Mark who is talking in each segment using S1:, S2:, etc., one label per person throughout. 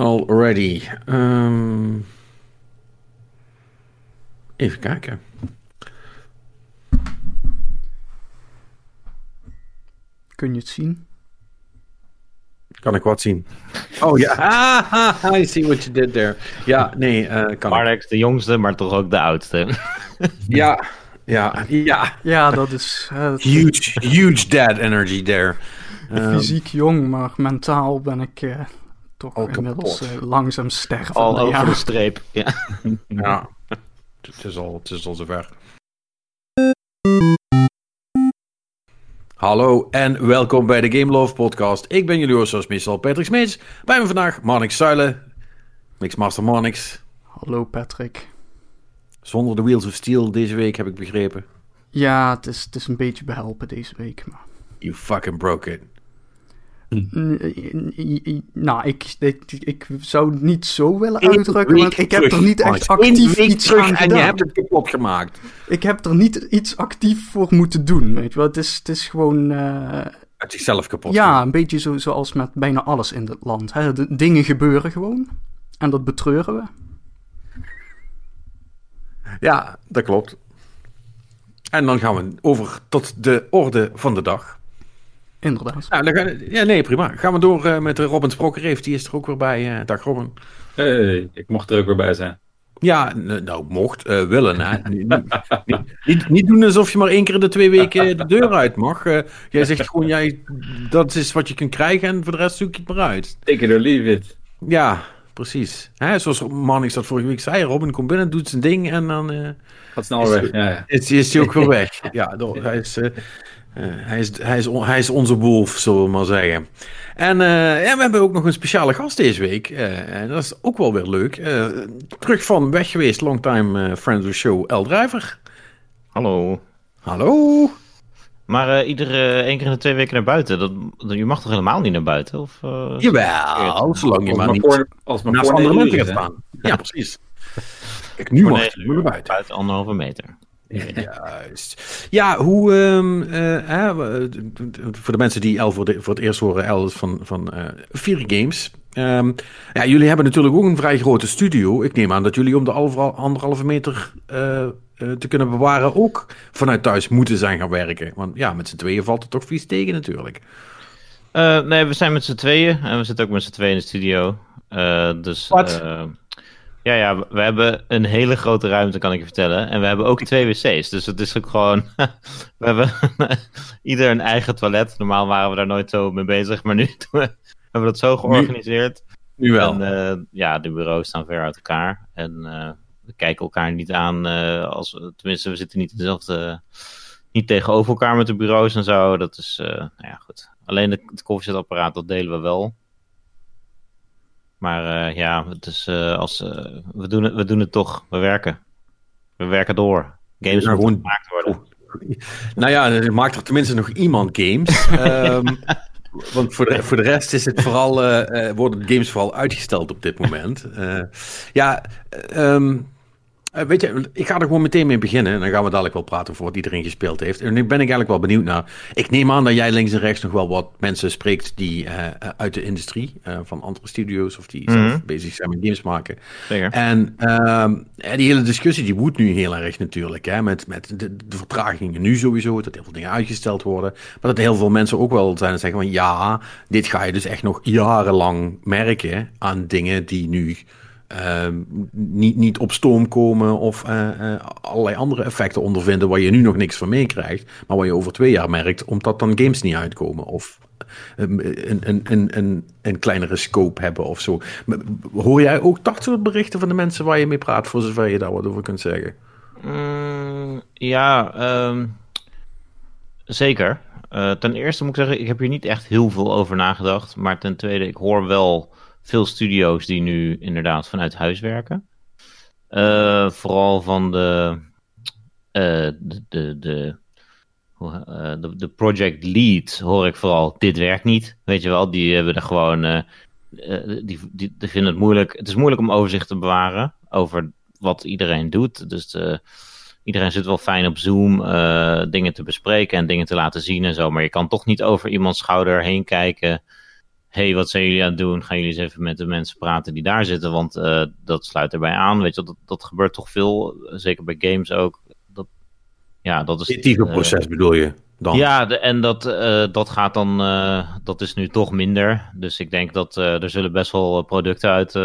S1: Already. Ehm, even kijken.
S2: Kun je het zien?
S1: Kan ik wat zien? Oh ja, ah, I see what you did there. Ja, nee, uh, kan.
S3: Marlex, de jongste, maar toch ook de oudste.
S1: Ja, ja, ja.
S2: Ja, dat is... eh,
S1: Huge, huge dad energy there. Ehm,
S2: fysiek jong, maar mentaal ben ik eh, toch
S1: Al
S2: inmiddels
S1: kapot.
S2: eh, langzaam sterven.
S3: Al over
S2: ja.
S3: de streep. Ja.
S1: ja, het is al, het is al zover. Hallo en welkom bij de Game Love podcast. Ik ben jullie host zoals meestal Patrick Smeets. Bij me vandaag Marnix Zuilen, Mixmaster Marnix.
S2: Hallo Patrick.
S1: Zonder de Wheels of Steel deze week heb ik begrepen.
S2: Ja, het is, het is een beetje behelpen deze week, maar...
S1: You fucking broke it.
S2: Nou, ik, ik, ik zou het niet zo willen
S1: Eén
S2: uitdrukken, want ik heb er niet echt actief iets
S1: terug
S2: aan
S1: en
S2: gedaan.
S1: je hebt het kapot gemaakt.
S2: Ik heb er niet iets actief voor moeten doen, weet je wel. Het is, het is gewoon... eh,
S1: Uit zichzelf kapot.
S2: ja, een beetje zo, zoals met bijna alles in dit land. Hè. De dingen gebeuren gewoon. En dat betreuren we.
S1: Ja, dat klopt. En dan gaan we over tot de orde van de dag.
S2: Inderdaad.
S1: Nou, dan gaan, ja, nee, prima. Gaan we door eh, met Robin Sprokkerreef. Die is er ook weer bij. eh dag Robin.
S4: Hey, ik mocht er ook weer bij zijn.
S1: Ja, nou, mocht, eh, willen. Hè. Niet, niet, doen alsof je maar één keer in de twee weken de deur uit mag. Eh, jij zegt gewoon, jij, dat is wat je kunt krijgen en voor de rest zoek je het maar uit.
S4: Take it or leave it.
S1: Ja, precies. Hè, zoals Mannix dat vorige week zei, Robin komt binnen, doet zijn ding en dan eh,
S4: Gaat snel weg. Ja, ja.
S1: is, is hij ook weer weg. Ja, door, hij, is, eh, hij, is, hij, is, on- hij is onze wolf, zullen we maar zeggen. En eh, ja, we hebben ook nog een speciale gast deze week. eh, en dat is ook wel weer leuk. Eh, terug van weg geweest, longtime friend of the show, El Driver.
S3: Hallo.
S1: Hallo.
S3: Maar eh iedere één keer in de twee weken naar buiten. Dat, dat- je mag toch helemaal niet naar buiten? Of, eh,
S1: Jawel, zolang je maar niet
S4: voor, als maar
S1: naast andere mensen gaat staan. Ja, precies. Kijk, nu mag je naar buiten.
S3: buiten anderhalve meter.
S1: Juist. Ja, hoe. ehm, eh, d- voor de mensen die El voor, de, voor het eerst horen, El is van, van eh Vier Games. Ehm, ja, jullie hebben natuurlijk ook een vrij grote studio. Ik neem aan dat jullie om de alve- anderhalve meter eh, eh, te kunnen bewaren ook vanuit thuis moeten zijn gaan werken. Want ja, met z'n tweeën valt het toch vies tegen natuurlijk.
S3: Eh, nee, we zijn met z'n tweeën. En we zitten ook met z'n tweeën in de studio. Eh, dus.
S1: Wat?
S3: Ja, ja, we- hebben een hele grote ruimte, kan ik je vertellen. En we hebben ook twee wc's. Dus het is ook gewoon. we hebben ieder een eigen toilet. Normaal waren we daar nooit zo mee bezig. Maar nu hebben we dat zo georganiseerd.
S1: Nu wel.
S3: En eh, ja, de bureaus staan ver uit elkaar. En eh, we kijken elkaar niet aan eh, als tenminste, we zitten niet dezelfde. Niet tegenover elkaar met de bureaus en zo. Dat is, nou ja, goed. Alleen de- het koffiezetapparaat, dat delen we wel. Maar eh, ja, het is als, eh, we, doen het, we doen het toch. We werken. We werken door. Games moeten
S1: gewoon-
S3: gemaakt worden.
S1: Nou ja, er maakt er tenminste nog iemand games. Ehm, want voor de, voor de rest is het vooral, eh, eh, worden de games vooral uitgesteld op dit moment. Eh, ja, eh, eh, weet je, ik ga er gewoon meteen mee beginnen. En dan gaan we dadelijk wel praten over wat iedereen gespeeld heeft. En nu ben ik eigenlijk wel benieuwd naar. Ik neem aan dat jij links en rechts nog wel wat mensen spreekt die eh, eh, uit de industrie, van andere studio's of die
S3: Mhm.
S1: zelf bezig zijn met games maken.
S3: Zeker.
S1: En ehm, die hele discussie die woedt nu heel erg natuurlijk. Hè, met met de, de vertragingen nu sowieso. Dat heel veel dingen uitgesteld worden. Maar dat heel veel mensen ook wel zijn en zeggen van ja, dit ga je dus echt nog jarenlang merken aan dingen die nu ehm, niet, niet op stoom komen. Of eh, eh, allerlei andere effecten ondervinden waar je nu nog niks van meekrijgt. Maar waar je over twee jaar merkt omdat dan games niet uitkomen. Of ehm, een, een, een, een, een kleinere scope hebben of zo. Hoor jij ook dat soort berichten van de mensen waar je mee praat, voor zover je daar wat over kunt zeggen?
S3: Mm, ja, ehm, zeker. Eh, ten eerste moet ik zeggen, ik heb hier niet echt heel veel over nagedacht. Maar ten tweede, ik hoor wel veel studio's die nu inderdaad vanuit huis werken. Eh, vooral van de, eh, de, de, eh, de, de project lead hoor ik vooral, dit werkt niet. Weet je wel, die hebben er gewoon, die, die, vinden het moeilijk. Het is moeilijk om overzicht te bewaren over wat iedereen doet. Dus de, iedereen zit wel fijn op Zoom dingen te bespreken en dingen te laten zien en zo. Maar je kan toch niet over iemands schouder heen kijken hey, wat zijn jullie aan het doen? Gaan jullie eens even met de mensen praten die daar zitten? Want uh, dat sluit erbij aan. Weet je, dat, dat gebeurt toch veel, zeker bij games ook. Dat, ja, dat is...
S1: Creatieve uh, proces bedoel je dan?
S3: Ja, de, en dat, uh, dat gaat dan, dat is nu toch minder. Dus ik denk dat er zullen best wel producten uit,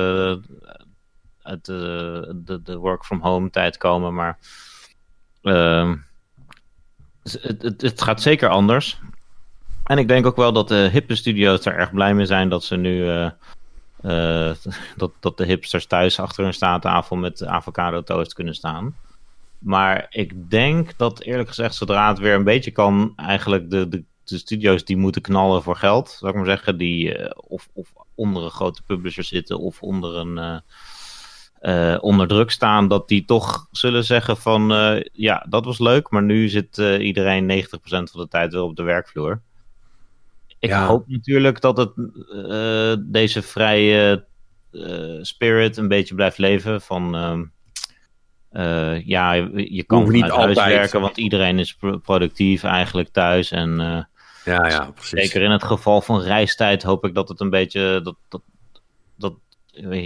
S3: uit de, de, de work from home tijd komen. Maar ehm, het, het, het gaat zeker anders. En ik denk ook wel dat de hippe studio's er erg blij mee zijn dat ze nu. Uh, uh, dat, dat de hipsters thuis achter hun staattafel met avocado toast kunnen staan. Maar ik denk dat eerlijk gezegd, zodra het weer een beetje kan, eigenlijk de, de, de studio's die moeten knallen voor geld, zou ik maar zeggen, die uh, of, of onder een grote publisher zitten of onder een. onder druk staan, dat die toch zullen zeggen van ja, dat was leuk, maar nu zit iedereen 90% van de tijd wel op de werkvloer. Ik ja. hoop natuurlijk dat het, uh, deze vrije uh, spirit een beetje blijft leven. Van uh, ja, je kan niet huis werken, want iedereen is productief eigenlijk thuis. En
S1: ja, ja, precies.
S3: zeker in het geval van reistijd hoop ik dat het een beetje. Dat, dat, dat,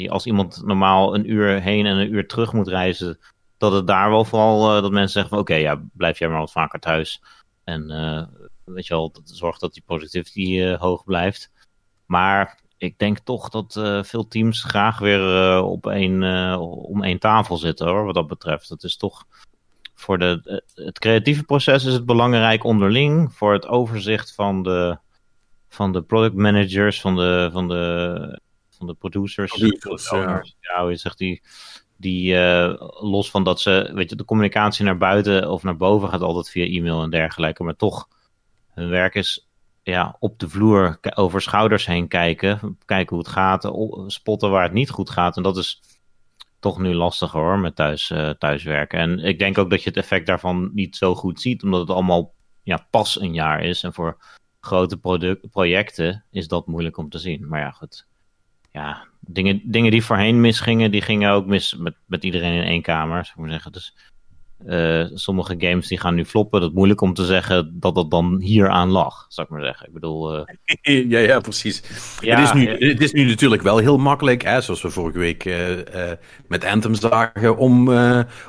S3: als iemand normaal een uur heen en een uur terug moet reizen, dat het daar wel vooral dat mensen zeggen van oké, okay, ja, blijf jij maar wat vaker thuis. En weet je wel, dat zorgt dat die positivity uh, hoog blijft. Maar ik denk toch dat uh, veel teams graag weer uh, op één, om één tafel zitten hoor, wat dat betreft. Het is toch voor de, het creatieve proces is het belangrijk onderling. Voor het overzicht van de, van de product managers, van de, van de, van de producers.
S1: producers ja.
S3: ja, hoe zegt die die los van dat ze, weet je, de communicatie naar buiten of naar boven gaat altijd via e-mail en dergelijke, maar toch hun werk is ja, op de vloer over schouders heen kijken. Kijken hoe het gaat. Spotten waar het niet goed gaat. En dat is toch nu lastiger hoor, met thuis, uh, thuiswerken. En ik denk ook dat je het effect daarvan niet zo goed ziet. Omdat het allemaal ja, pas een jaar is. En voor grote projecten is dat moeilijk om te zien. Maar ja, goed. Ja, dingen, dingen die voorheen misgingen, die gingen ook mis met, met iedereen in één kamer, zou ik zeggen. Dus uh, sommige games die gaan nu floppen. Dat is moeilijk om te zeggen dat dat dan hier aan lag, zou ik maar zeggen. Ik bedoel... Uh...
S1: ja, ja, precies. Ja, het, is nu, het is nu natuurlijk wel heel makkelijk, hè, zoals we vorige week uh, met Anthem zagen, om,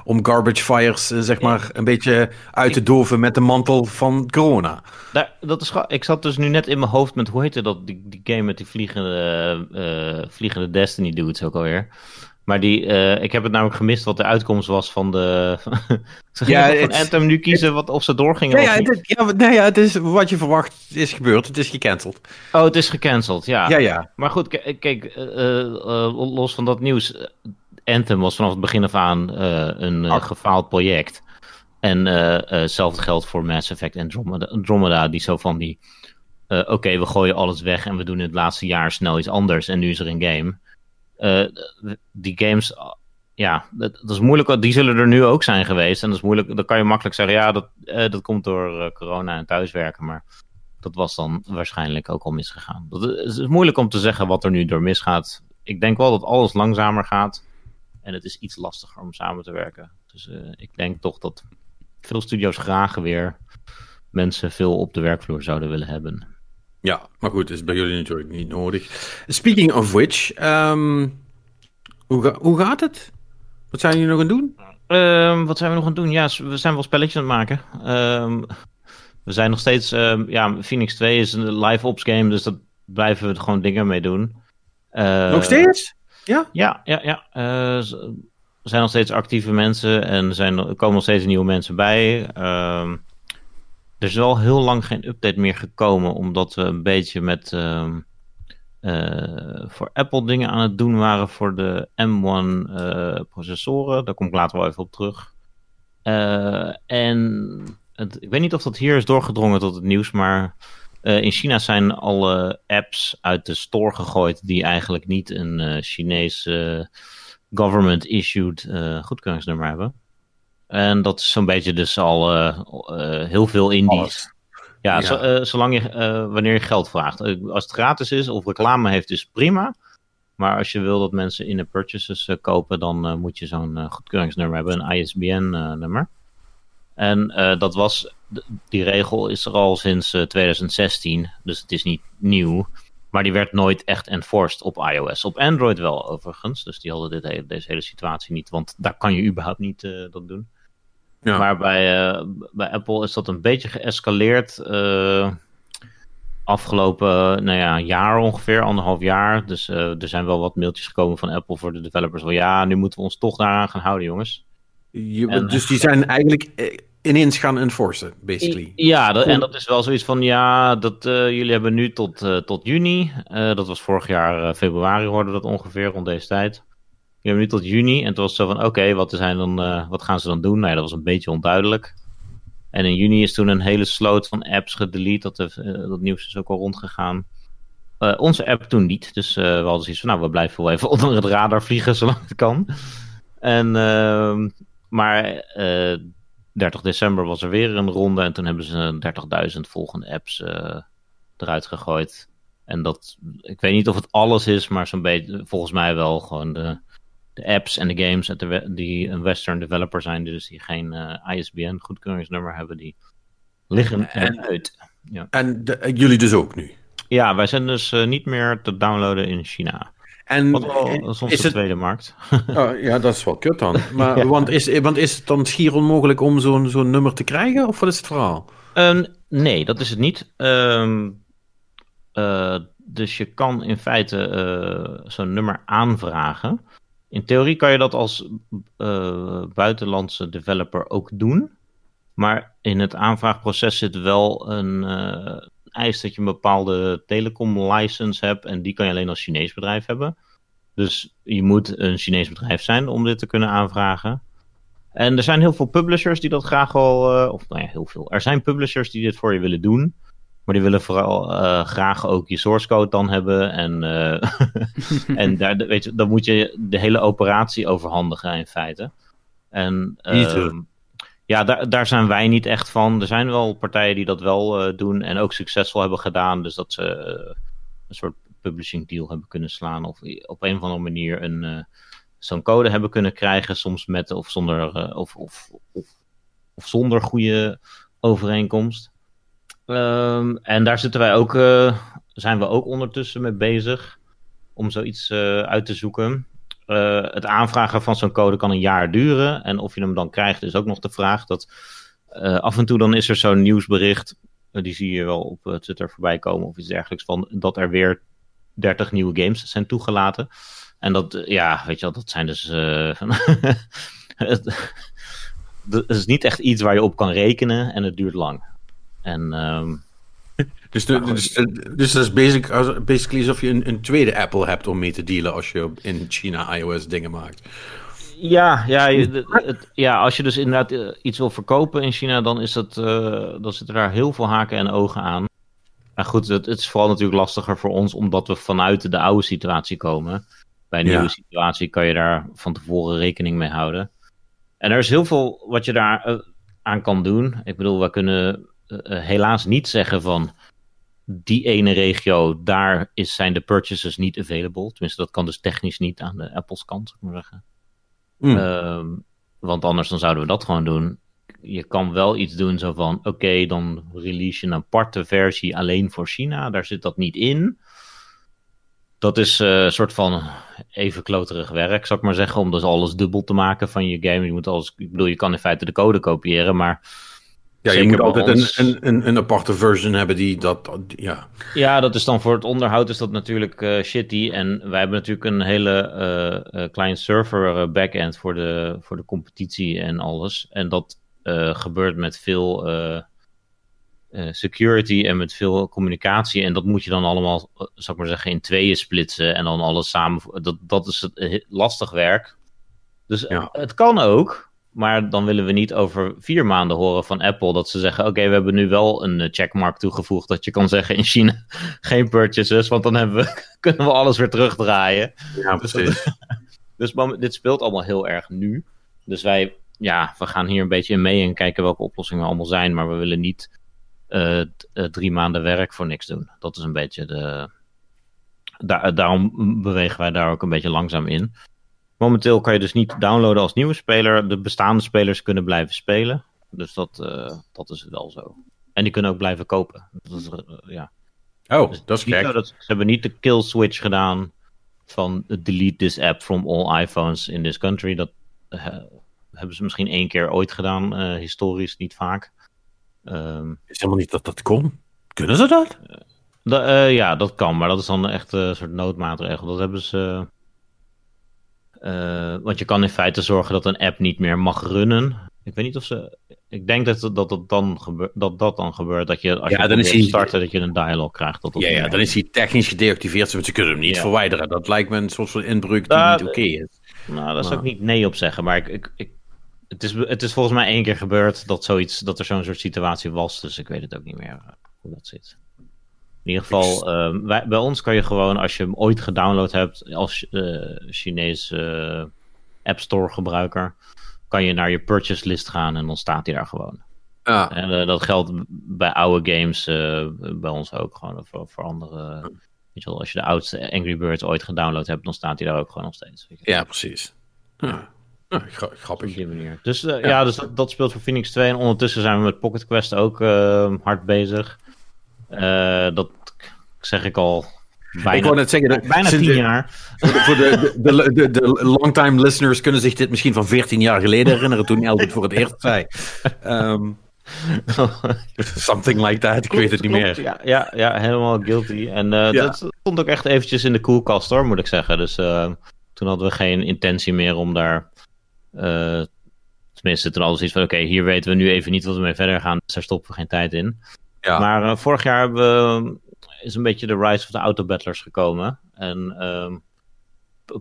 S1: om garbage fires zeg maar een beetje uit te doven met de mantel van corona.
S3: Daar, dat is, ik zat dus nu net in mijn hoofd met, hoe heette dat, die, die game met die vliegende, vliegende Destiny dudes ook alweer. Maar die, uh, ik heb het namelijk gemist wat de uitkomst was van de. ze ja, van Anthem nu kiezen wat, of ze doorgingen.
S1: Ja, ja, het, ja, nee, ja, het is wat je verwacht is gebeurd. Het is gecanceld.
S3: Oh, het is gecanceld, ja.
S1: Ja, ja.
S3: Maar goed, kijk, uh, uh, los van dat nieuws. Anthem was vanaf het begin af aan een gefaald project. En hetzelfde geldt voor Mass Effect en Andromeda, Andromeda die zo van die. Oké, we gooien alles weg en we doen het laatste jaar snel iets anders. En nu is er een game. Uh, die games, ja, dat, is moeilijk. Die zullen er nu ook zijn geweest. En dat is moeilijk. Dan kan je makkelijk zeggen, ja, dat, uh, dat komt door uh, corona en thuiswerken. Maar dat was dan waarschijnlijk ook al misgegaan. Dat is moeilijk om te zeggen wat er nu door misgaat. Ik denk wel dat alles langzamer gaat. En het is iets lastiger om samen te werken. Dus ik denk toch dat veel studio's graag weer mensen veel op de werkvloer zouden willen hebben.
S1: Ja, maar goed, is bij jullie natuurlijk niet nodig. Speaking of which, um, hoe, hoe gaat het? Wat zijn jullie nog aan het doen?
S3: Um, wat zijn we nog aan het doen? Ja, we zijn wel spelletjes aan het maken. Um, we zijn nog steeds, ja, Phoenix 2 is een live ops game, dus daar blijven we gewoon dingen mee doen.
S1: Uh, nog steeds? Ja?
S3: Ja, ja, ja. Uh, er zijn nog steeds actieve mensen en er, zijn, er komen nog steeds nieuwe mensen bij. Um, er is wel heel lang geen update meer gekomen, omdat we een beetje met uh, uh, voor Apple dingen aan het doen waren voor de M1 uh, processoren. Daar kom ik later wel even op terug. Eh, en het, ik weet niet of dat hier is doorgedrongen tot het nieuws, maar in China zijn alle apps uit de store gegooid die eigenlijk niet een Chinees government-issued goedkeuringsnummer hebben. En dat is zo'n beetje dus al uh, uh, heel veel indies. Ja, ja. Zo, uh, zolang je, wanneer je geld vraagt. als het gratis is of reclame heeft, is prima. Maar als je wil dat mensen in de purchases kopen, dan moet je zo'n goedkeuringsnummer hebben, een ISBN-nummer. en dat was, die regel is er al sinds 2016, dus het is niet nieuw. Maar die werd nooit echt enforced op iOS. Op Android wel overigens. Dus die hadden dit hele, deze hele situatie niet. Want daar kan je überhaupt niet dat doen. Ja. Maar bij, uh, bij Apple is dat een beetje geëscaleerd. Uh, afgelopen nou ja, jaar ongeveer, anderhalf jaar. Dus er zijn wel wat mailtjes gekomen van Apple voor de developers. Van ja, nu moeten we ons toch daaraan gaan houden, jongens.
S1: Je, en, dus die zijn eigenlijk ineens gaan enforcen, basically.
S3: Ja, dat, en dat is wel zoiets van, ja, dat, uh, jullie hebben nu tot, uh, tot juni, uh, dat was vorig jaar februari hoorde dat ongeveer, rond deze tijd. Jullie hebben nu tot juni, en toen was het zo van, oké, okay, dan, wat gaan ze dan doen? Nou ja, dat was een beetje onduidelijk. En in juni is toen een hele sloot van apps gedelete, dat, dat nieuws is ook al rondgegaan. onze app toen niet, dus we hadden zoiets van, nou, we blijven wel even onder het radar vliegen zolang het kan. En, ehm, maar 30 december was er weer een ronde en toen hebben ze 30.000 volgende apps uh, eruit gegooid. En dat, ik weet niet of het alles is, maar zo'n beetje, volgens mij wel gewoon de, de apps en de games die een Western developer zijn, dus die geen uh, eh, ISBN goedkeuringsnummer hebben, die liggen eruit. Ja.
S1: En de, jullie dus ook nu?
S3: Ja, wij zijn dus uh, niet meer te downloaden in China.
S1: En
S3: Wat wel, dat is onze is het... tweede markt.
S1: Oh, ja, dat is wel kut dan. Maar, ja. want, is, want is het dan schier onmogelijk om zo'n zo'n nummer te krijgen? Of wat is het verhaal?
S3: Um, nee, dat is het niet. Um, uh, dus je kan in feite uh, zo'n nummer aanvragen. In theorie kan je dat als uh, buitenlandse developer ook doen. Maar in het aanvraagproces zit wel een eist dat je een bepaalde telecom license hebt en die kan je alleen als Chinees bedrijf hebben. Dus je moet een Chinees bedrijf zijn om dit te kunnen aanvragen. En er zijn heel veel publishers die dat graag al, uh, of nou ja, heel veel. Er zijn publishers die dit voor je willen doen. Maar die willen vooral uh, graag ook je source code dan hebben. En, uh, en daar, weet je, dan moet je de hele operatie overhandigen in feite. En ja, daar, daar zijn wij niet echt van. Er zijn wel partijen die dat wel uh, doen en ook succesvol hebben gedaan. Dus dat ze een soort publishing deal hebben kunnen slaan. Of op een of andere manier een, zo'n code hebben kunnen krijgen. Soms met of zonder, of, of, of, of, zonder goede overeenkomst. Um, en daar zitten wij ook, zijn we ook ondertussen mee bezig. Om zoiets uit te zoeken. Uh, het aanvragen van zo'n code kan een jaar duren. En of je hem dan krijgt, is ook nog de vraag. Dat uh, af en toe dan is er zo'n nieuwsbericht. Uh, die zie je wel op Twitter voorbij komen of iets dergelijks. Van dat er weer 30 nieuwe games zijn toegelaten. En dat, ja, weet je wel, dat zijn dus. het, is niet echt iets waar je op kan rekenen en het duurt lang. En. Um,
S1: dus, de, dus, dus dat is basic, basically alsof je een, een, tweede Apple hebt om mee te dealen als je in China iOS dingen maakt.
S3: Ja, ja, het, ja, als je dus inderdaad eh, iets wil verkopen in China, dan, is dat, uh, dan zitten daar heel veel haken en ogen aan. Maar goed, het, het, is vooral natuurlijk lastiger voor ons, omdat we vanuit de oude situatie komen. Bij een nieuwe situatie kan je daar van tevoren rekening mee houden. En er is heel veel wat je daar uh, aan kan doen. Ik bedoel, we kunnen helaas niet zeggen van die ene regio, daar is, zijn de purchases niet available. Tenminste, dat kan dus technisch niet aan de Apples kant, zou ik maar zeggen. Mm. Uh, want anders dan zouden we dat gewoon doen. Je kan wel iets doen zo van, oké, okay, dan release je een aparte versie alleen voor China. Daar zit dat niet in. Dat is uh, een soort van even kloterig werk, zou ik maar zeggen. Om dus alles dubbel te maken van je game. Je moet alles, ik bedoel, je kan in feite de code kopiëren, maar
S1: ja, je moet altijd een, een, een, aparte version hebben die dat, ja.
S3: Ja, dat is dan voor het onderhoud is dat natuurlijk uh, shitty. En wij hebben natuurlijk een hele uh, uh, client server backend voor de, voor de competitie en alles. En dat gebeurt met veel security en met veel communicatie. En dat moet je dan allemaal, zou ik maar zeggen, in tweeën splitsen en dan alles samen. Dat, dat is het, lastig werk. Dus ja. het kan ook, maar dan willen we niet over vier maanden horen van Apple dat ze zeggen: Oké, we hebben nu wel een eh, checkmark toegevoegd. Dat je kan zeggen in China geen purchases, want dan hebben we, kunnen we alles weer terugdraaien.
S1: Ja, precies.
S3: dus dit speelt allemaal heel erg nu. Dus wij, ja, we gaan hier een beetje in mee en kijken welke oplossingen allemaal zijn. Maar we willen niet uh, drie maanden werk voor niks doen. Dat is een beetje de. daarom bewegen wij daar ook een beetje langzaam in. Momenteel kan je dus niet downloaden als nieuwe speler. De bestaande spelers kunnen blijven spelen. Dus dat, uh, dat is wel zo. En die kunnen ook blijven kopen. Dat is, uh, ja.
S1: Oh,
S3: Dus
S1: dat is gek.
S3: dat- ze hebben niet de kill switch gedaan van delete this app from all iPhones in this country. Dat eh, hebben ze misschien één keer ooit gedaan, eh, historisch niet vaak. Ehm,
S1: is helemaal niet dat dat kon. Kunnen ze dat?
S3: da- eh, ja, dat kan, maar dat is dan echt een soort noodmaatregel. Dat hebben ze. Eh, want je kan in feite zorgen dat een app niet meer mag runnen. Ik weet niet of ze. Ik denk dat dat, dat, dan, gebeurt, dat, dat dan gebeurt. Dat je als
S1: Ja,
S3: je
S1: dan is hij-
S3: starten, dat je een dialog krijgt. Dat dat
S1: Ja, ja, dan is hij technisch gedeactiveerd, want ze kunnen hem niet
S3: Ja.
S1: verwijderen. Dat lijkt me een soort van inbreuk die niet oké is.
S3: Nou, daar zou ik niet nee op zeggen. Maar ik, ik, ik, het, is, het is volgens mij één keer gebeurd dat, zoiets, dat er zo'n soort situatie was. Dus ik weet het ook niet meer eh, hoe dat zit. In ieder geval, ehm, wij, bij ons kan je gewoon, als je hem ooit gedownload hebt als eh Chinees eh, App Store gebruiker, kan je naar je purchase list gaan en dan staat hij daar gewoon.
S1: Ja,
S3: En eh, dat geldt bij oude games, bij ons ook gewoon, voor, voor andere... Weet je wel, als je de oudste Angry Birds ooit gedownload hebt, dan staat hij daar ook gewoon nog steeds.
S1: ja precies. Gra-
S3: Op
S1: grappig.
S3: die manier. Dus ja, dus dat, dat speelt voor Phoenix 2. En ondertussen zijn we met Pocket Quest ook eh, hard bezig. Eh, dat zeg ik al
S1: ik
S3: bijna,
S1: wou net zeggen, dat,
S3: bijna tien jaar.
S1: Voor de, de, de, de, longtime listeners kunnen zich dit misschien van 14 jaar geleden herinneren toen Elwood het voor het eerst zei. Ehm, something like that, ik weet het niet
S3: Klopt,
S1: meer.
S3: Ja, ja, ja, helemaal guilty. En eh,
S1: Ja.
S3: dat stond ook echt eventjes in de koelkast hoor, moet ik zeggen. Dus eh, toen hadden we geen intentie meer om daar... tenminste, toen we zoiets van... Oké, hier weten we nu even niet wat we mee verder gaan. Dus daar stoppen we geen tijd in. Maar eh, vorig jaar we, is een beetje de rise of the autobattlers gekomen. En ehm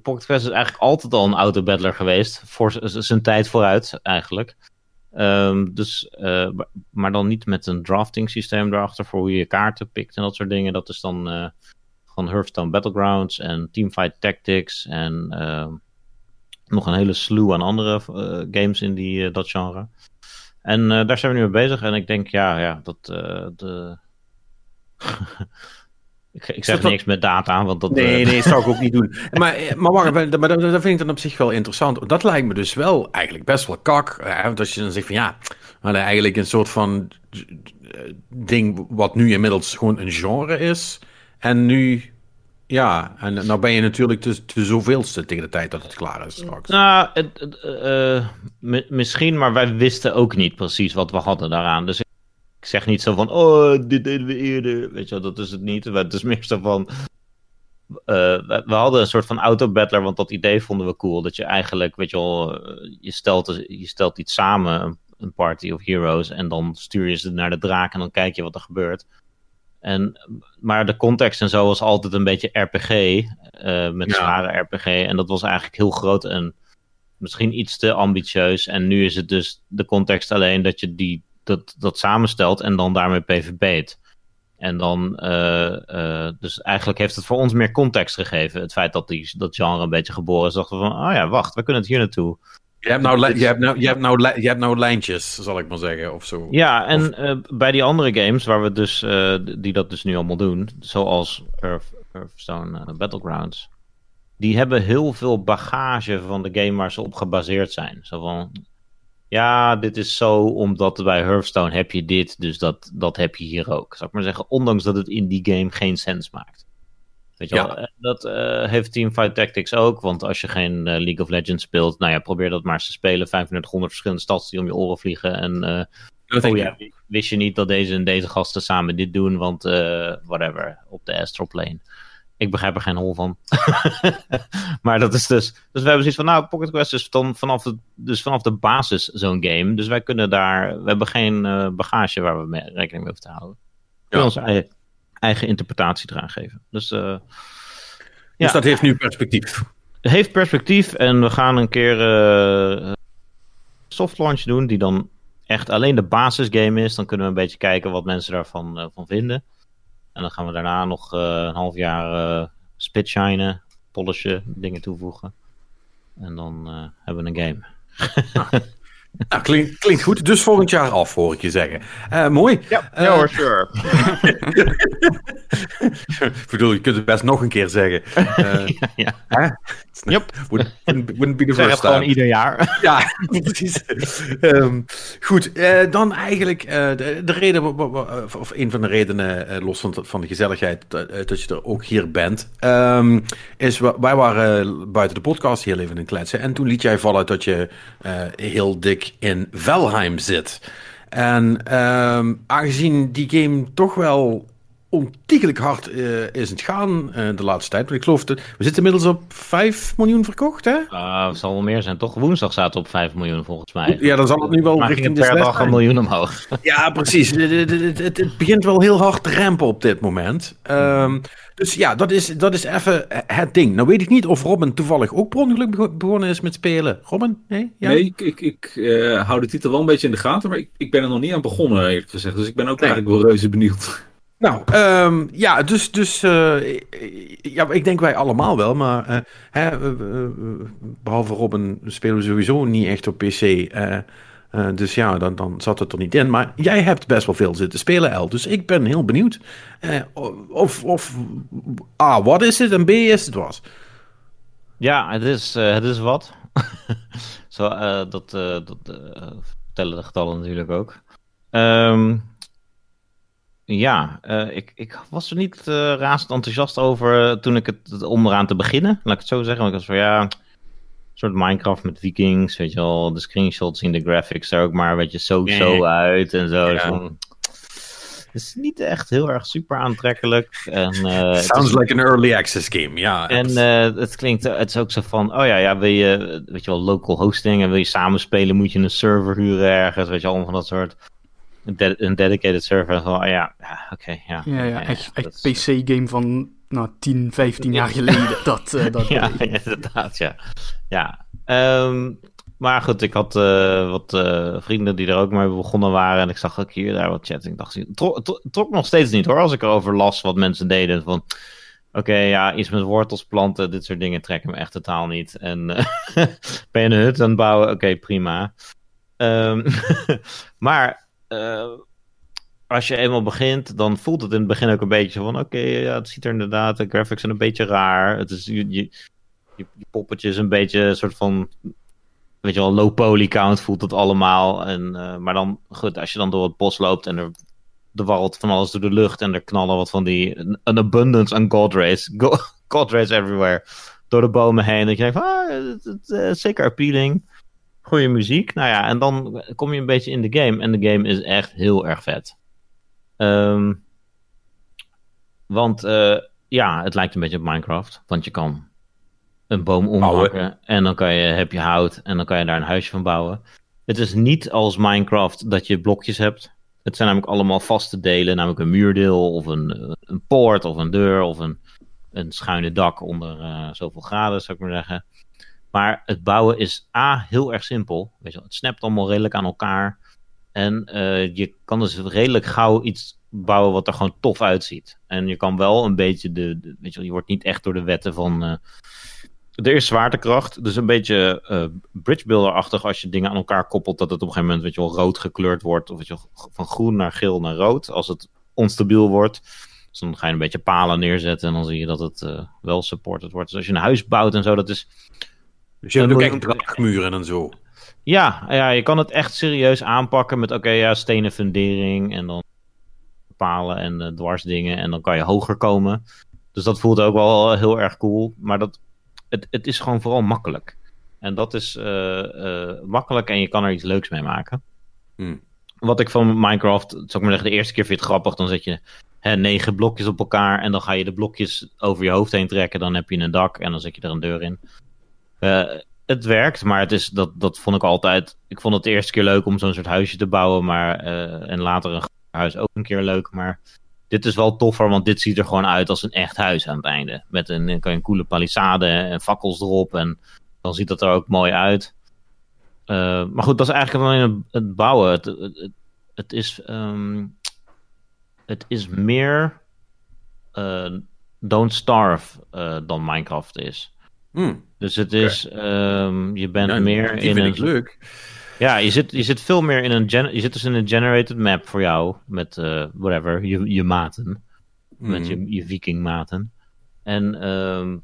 S3: Pocket Quest is eigenlijk altijd al een autobattler geweest. Voor zijn tijd vooruit, eigenlijk. Ehm, dus, eh, maar- dan niet met een drafting systeem erachter voor hoe je kaarten pikt en dat soort dingen. Dat is dan eh gewoon Hearthstone Battlegrounds en Teamfight Tactics en ehm, nog een hele slew aan andere eh, games in die, eh, dat genre. En eh, daar zijn we nu mee bezig. En ik denk, ja, ja dat eh, de. ik, ik zeg
S1: dat-
S3: niks met data, want dat.
S1: Nee,
S3: eh,
S1: nee, dat zou ik ook niet doen. Maar, maar wacht, maar dat, dat vind ik dan op zich wel interessant. Dat lijkt me dus wel eigenlijk best wel kak. Hè? Want als je dan zegt van ja, hadden eigenlijk een soort van ding wat nu inmiddels gewoon een genre is. En nu, ja, en nou ben je natuurlijk de, de zoveelste tegen de tijd dat het klaar is straks.
S3: Nou, het, eh, eh, mi- misschien, maar wij wisten ook niet precies wat we hadden daaraan. Dus ik zeg niet zo van, oh, dit deden we eerder. Weet je wel, dat is het niet. Het is meer zo van, eh, we, we hadden een soort van autobattler, want dat idee vonden we cool. Dat je eigenlijk, weet je wel, je stelt, je stelt iets samen, een party of heroes, en dan stuur je ze naar de draak en dan kijk je wat er gebeurt. En, maar de context en zo was altijd een beetje RPG, eh, met
S1: Ja.
S3: zware RPG. En dat was eigenlijk heel groot en misschien iets te ambitieus. En nu is het dus de context alleen dat je die, dat, dat samenstelt en dan daarmee PvP't. En dan, eh, eh, dus eigenlijk heeft het voor ons meer context gegeven. Het feit dat die, dat genre een beetje geboren is. Dachten we van, oh ja, wacht, we kunnen het hier naartoe.
S1: Je hebt nou, je hebt nou, je hebt nou, je hebt nou lijntjes, zal ik maar zeggen, of zo.
S3: Ja, en eh, bij die andere games, waar we dus, eh, die dat dus nu allemaal doen, zoals Earth, Hearthstone eh, Battlegrounds, die hebben heel veel bagage van de game waar ze op gebaseerd zijn. Zo van, ja, dit is zo omdat bij Hearthstone heb je dit, dus dat, dat heb je hier ook. Zal ik maar zeggen, ondanks dat het in die game geen sens maakt. Weet je
S1: Ja.
S3: wel, dat eh, heeft Teamfight Tactics ook, want als je geen eh, League of Legends speelt, nou ja, probeer dat maar eens te spelen. 3500 verschillende stads die om je oren vliegen en... eh, Oh ja, wist je niet dat deze en deze gasten samen dit doen, want whatever, op de Astral Plane. Ik begrijp er geen hol van. maar dat is dus. Dus we hebben zoiets van, nou, Pocket Quest is dan vanaf, het, dus vanaf de basis zo'n game. Dus wij kunnen daar. We hebben geen bagage waar we mee, rekening mee hoeven te houden. Onze eigen, eigen interpretatie eraan geven. Dus. eh,
S1: Dus
S3: Ja.
S1: dat heeft nu perspectief.
S3: het heeft perspectief en we gaan een keer eh soft launch doen die dan echt alleen de basisgame is. Dan kunnen we een beetje kijken wat mensen daarvan eh, van vinden. En dan gaan we daarna nog een half jaar eh spitshinen, polishen, dingen toevoegen. En dan hebben we een game.
S1: Nou, klinkt, klinkt goed. Dus volgend jaar af, hoor ik je zeggen. Uh, mooi.
S3: Ja,
S1: uh,
S3: ja hoor, sure.
S1: ik bedoel, je kunt het best nog een keer zeggen. Uh,
S3: ja.
S1: Hè?
S3: Yep.
S1: Wouldn't, wouldn't be the first
S3: gewoon
S1: time.
S3: ieder jaar.
S1: Ja, precies. Ehm, goed, dan eigenlijk de, de reden, of een van de redenen, los van, van de gezelligheid, dat, dat je er ook hier bent, ehm, is wij waren buiten de podcast heel even in kletsen. En toen liet jij vallen dat je heel dik in Valheim zit. En ehm, aangezien die game toch wel ontiegelijk hard eh, is het gaan eh, de laatste tijd. Want ik geloof, dat, we zitten inmiddels op 5 miljoen verkocht, hè?
S3: Ah, het zal wel meer zijn, toch? Woensdag staat op 5 miljoen volgens mij.
S1: Ja, dan zal het nu wel
S3: maar ging
S1: richting
S3: het
S1: de
S3: per
S1: 6
S3: dag een miljoen omhoog.
S1: Ja, precies. Het, het, het- het- het begint wel heel hard te rampen op dit moment. Ehm, dus ja, dat is, dat is even het ding. Nou weet ik niet of Robin toevallig ook per ongeluk bego- begonnen is met spelen. Robin? Nee? Ja?
S4: Nee, ik, ik, ik eh, hou de titel wel een beetje in de gaten, maar ik, ik ben er nog niet aan begonnen, eerlijk gezegd. Dus ik ben ook
S1: Nee.
S4: eigenlijk wel reuze benieuwd.
S1: Nou, ehm, ja, dus, dus eh, ja, ik denk wij allemaal wel, maar eh, hè, eh, eh, behalve Robin spelen we sowieso niet echt op PC. dus ja, dan, dan zat het er niet in. Maar jij hebt best wel veel zitten spelen, El. Dus ik ben heel benieuwd. of, of A, wat is het? En B, is het wat?
S3: Ja, het is, het is wat. Zo, dat dat vertellen de getallen natuurlijk ook. Ehm, ja, eh, ik, ik was er niet eh, razend enthousiast over eh, toen ik het om eraan te beginnen. Laat ik het zo zeggen. Want ik was van ja, een soort Minecraft met Vikings, weet je wel. De screenshots zien de graphics er ook maar een beetje zo-zo uit en zo.
S1: Ja.
S3: Dus het is niet echt heel erg super aantrekkelijk. En, het is-
S1: Sounds like an early access game, ja.
S3: en het klinkt, het is ook zo van, oh ja, ja, wil je, weet je wel, local hosting en wil je samenspelen, moet je een server huren ergens, weet je, allemaal van dat soort, een, de- een dedicated server. Van, oh ja, oké, ja.
S2: Ja, ja, echt, PC-game van nou, 10, 15 jaar geleden. Dat, eh, dat
S3: Ja, inderdaad, ja. ja. Ehm, maar goed, ik had eh, wat eh, vrienden die er ook mee begonnen waren. En ik zag ook hier daar wat chat. En ik dacht, het trok, trok nog steeds niet hoor. Als ik erover las wat mensen deden. Van, oké, ja, iets met wortels planten. Dit soort dingen trekken me echt totaal niet. En eh, ben je een hut aan het bouwen? Oké, prima. Ehm, maar eh, als je eenmaal begint, dan voelt het in het begin ook een beetje van: oké, ja, het ziet er inderdaad, de graphics zijn een beetje raar. Het is, je, je, je, je poppetje is een beetje een soort van, weet je wel, low poly count voelt het allemaal. En, eh, maar dan, goed, als je dan door het bos loopt en er, er warrelt van alles door de lucht en er knallen wat van die, een abundance aan god rays, go, god rays everywhere, door de bomen heen. Dat je denkt ah, eh, zeker appealing. Goeie muziek. Nou ja, en dan kom je een beetje in de game. En de game is echt heel erg vet. Ehm, want eh, ja, het lijkt een beetje op Minecraft. Want je kan een boom omhakken en dan kan je, heb je hout en dan kan je daar een huisje van bouwen. Het is niet als Minecraft dat je blokjes hebt. Het zijn namelijk allemaal vaste delen, namelijk een muurdeel of een, eh, een poort of een deur of een, een schuine dak onder eh, zoveel graden, zou ik maar zeggen. Maar het bouwen is A, heel erg simpel. Weet je het snapt allemaal redelijk aan elkaar. En eh, je kan dus redelijk gauw iets bouwen wat er gewoon tof uitziet. En je kan wel een beetje de, weet je je wordt niet echt door de wetten van. eh, er is zwaartekracht, dus een beetje eh bridgebuilder-achtig als je dingen aan elkaar koppelt, dat het op een gegeven moment weet je wel, rood gekleurd wordt, of weet je van groen naar geel naar rood, als het onstabiel wordt. Dus dan ga je een beetje palen neerzetten en dan zie je dat het eh, wel supported wordt. Dus als je een huis bouwt en zo, dat is
S1: Dus je hebt ook echt draagmuren en zo.
S3: ja, ja, je kan het echt serieus aanpakken met, oké, ja, stenen fundering en dan palen en eh, dwarsdingen en dan kan je hoger komen. Dus dat voelt ook wel heel erg cool, maar dat, het, het is gewoon vooral makkelijk. En dat is eh, eh, makkelijk en je kan er iets leuks mee maken.
S1: Hmm.
S3: Wat ik van Minecraft, zou ik maar zeggen, de eerste keer vind je het grappig, dan zet je hè, negen blokjes op elkaar en dan ga je de blokjes over je hoofd heen trekken, dan heb je een dak en dan zet je er een deur in. Eh, het werkt, maar het is, dat, dat vond ik altijd. Ik vond het de eerste keer leuk om zo'n soort huisje te bouwen. Maar, eh, en later een huis ook een keer leuk. Maar dit is wel toffer, want dit ziet er gewoon uit als een echt huis aan het einde. Met een, kan je een coole palissade en fakkels erop. En dan ziet dat er ook mooi uit. Eh, maar goed, dat is eigenlijk alleen het, bouwen. Het, het, is, ehm, het is meer Don't Starve dan Minecraft is.
S1: Hmm.
S3: Dus het is, ehm, je bent
S1: Ja,
S3: meer
S1: die
S3: in
S1: vind
S3: een...
S1: ik leuk.
S3: Ja, je zit, je zit veel meer in een, gen- je zit dus in een generated map voor jou, met eh, whatever, je, je maten. Met je, je vikingmaten. En ehm,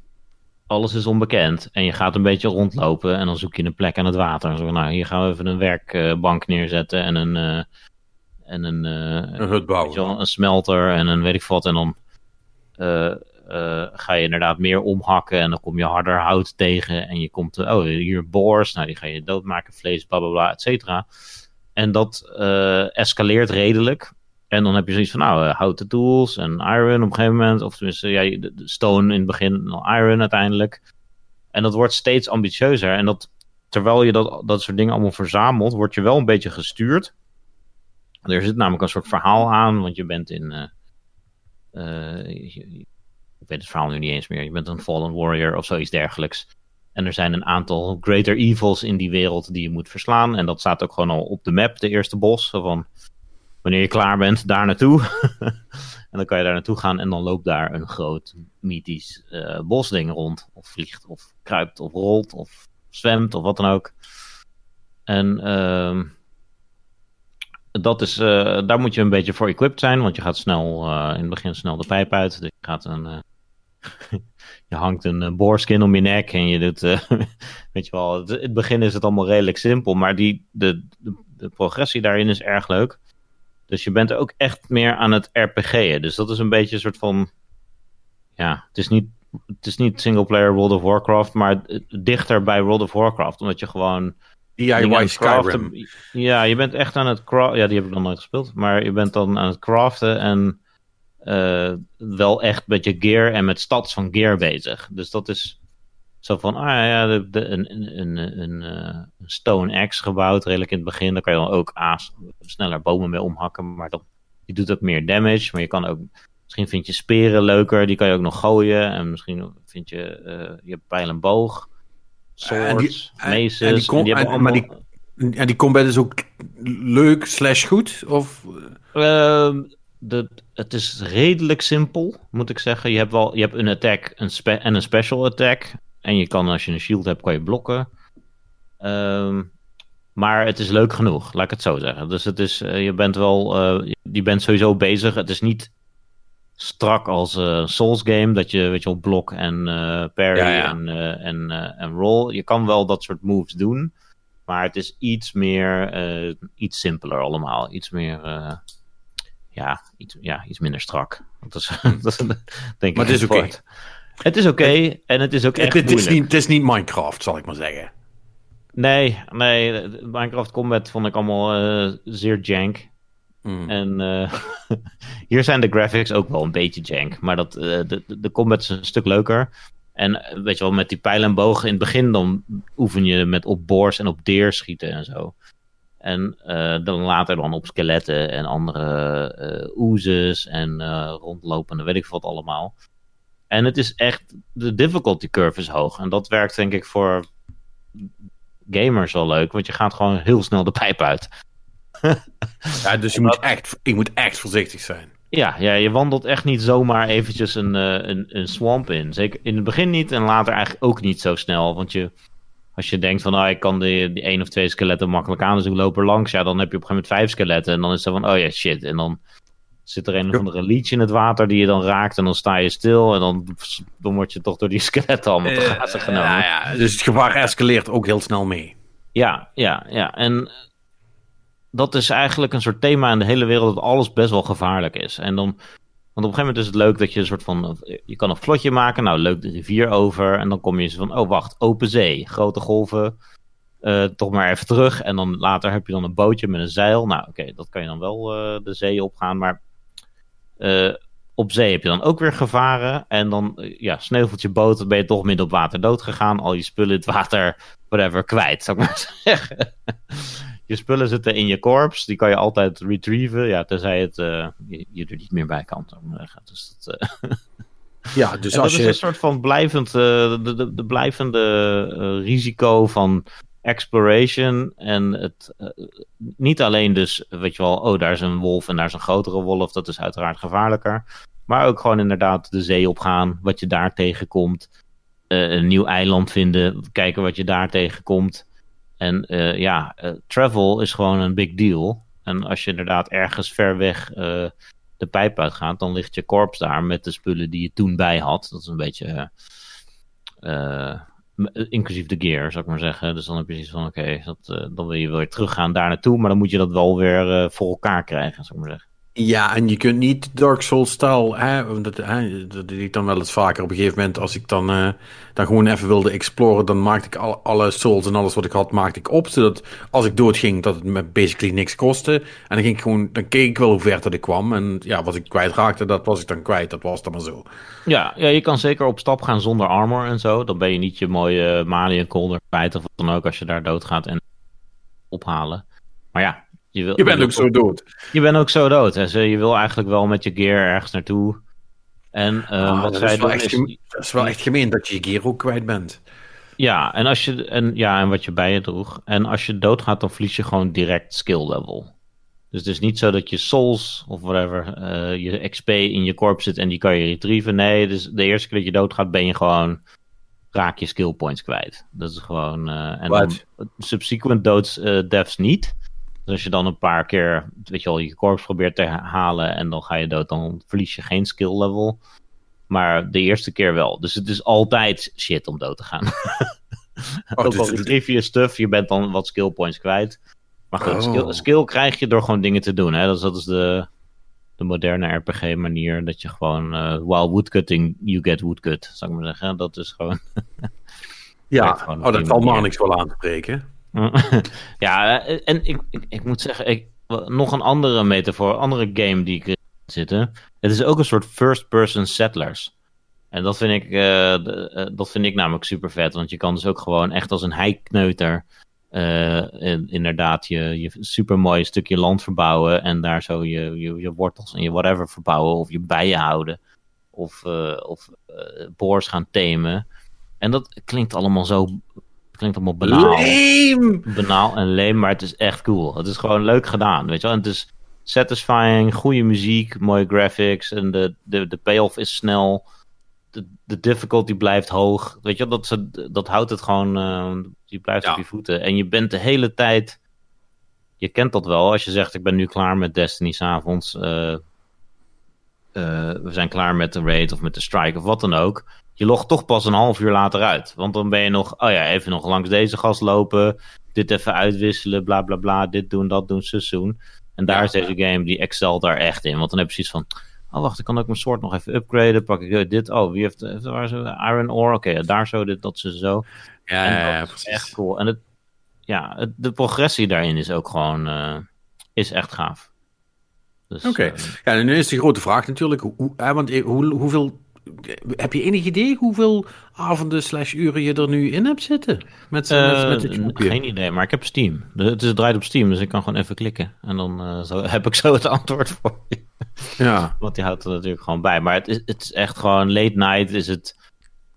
S3: alles is onbekend. En je gaat een beetje rondlopen en dan zoek je een plek aan het water. En zo, nou, hier gaan we even een werkbank neerzetten en een, eh, en een, eh,
S1: Een hut bouwen.
S3: wel, een smelter en een weet ik wat. En dan ga je inderdaad meer omhakken en dan kom je harder hout tegen. En je komt, eh, oh, hier boors, nou die ga je doodmaken, vlees, bla bla bla, et cetera. En dat eh, escaleert redelijk. En dan heb je zoiets van, nou, eh, houten tools en iron op een gegeven moment. Of tenminste, ja, stone in het begin, iron uiteindelijk. En dat wordt steeds ambitieuzer. En dat, terwijl je dat, dat soort dingen allemaal verzamelt, word je wel een beetje gestuurd. Er zit namelijk een soort verhaal aan, want je bent in. eh, eh, ik weet het verhaal nu niet eens meer. Je bent een Fallen Warrior of zoiets dergelijks. En er zijn een aantal greater evils in die wereld die je moet verslaan. En dat staat ook gewoon al op de map, de eerste bos. Van, wanneer je klaar bent, daar naartoe. en dan kan je daar naartoe gaan en dan loopt daar een groot mythisch eh, bosding rond. Of vliegt, of kruipt, of rolt, of zwemt, of wat dan ook. En ehm, dat is, eh, daar moet je een beetje voor equipped zijn, want je gaat snel, eh, in het begin snel de pijp uit. Dus je, gaat een, eh, je hangt een boorskin om je nek en je doet, weet je wel, het, in het begin is het allemaal redelijk simpel, maar die, de, de, de progressie daarin is erg leuk. Dus je bent ook echt meer aan het RPG'en. Dus dat is een beetje een soort van, ja, het is niet, het is niet single player World of Warcraft, maar dichter bij World of Warcraft, omdat je gewoon
S1: DIY Skyrim.
S3: Ja, je bent echt aan het craften. Ja, die heb ik nog nooit gespeeld. Maar je bent dan aan het craften en eh, wel echt met je gear en met stads van gear bezig. Dus dat is zo van, ah ja, de, de, een, een, een, een, eh, een stone axe gebouwd, redelijk in het begin. Daar kan je dan ook sneller bomen mee omhakken. Maar die doet ook meer damage. Maar je kan ook, misschien vind je speren leuker, die kan je ook nog gooien. En misschien vind je, eh, je pijl en boog. Swords,
S1: En die- en-
S3: maces.
S1: en die kom-
S3: en die hebben
S1: en- maar
S3: allemaal-
S1: En die combat is ook leuk slash goed? Of...
S3: De, het is redelijk simpel, moet ik zeggen. Je hebt wel je hebt een attack een spe- en een special attack. En je kan, als je een shield hebt, kan je blokken. Ehm, maar het is leuk genoeg, laat ik het zo zeggen. Dus het is, eh, je bent wel, eh, je bent sowieso bezig. Het is niet strak als een Souls game, dat je, weet je wel, blok en eh, parry
S1: Ja, ja.
S3: En, eh, en, en roll. Je kan wel dat soort moves doen. Maar het is iets meer, iets simpeler allemaal. Iets meer, ja, iets, ja, iets minder strak. Dat is, dat is denk ik
S1: Maar het is oké.
S3: Het is oké en het is ook echt
S1: Het, het, is niet, het is niet Minecraft, zal ik maar zeggen.
S3: Nee, nee, Minecraft Combat vond ik allemaal zeer jank.
S1: Hmm.
S3: En eh, hier zijn de graphics ook wel een beetje jank. Maar dat, eh, de, de- combat is een stuk leuker. En eh, weet je wel, met die pijl en bogen in het begin, dan oefen je met op boors en op deer schieten en zo. En dan later dan op skeletten en andere eh oezes en rondlopende, weet ik wat allemaal. En het is echt, de difficulty curve is hoog. En dat werkt denk ik voor gamers wel leuk, want je gaat gewoon heel snel de pijp uit.
S1: Ja, dus je moet echt, je moet echt voorzichtig zijn.
S3: Ja, ja, je wandelt echt niet zomaar eventjes een, eh, een, een swamp in. Zeker in het begin niet en later eigenlijk ook niet zo snel. Want je, als je denkt van, ah, ik kan die, die één of twee skeletten makkelijk aan, dus ik loop er langs. Ja, dan heb je op een gegeven moment vijf skeletten. En dan is het van, oh ja, shit. En dan zit er een of andere leech in het water die je dan raakt. En dan sta je stil en dan, dan word je toch door die skeletten allemaal te grazen genomen.
S1: Ja, ja, dus het gevaar escaleert ook heel snel mee.
S3: Ja, ja, ja. En dat is eigenlijk een soort thema in de hele wereld dat alles best wel gevaarlijk is. En dan, want op een gegeven moment is het leuk dat je een soort van, je kan een vlotje maken, nou leuk de rivier over. En dan kom je van, oh wacht, open zee, grote golven, eh, toch maar even terug. En dan later heb je dan een bootje met een zeil. Nou oké, dat kan je dan wel eh, de zee opgaan, maar eh, op zee heb je dan ook weer gevaren. En dan, ja, sneuvelt je boot, dan ben je toch midden op water dood gegaan. Al je spullen in het water, whatever, kwijt, zou ik maar zeggen. Je spullen zitten in je korps, die kan je altijd retrieven. Ja, tenzij het, eh, je, je er niet meer bij kan, zeggen. Dus dat, eh,
S1: Ja, dus
S3: en
S1: als
S3: dat is een soort van blijvend, eh, de, de, de blijvende eh, risico van exploration. En het, eh, niet alleen dus, weet je wel, oh daar is een wolf en daar is een grotere wolf. Dat is uiteraard gevaarlijker. Maar ook gewoon inderdaad de zee opgaan, wat je daar tegenkomt. Eh, een nieuw eiland vinden, kijken wat je daar tegenkomt. En eh, ja, eh, travel is gewoon een big deal. En als je inderdaad ergens ver weg eh, de pijp uitgaat, dan ligt je korps daar met de spullen die je toen bij had. Dat is een beetje. inclusief de gear, zou ik maar zeggen. Dus dan heb je zoiets van: oké, eh, dan wil je weer teruggaan daar naartoe. Maar dan moet je dat wel weer voor elkaar krijgen, zou ik maar zeggen.
S1: Ja, en je kunt niet Dark Souls stijl, hè, dat, hè, dat deed ik dan wel eens vaker op een gegeven moment, als ik dan, eh, dan gewoon even wilde exploren, dan maakte ik al, alle souls en alles wat ik had, maakte ik op, zodat als ik doodging, dat het me basically niks kostte. En dan ging ik gewoon, dan keek ik wel hoe ver dat ik kwam, en ja, wat ik kwijtraakte, dat was ik dan kwijt, dat was dan maar zo.
S3: Ja, ja, je kan zeker op stap gaan zonder armor en zo. Dan ben je niet je mooie Malian Colder kwijt of wat dan ook als je daar doodgaat en ophalen. Maar ja, je, wil,
S1: Je bent ook zo dood.
S3: Je bent ook zo dood. Je wil eigenlijk wel met je gear ergens naartoe. En eh,
S1: Ah,
S3: wat
S1: dat
S3: zij
S1: is wel
S3: doen
S1: echt
S3: is...
S1: Dat is wel echt gemeen dat je je gear ook kwijt bent.
S3: Ja, en als je en ja, en wat je bij je droeg. En als je doodgaat, dan verlies je gewoon direct skill level. Dus het is niet zo dat je souls of whatever, eh, je XP in je korp zit en die kan je retrieven. Nee, dus de eerste keer dat je doodgaat, ben je gewoon raak je skill points kwijt. Dat is gewoon. eh, en dan, subsequent doods eh, deaths niet. Dus als je dan een paar keer, weet je wel, je korps probeert te halen en dan ga je dood, dan verlies je geen skill level. Maar de eerste keer wel. Dus het is altijd shit om dood te gaan. Ook
S1: dus
S3: al retrieve je stuff, je bent dan wat skill points kwijt. Maar goed,
S1: Oh.
S3: skill, skill krijg je door gewoon dingen te doen. Hè? Dat is, dat is de, de moderne RPG-manier. Dat je gewoon, eh while woodcutting, you get woodcut, zou ik maar zeggen. Dat is gewoon...
S1: Ja,
S3: gewoon
S1: oh, dat valt maar niks wel aan te spreken.
S3: ja, eh, en ik, ik, ik moet zeggen, ik, nog een andere metafoor, andere game die ik zitten. Het is ook een soort first-person settlers. En dat vind, ik, eh, eh, dat vind ik namelijk super vet, want je kan dus ook gewoon echt als een heikneuter in- inderdaad je, je super mooi stukje land verbouwen en daar zo je, je, je wortels en je whatever verbouwen of je bijen houden of, of boors gaan temen. En dat klinkt allemaal zo, klinkt allemaal banaal banaal en leem, maar het is echt cool. Het is gewoon leuk gedaan, weet je wel. En het is satisfying, goede muziek, mooie graphics en de, de, de payoff is snel. De, de difficulty blijft hoog. Weet je wel, dat, ze, dat houdt het gewoon, eh, je blijft
S1: Ja.
S3: op je voeten. En je bent de hele tijd, je kent dat wel, als je zegt ik ben nu klaar met Destiny s'avonds. eh eh, we zijn klaar met de raid of met de strike of wat dan ook. Je logt toch pas een half uur later uit. Want dan ben je nog, oh ja, even nog langs deze gast lopen. Dit even uitwisselen, bla bla bla. Dit doen, dat doen, zus doen. En daar
S1: Ja.
S3: is deze game, die excelt daar echt in. Want dan heb je zoiets van, oh wacht, ik kan ook mijn soort nog even upgraden. Pak ik eh, dit, oh, wie heeft, heeft waar zo, iron ore? Oké, daar zo, dit, dat, zo, zo.
S1: Ja,
S3: En
S1: ja, ja,
S3: dat is
S1: precies.
S3: echt cool. En het, ja, het, de progressie daarin is ook gewoon, eh, is echt gaaf. Dus,
S1: Oké.
S3: eh,
S1: Ja, en nu is de grote vraag natuurlijk, hoe, want eh, hoe, hoeveel, heb je enig idee hoeveel avonden slash uren je er nu in hebt zitten? Met, met,
S3: Eh,
S1: met dit groepje?
S3: geen idee, maar ik heb Steam. Het is het draait op Steam, dus ik kan gewoon even klikken. En dan eh, zo, heb ik zo het antwoord voor je.
S1: Ja.
S3: Want die houdt er natuurlijk gewoon bij. Maar het is, het is echt gewoon late night is het...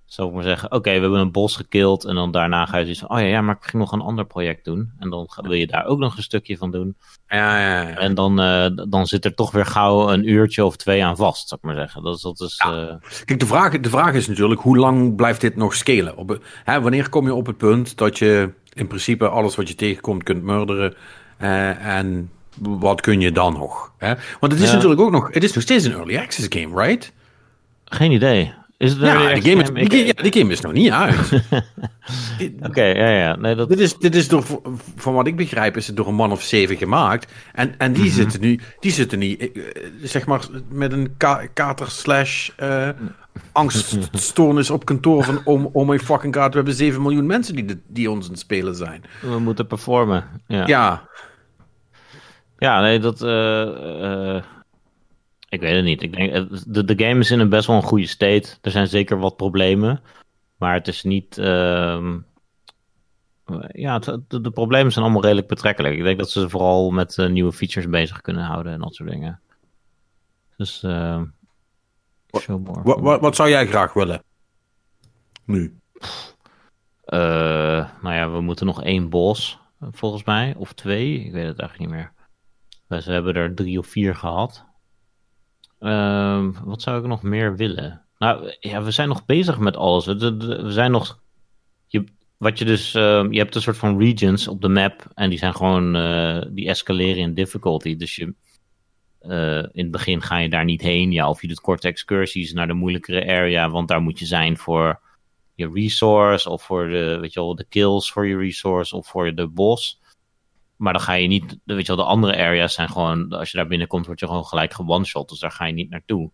S3: Zou ik maar zeggen, oké, we hebben een bos gekild. En dan daarna ga je zoiets van, oh ja, ja, maar ik ging nog een ander project doen. En dan wil je daar ook nog een stukje van doen.
S1: Ja, ja, ja.
S3: En dan, eh, dan zit er toch weer gauw een uurtje of twee aan vast, zou ik maar zeggen. Dat is, dat is,
S1: Ja.
S3: eh,
S1: Kijk, de vraag, de vraag is natuurlijk, hoe lang blijft dit nog scalen? Op, hè, wanneer kom je op het punt dat je in principe alles wat je tegenkomt kunt murderen? eh, en wat kun je dan nog? Hè? Want het is natuurlijk ook nog, het is nog steeds een early access game, right?
S3: geen idee. Is het early
S1: Ja, die game, is,
S3: game?
S1: die,
S3: Ik-
S1: game- ja, die game is nog niet uit.
S3: Oké, ja, ja. Nee, dat,
S1: Dit is, dit is door, van wat ik begrijp, is het door een man of zeven gemaakt. En, en die, zitten nu, die zitten nu, eh, zeg maar, met een ka kater slash eh, angststoornis op kantoor van, oh, oh my fucking god, we hebben 7 miljoen mensen die, die ons aan het spelen zijn.
S3: we moeten performen. Ja,
S1: Ja,
S3: ja nee, dat... eh, eh, ik weet het niet. Ik denk, de, de game is in een best wel een goede state. Er zijn zeker wat problemen. Maar het is niet... ehm, ja, de, de problemen zijn allemaal redelijk betrekkelijk. Ik denk dat ze vooral met eh, nieuwe features bezig kunnen houden en dat soort dingen. Dus... more.
S1: wat, wat, wat zou jij graag willen? Nu.
S3: Eh, nou ja, we moeten nog één bos, eh, volgens mij. Of twee, ik weet het eigenlijk niet meer. Dus we hebben er drie of vier gehad. Ehm, wat zou ik nog meer willen? Nou, ja, we zijn nog bezig met alles. We, zijn nog... Je, wat je dus, uh, je hebt een soort van regions op de map en die zijn gewoon, uh, die escaleren in difficulty. Dus je, uh, in het begin ga je daar niet heen, ja, of je doet korte excursies naar de moeilijkere area, want daar moet je zijn voor je resource of voor de, weet je wel, de kills voor je resource of voor de boss. Maar dan ga je niet, weet je wel, de andere areas zijn gewoon, als je daar binnenkomt, word je gewoon gelijk gewone-shot, dus daar ga je niet naartoe.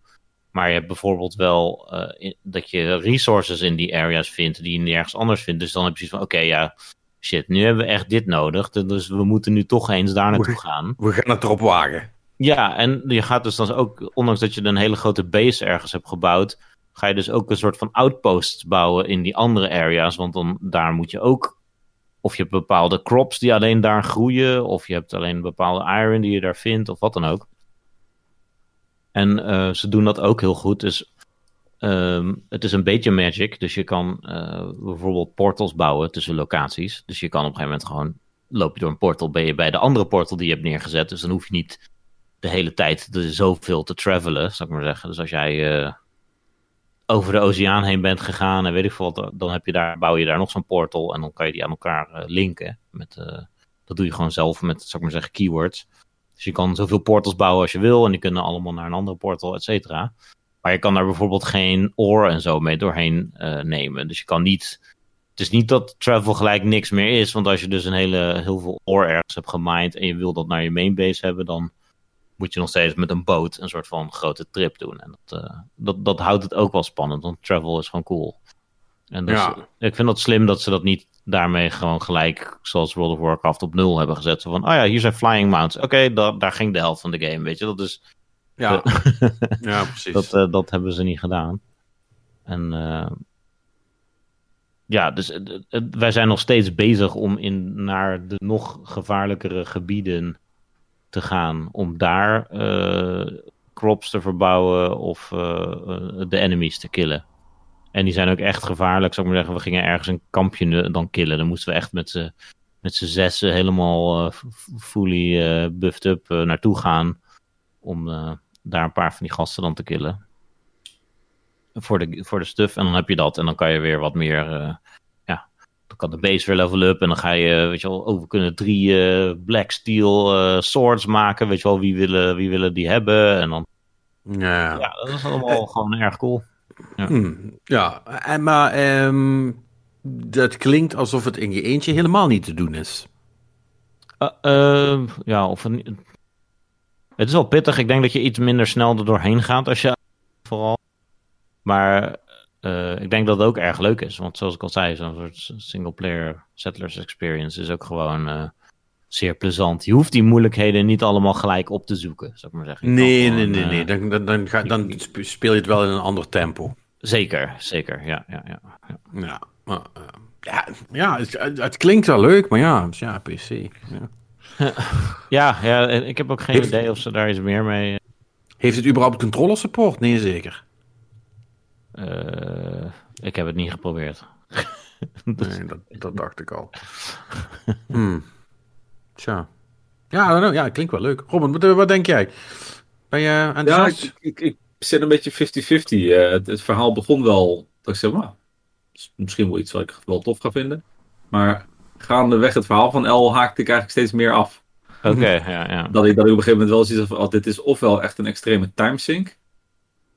S3: Maar je hebt bijvoorbeeld wel uh, in, dat je resources in die areas vindt die je nergens anders vindt. Dus dan heb je zoiets van: oké, okay, ja, shit, nu hebben we echt dit nodig. Dus we moeten nu toch eens daar naartoe gaan.
S1: We gaan het erop wagen.
S3: Ja, en je gaat dus dan ook, ondanks dat je een hele grote base ergens hebt gebouwd, ga je dus ook een soort van outposts bouwen in die andere areas. Want dan daar moet je ook. Of je hebt bepaalde crops die alleen daar groeien. Of je hebt alleen bepaalde iron die je daar vindt. Of wat dan ook. En uh, ze doen dat ook heel goed. Dus um, het is een beetje magic. Dus je kan uh, bijvoorbeeld portals bouwen tussen locaties. Dus je kan op een gegeven moment gewoon. Loop je door een portal, ben je bij de andere portal die je hebt neergezet. Dus dan hoef je niet de hele tijd de, zoveel te travelen, zou ik maar zeggen. Dus als jij uh, over de oceaan heen bent gegaan en weet ik veel, dan heb je daar, bouw je daar nog zo'n portal en dan kan je die aan elkaar linken. Met, dat doe je gewoon zelf met, zou ik maar zeggen, keywords. Dus je kan zoveel portals bouwen als je wil en die kunnen allemaal naar een andere portal, et cetera. Maar je kan daar bijvoorbeeld geen ore en zo mee doorheen uh, nemen. Dus je kan niet. Het is niet dat travel gelijk niks meer is. Want als je dus een hele, heel veel ore ergens hebt gemined en je wil dat naar je mainbase hebben, dan moet je nog steeds met een boot een soort van grote trip doen. En dat, uh, dat, dat houdt het ook wel spannend, want travel is gewoon cool. En dus, ja. ik vind dat slim dat ze dat niet daarmee gewoon gelijk, zoals World of Warcraft, op nul hebben gezet. Zo van, oh ja, hier zijn flying mounts. Oké, okay, daar, daar ging de helft van de game, weet je. Dat is...
S1: Ja, ja precies.
S3: Dat, uh, dat hebben ze niet gedaan. En uh, ja, dus wij zijn nog steeds bezig om in, naar de nog gevaarlijkere gebieden te gaan. Om daar crops te verbouwen of de enemies te killen. En die zijn ook echt gevaarlijk, zou ik maar zeggen. We gingen ergens een kampje dan killen. Dan moesten we echt met z'n met zessen helemaal fully buffed up naartoe gaan. Om daar een paar van die gasten dan te killen. Voor de, voor de stuff. En dan heb je dat. En dan kan je weer wat meer. Dan kan de base weer level up. En dan ga je, weet je wel, over kunnen drie black steel swords maken. Weet je wel, wie willen, wie willen die hebben? En dan.
S1: Ja,
S3: ja dat is allemaal gewoon erg cool.
S1: Ja, hmm, ja. En, maar um, dat klinkt alsof het in je eentje helemaal niet te doen is.
S3: Uh, uh, ja, of een, het is wel pittig. Ik denk dat je iets minder snel er doorheen gaat als je vooral. Maar uh, ik denk dat het ook erg leuk is. Want zoals ik al zei, zo'n soort single-player settlers experience is ook gewoon zeer plezant. Je hoeft die moeilijkheden niet allemaal gelijk op te zoeken, zou ik maar zeggen.
S1: Nee, nee, nee, nee. Dan, dan, dan, ga, dan speel je het wel in een ander tempo.
S3: Zeker, zeker. Ja, ja, ja.
S1: Ja, ja, maar, ja, ja het, het, klinkt wel leuk, maar ja, ja PC. Ja.
S3: ja, ja, ik heb ook geen Heeft... idee of ze daar iets meer mee...
S1: Heeft het überhaupt controller support? Nee, zeker.
S3: Uh, ik heb het niet geprobeerd.
S1: dus... Nee, dat, dat dacht ik al. hmm. Tja. Ja, know, ja, klinkt wel leuk. Robin, wat, wat denk jij? Ben je aan
S4: Ja, ik, ik, ik, zit een beetje 50-50. Uh, het, het, verhaal begon wel, dat ik zeg, nou, misschien wel iets wat ik wel tof ga vinden. Maar gaandeweg het verhaal van L haakte ik eigenlijk steeds meer af.
S3: Oké, okay, ja, ja.
S4: Dat ik, dat ik op een gegeven moment wel zoiets van, oh, dit is ofwel echt een extreme timesync.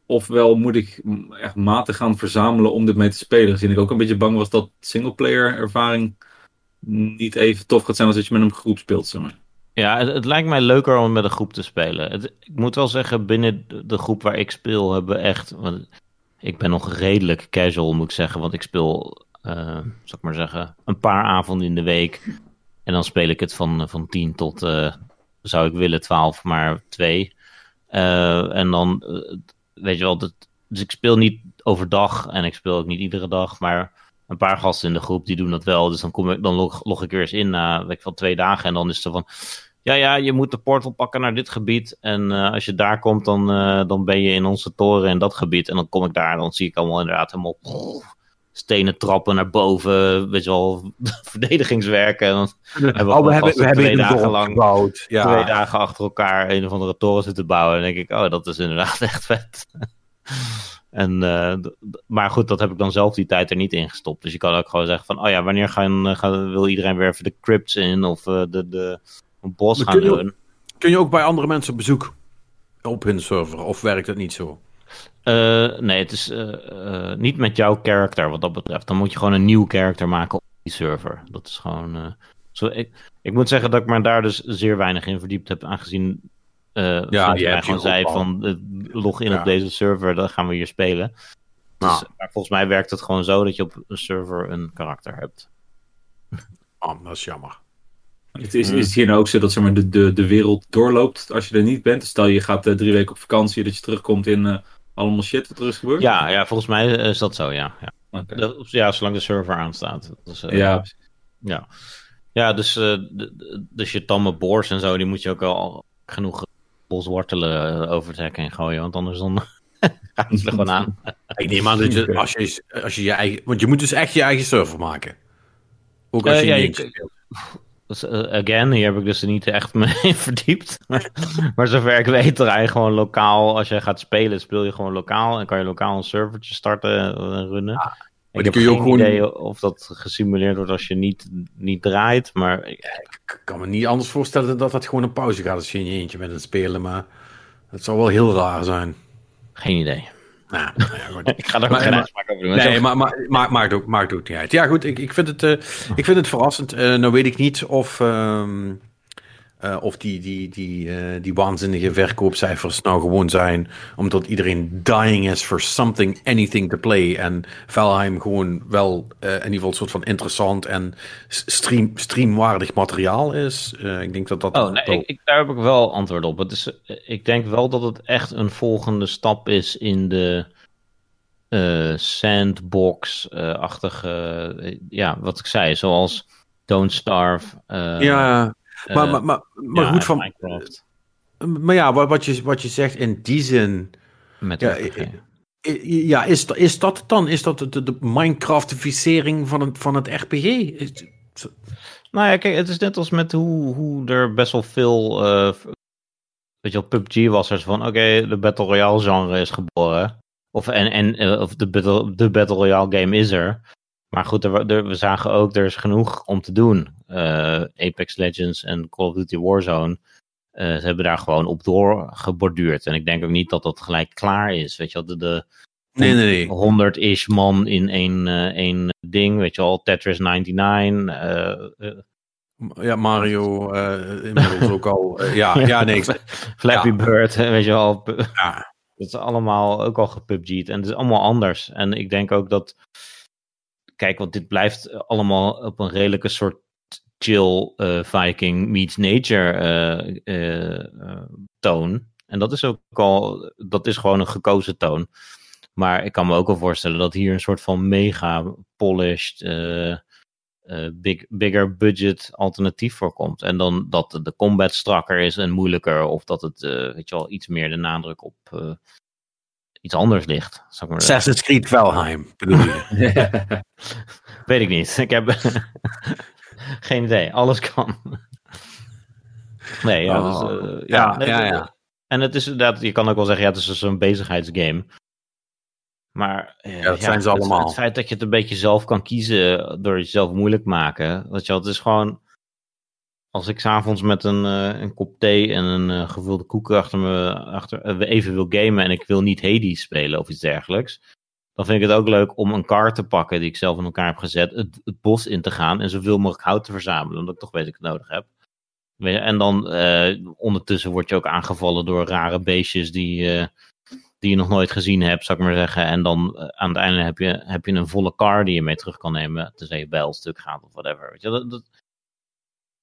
S4: Ofwel moet ik echt maten gaan verzamelen om dit mee te spelen. Gezien ik ook een beetje bang was dat singleplayer ervaring niet even tof gaat zijn als dat je met een groep speelt. Zeg maar.
S3: Ja, het, lijkt mij leuker om met een groep te spelen. Ik moet wel zeggen, binnen de groep waar ik speel hebben echt... Want ik ben nog redelijk casual, moet ik zeggen. Want ik speel, uh, maar zeggen, een paar avonden in de week. En dan speel ik het van, van 10 tot, uh, zou ik willen, 12, maar 2. Uh, en dan, weet je wel, dat, dus ik speel niet overdag en ik speel ook niet iedere dag. Maar een paar gasten in de groep die doen dat wel. Dus dan, kom ik, dan log, ik weer eens in na weet wel, twee dagen. En dan is het van. Ja, ja, je moet de portal pakken naar dit gebied. En uh, als je daar komt, dan, uh, dan ben je in onze toren in dat gebied. En dan kom ik daar en dan zie ik allemaal inderdaad helemaal stenen trappen naar boven. Weet je wel, verdedigingswerken. En dan hebben we, oh, we hebben, we twee hebben dagen lang gebouwd. Ja. twee dagen achter elkaar een of andere toren zitten bouwen. En dan denk ik, oh, dat is inderdaad echt vet. En, eh, maar goed, dat heb ik dan zelf die tijd er niet in gestopt. Dus je kan ook gewoon zeggen van, oh ja, wanneer gaan, eh, gaan, wil iedereen weer even de crypts in of eh, de, de een bos
S1: Maar
S3: gaan
S1: kun je-
S3: doen?
S1: Kun je ook bij andere mensen op bezoek op hun server? Of werkt dat niet zo?
S3: Eh, nee, het is eh, eh, niet met jouw character wat dat betreft. Dan moet je gewoon een nieuw character maken op die server. Dat is gewoon. eh, zo, ik, ik moet zeggen dat ik me daar dus zeer weinig in verdiept heb, aangezien. eh ja, mij
S1: je
S3: gewoon
S1: ook
S3: zei van log in
S1: Ja.
S3: op deze server, dan gaan we hier spelen. Dus,
S1: Nou.
S3: maar volgens mij werkt het gewoon zo dat je op een server een karakter hebt.
S1: Oh, dat is jammer.
S4: Het is, is het hier nou ook zo dat zeg maar, de, de, de wereld doorloopt als je er niet bent? Stel je gaat drie weken op vakantie, dat je terugkomt in eh, allemaal shit wat er is gebeurd?
S3: Ja, ja, volgens mij is dat zo, ja. Ja. Dat- ja zolang de server aanstaat. Dus, eh,
S4: ja.
S3: Ja, ja dus, eh, de- de- dus je tamme boors en zo, die moet je ook al genoeg boswortelen uh, over het hek heen gooien, want anders dan gaan ze er gewoon aan.
S1: Ik neem aan dat je, als je, als je je eigen... Want je moet dus echt je eigen server maken. Ook als
S3: Eh,
S1: je
S3: ja. Dus, eh, again, hier heb ik dus er niet echt mee in verdiept. Maar, maar zover ik weet, draai je gewoon lokaal. Als je gaat spelen, speel je gewoon lokaal. En kan je lokaal een servertje starten en runnen. ik heb
S1: kun je
S3: geen
S1: ook gewoon-
S3: idee of dat gesimuleerd wordt als je niet, niet draait. Maar ik-
S1: Ik kan me niet anders voorstellen dat dat gewoon een pauze gaat als je in je eentje bent aan het spelen. Maar het zou wel heel raar zijn.
S3: geen idee.
S1: Nou, nou ja, goed.
S3: Ik ga er ook
S1: Maar-
S3: geen
S1: maar-
S3: uitspraak over doen.
S1: Nee, maar, maar, maar maakt, ook, maakt ook niet uit. Ja, goed, ik, ik, vind, het, eh, ik vind het verrassend. Eh, nou weet ik niet of, ehm, eh, of die, die, die, eh, die waanzinnige verkoopcijfers nou gewoon zijn omdat iedereen dying is for something, anything to play. En Valheim gewoon wel eh, in ieder geval een soort van interessant en stream, streamwaardig materiaal is. Ik denk dat dat...
S3: Oh, nee,
S1: wel-
S3: ik, ik, daar heb ik wel antwoord op. Het is, ik denk wel dat het echt een volgende stap is in de sandbox-achtige, ja, wat ik zei, zoals Don't Starve.
S1: ja, maar,
S3: eh,
S1: maar, maar, maar
S3: ja,
S1: goed van...
S3: Minecraft
S1: Maar ja, wat, je, wat je zegt in die zin...
S3: met
S1: Ja, Ja, is, dat- is dat het dan? Is dat de, de Minecraftificering van het, van het RPG? Is-
S3: Nou ja, kijk, het is net als met hoe, hoe er best wel veel. eh, weet je wel, PUBG was er van: oké, de Battle Royale genre is geboren. Of, en, en, eh, of de, battle, de Battle Royale game is er. Maar goed, er, er- we zagen ook, er is genoeg om te doen. Eh, Apex Legends en Call of Duty Warzone. eh, ze hebben daar gewoon op doorgeborduurd. En ik denk ook niet dat dat gelijk klaar is. Weet je wel, de, de,
S1: Nee, nee, nee.
S3: 100-ish man in één, eh, één ding. Weet je wel, Tetris 99. eh, eh,
S1: Ja, Mario inmiddels ook al. ja, ja, nee.
S3: Flappy
S1: Ja.
S3: Bird, weet je wel.
S1: Ja.
S3: Dat is allemaal ook al gepubg'd. En het is allemaal anders. En ik denk ook dat... Kijk, want dit blijft allemaal op een redelijke soort chill eh, Viking meets nature eh, eh, eh, toon. En dat is ook al... Dat is gewoon een gekozen toon. Maar ik kan me ook wel voorstellen dat hier een soort van mega polished... eh, eh, big, bigger budget alternatief voor komt. En dan dat de combat strakker is en moeilijker, of dat het, eh, weet je wel, iets meer de nadruk op eh, iets anders ligt. Ik maar.
S1: Assassin's Creed Valheim, bedoel je?
S3: Weet ik niet. Ik heb geen idee. Alles kan. Nee, ja.
S1: Oh,
S3: dus, eh,
S1: ja, ja.
S3: En het is inderdaad, je kan ook wel zeggen, ja, het is dus een bezigheidsgame. Maar eh,
S1: Ja, dat zijn ze
S3: het-
S1: allemaal.
S3: Het, feit dat je het een beetje zelf kan kiezen door jezelf moeilijk maken. Weet je wel, het is gewoon. Als ik s'avonds met een, eh, een kop thee en een eh, gevulde koek achter me achter, eh, even wil gamen en ik wil niet Hades spelen of iets dergelijks. Dan vind ik het ook leuk om een kaart te pakken die ik zelf in elkaar heb gezet, het, bos in te gaan en zoveel mogelijk hout te verzamelen, omdat ik toch weet dat ik het nodig heb. En dan ondertussen word je ook aangevallen door rare beestjes die, die je nog nooit gezien hebt, zou ik maar zeggen. En dan aan het einde heb je, heb je een volle car die je mee terug kan nemen, tenzij je bijl stuk gaat of whatever. Weet je, dat, dat-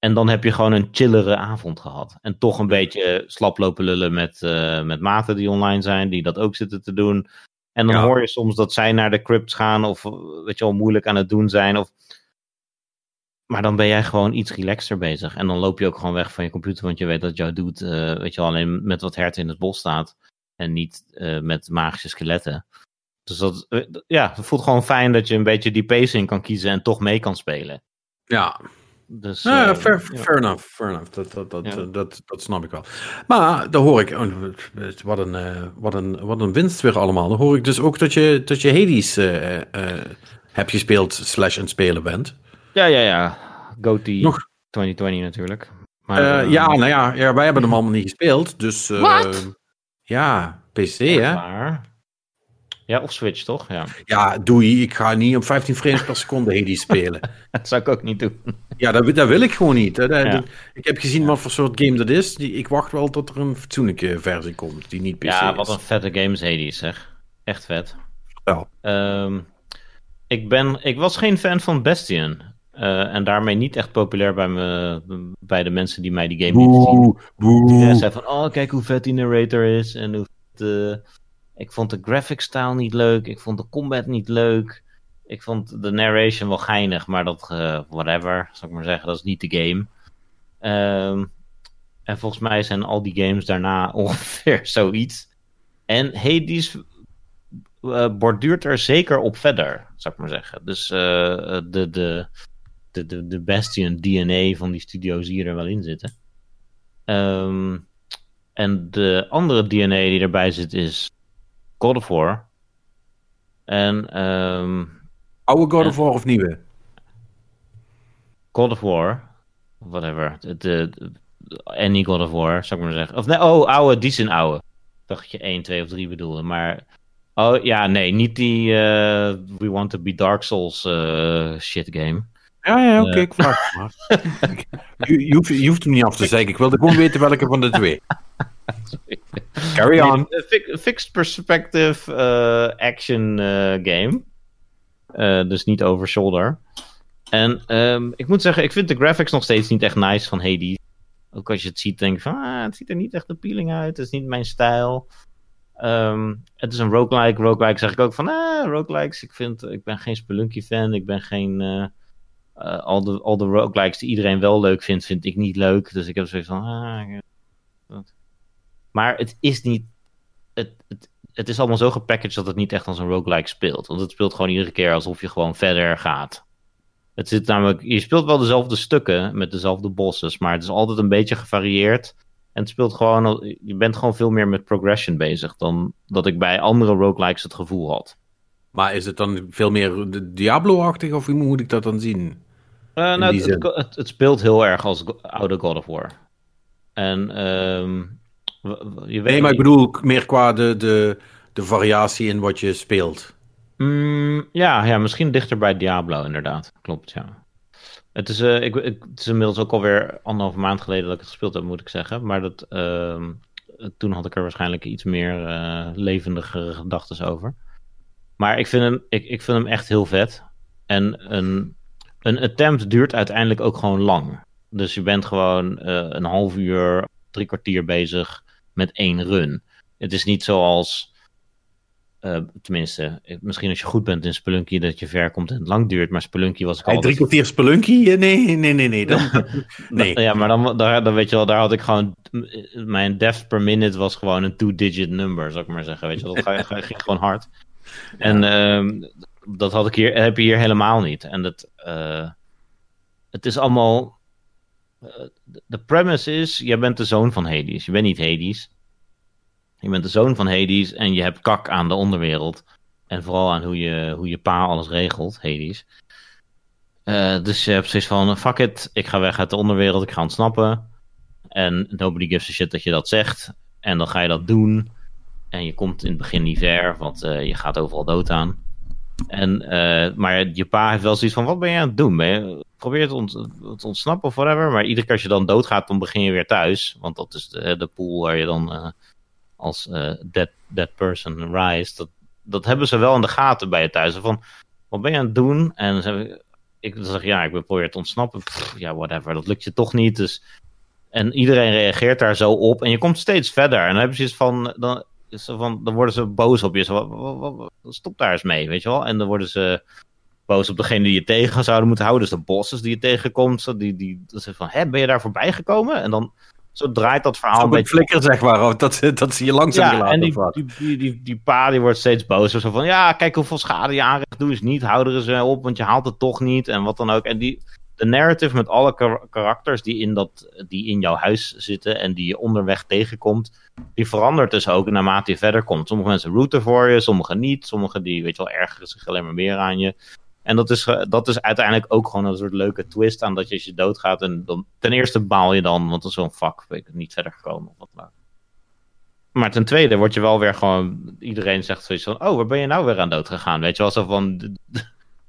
S3: En dan heb je gewoon een chillere avond gehad. En toch een beetje slap lopen lullen met, eh, met maten die online zijn, die dat ook zitten te doen. En dan
S1: Ja.
S3: hoor je soms dat zij naar de crypts gaan of eh, weet je wel, moeilijk aan het doen zijn. Of... Maar dan ben jij gewoon iets relaxter bezig. En dan loop je ook gewoon weg van je computer, want je weet dat jouw doet, eh, weet je wel, alleen met wat herten in het bos staat. En niet met magische skeletten. Dus dat, ja, het voelt gewoon fijn dat je een beetje die pacing kan kiezen en toch mee kan spelen.
S1: Ja.
S3: Dus,
S1: Ja,
S3: eh,
S1: fair,
S3: ja.
S1: fair enough, fair enough. Dat, dat, dat,
S3: Ja.
S1: eh, dat, dat snap ik wel. Maar dan hoor ik, oh, wat een, eh, wat een, wat een winst weer allemaal. Dan hoor ik dus ook dat je, dat je Hades eh, eh, hebt gespeeld slash het spelen bent.
S3: Ja, ja, ja. GOTY
S1: Nog-
S3: 2020 natuurlijk. Maar,
S1: Eh,
S3: eh,
S1: ja, nou ja, ja, wij hebben hem allemaal niet gespeeld. Dus eh, ja, PC hè.
S3: Maar... Ja, of Switch, toch? Ja.
S1: Ja, doei, ik ga niet op 15 frames per seconde Hades spelen.
S3: Dat zou ik ook niet doen.
S1: Ja, dat, dat wil ik gewoon niet. hè. Dat-
S3: Ja.
S1: dat- ik heb gezien wat voor soort game dat is. Die, ik wacht wel tot er een fatsoenlijke versie komt, die niet PC
S3: Ja,
S1: is.
S3: wat een vette games Hades, zeg. Echt vet.
S1: Ja.
S3: Ehm, ik, ben, ik was geen fan van Bastion. Eh, en daarmee niet echt populair bij, me, bij de mensen die mij die game lieten zien.
S1: Boe, boe.
S3: Iedereen zei van, oh, kijk hoe vet die narrator is. En hoe vet, eh, ik vond de graphic style niet leuk. Ik vond de combat niet leuk. Ik vond de narration wel geinig, maar dat, eh, whatever, zal ik maar zeggen, dat is niet de game. Ehm, en volgens mij zijn al die games daarna ongeveer zoiets. En Hades eh, borduurt er zeker op verder, zou ik maar zeggen. Dus eh, de, de, de, de, de Bastion DNA van die studio zie je er wel in zitten. Ehm, en de andere DNA die erbij zit is God of War. En ehm,
S1: Oude God of War of nieuwe?
S3: God of War, whatever. De, any God of War, zou ik maar zeggen. Of nee, oh, oude, die zijn oude. Ik dacht dat je 1, 2 of 3 bedoelde. Maar, oh ja, nee, niet die eh, We Want to be Dark Souls eh, shit game.
S1: Ja, ja, oké,
S3: Eh.
S1: ik vraag het maar. je, je, hoeft, je hoeft hem niet af te zeggen. Ik wilde gewoon weten welke van de twee. Carry on.
S3: Een fi- fixed perspective eh, action eh, game. Eh, dus niet over shoulder. En ehm, ik moet zeggen, ik vind de graphics nog steeds niet echt nice van Hades. Ook als je het ziet, denk ik van, ah, het ziet er niet echt appealing uit. Het is niet mijn stijl. Ehm, het is een roguelike. Roguelike zeg ik ook van, ah, roguelikes. Ik, vind, ik ben geen Spelunky fan. Ik ben geen... eh, eh, al, de, al de roguelikes die iedereen wel leuk vindt, vind ik niet leuk. Dus ik heb zoiets van, ah, dat. Maar het is niet het, het, het is allemaal zo gepackaged dat het niet echt als een roguelike speelt. Want het speelt gewoon iedere keer alsof je gewoon verder gaat. Het zit namelijk, je speelt wel dezelfde stukken met dezelfde bosses, maar het is altijd een beetje gevarieerd. En het speelt gewoon, je bent gewoon veel meer met progression bezig dan dat ik bij andere roguelikes het gevoel had.
S1: Maar is het dan veel meer de Diablo-achtig of hoe moet ik dat dan zien?
S3: Eh, nou, het, het, speelt heel erg als oude God of War. En ehm, je weet
S1: Nee, maar ik bedoel meer qua de, de, de variatie in wat je speelt.
S3: Mm, ja, ja, misschien dichter bij Diablo, inderdaad. Klopt, ja. Het is, eh, ik, ik- het is inmiddels ook alweer anderhalve maand geleden dat ik het gespeeld heb, moet ik zeggen. Maar dat, ehm, toen had ik er waarschijnlijk iets meer eh levendige gedachten over. Maar ik vind, hem, ik, ik vind hem echt heel vet. En een, een attempt duurt uiteindelijk ook gewoon lang. Dus je bent gewoon eh, een half uur, drie kwartier bezig met één run. Het is niet zoals eh, tenminste, eh, misschien als je goed bent in Spelunky dat je ver komt en het lang duurt. Maar Spelunky was ik
S1: Hey, drie kwartier Spelunky? Eh, Nee, nee, nee, nee. Dan, nee.
S3: Ja, maar dan, daar, dan weet je wel, daar had ik gewoon. Mijn def per minute was gewoon een two-digit number, zou ik maar zeggen. Weet je, dat ging gewoon hard. En ehm, dat had ik hier, heb je hier helemaal niet. En dat, eh, het is allemaal. Eh, de premise is: jij bent de zoon van Hades. Je bent niet Hades. Je bent de zoon van Hades en je hebt kak aan de onderwereld. En vooral aan hoe je, hoe je pa alles regelt, Hades. Eh, dus je hebt zoiets van, fuck it, ik ga weg uit de onderwereld, ik ga ontsnappen. En nobody gives a shit dat je dat zegt. En dan ga je dat doen. En je komt in het begin niet ver, want eh, je gaat overal dood aan. En, maar je pa heeft wel zoiets van, wat ben je aan het doen? Ben je, probeer het ont- te ontsnappen of whatever. Maar iedere keer als je dan doodgaat, dan begin je weer thuis. Want dat is de, de pool waar je dan eh, als eh dead, dead person rise. Dat, dat hebben ze wel in de gaten bij je thuis. Van, wat ben je aan het doen? En ik, zeg, ja, ik probeer te ontsnappen. Ja, whatever, dat lukt je toch niet. Dus... En iedereen reageert daar zo op. En je komt steeds verder. En dan heb je zoiets van, dan, van, dan worden ze boos op je. Stop daar eens mee, weet je wel. En dan worden ze boos op degene die je tegen zouden moeten houden. Dus de bosses die je tegenkomt. Zo, die, die, dat ze van, hè, ben je daar voorbij gekomen? En dan zo draait dat verhaal een
S1: Op een
S3: beetje
S1: flikker, zeg maar. of Dat, dat zie je langzaam
S3: ja, en die, die, die, die, die pa die wordt steeds bozer. Zo van, ja, kijk hoeveel schade je aanricht. Doe eens niet, hou er eens eh, op, want je haalt het toch niet. En wat dan ook. En die, de narrative met alle kar- karakters die in, dat, die in jouw huis zitten en die je onderweg tegenkomt, die verandert dus ook naarmate je verder komt. Sommige mensen rooten voor je, sommige niet. Sommige die, weet je wel, ergeren zich alleen maar meer aan je. En dat is, eh, dat is uiteindelijk ook gewoon een soort leuke twist aan dat je als je doodgaat. En dan, ten eerste baal je dan, want dat is zo'n vak, weet ik niet verder gekomen of wat dan ook. Maar ten tweede word je wel weer gewoon, iedereen zegt zoiets van, oh, waar ben je nou weer aan dood gegaan? Weet je wel, zo van,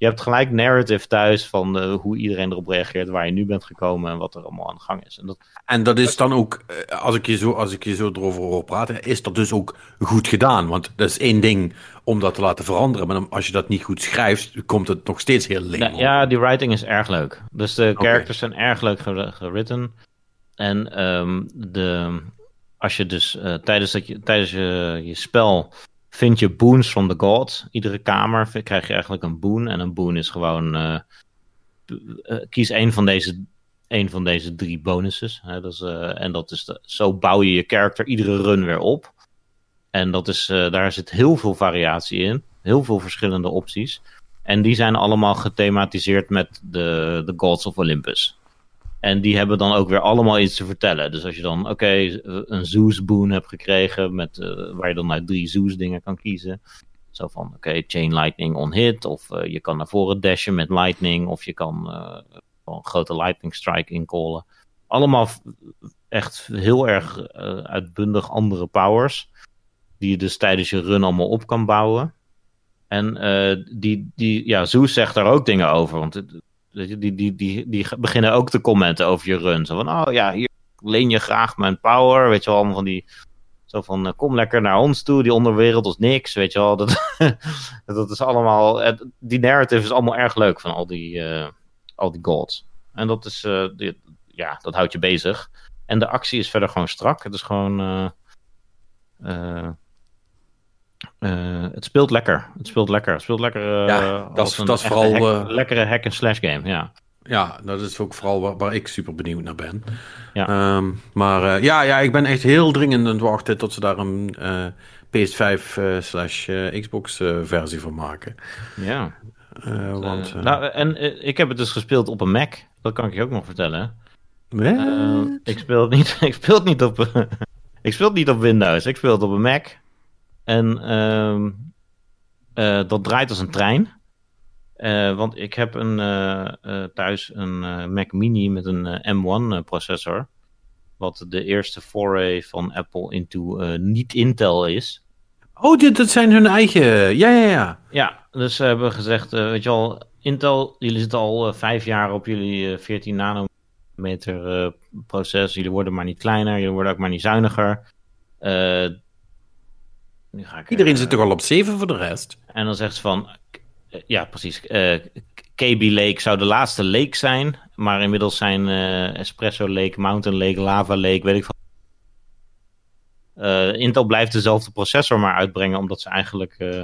S3: je hebt gelijk narrative thuis van eh, hoe iedereen erop reageert, waar je nu bent gekomen en wat er allemaal aan de gang is. En dat,
S1: En dat is dan ook, eh, als ik je zo, als ik je zo erover hoor praten, is dat dus ook goed gedaan. Want dat is één ding om dat te laten veranderen. Maar als je dat niet goed schrijft, komt het nog steeds heel leeg.
S3: Ja, ja, die writing is erg leuk. Dus de characters zijn erg leuk ger- geritten. En ehm, de, als je dus eh, tijdens, dat je, tijdens je, je spel vind je boons from the gods. Iedere kamer krijg je eigenlijk een boon. En een boon is gewoon eh, eh, kies één van deze, één van deze drie bonuses. Hè, dat is, eh, en dat is zo bouw je je character iedere run weer op. En dat is, eh, daar zit heel veel variatie in. Heel veel verschillende opties. En die zijn allemaal gethematiseerd met de, de Gods of Olympus. En die hebben dan ook weer allemaal iets te vertellen. Dus als je dan, oké, een Zeus boon hebt gekregen, met, eh, waar je dan uit drie Zeus dingen kan kiezen. Zo van, oké, Chain Lightning on hit. Of eh, je kan naar voren dashen met Lightning. Of je kan eh, een grote Lightning Strike inkallen. Allemaal echt heel erg eh, uitbundig andere powers. Die je dus tijdens je run allemaal op kan bouwen. En eh, die, die, ja, Zeus zegt daar ook dingen over. Want het- die, die, die, die beginnen ook te commenten over je run. Zo van, oh ja, hier leen je graag mijn power. Weet je wel, allemaal van die... Zo van, eh, kom lekker naar ons toe, die onderwereld is niks, weet je wel. Dat, dat is allemaal... Die narrative is allemaal erg leuk van al die, eh, al die gods. En dat is... eh, ja, dat houdt je bezig. En de actie is verder gewoon strak. Het is gewoon... eh, het speelt lekker. Het speelt lekker. Het speelt lekker. eh,
S1: Ja, dat is- dat vooral,
S3: hack-
S1: eh,
S3: lekkere hack-and-slash game. Ja.
S1: Ja, dat is ook vooral waar, waar ik super benieuwd naar ben.
S3: Ja.
S1: Ehm, maar ja, ja, ik ben echt heel dringend aan het wachten tot ze daar een eh, PS5 eh, slash Xbox versie van maken.
S3: ja.
S1: Want,
S3: nou, en ik heb het dus gespeeld op een Mac. Dat kan ik je ook nog vertellen. ik speel het niet, ik speel het niet op. ik speel het niet op Windows. Ik speel het op een Mac. En ehm, eh, dat draait als een trein. Eh, want ik heb een, eh, thuis een Mac Mini met een eh, M1 processor. Wat de eerste foray van Apple into niet-Intel is.
S1: Oh, dit, dat zijn hun eigen. Ja, ja, ja.
S3: Ja, dus ze hebben gezegd, weet je wel, Intel, jullie zitten al vijf jaar op jullie eh, 14 nanometer proces. Jullie worden maar niet kleiner, jullie worden ook maar niet zuiniger. Eh, nu ga ik,
S1: Iedereen
S3: eh,
S1: zit toch al op 7 voor de rest?
S3: En dan zegt ze van, eh, ja precies, eh, KB Lake zou de laatste lake zijn, maar inmiddels zijn eh, Espresso Lake, Mountain Lake, Lava Lake, weet ik veel. Eh, Intel blijft dezelfde processor maar uitbrengen, omdat ze eigenlijk eh,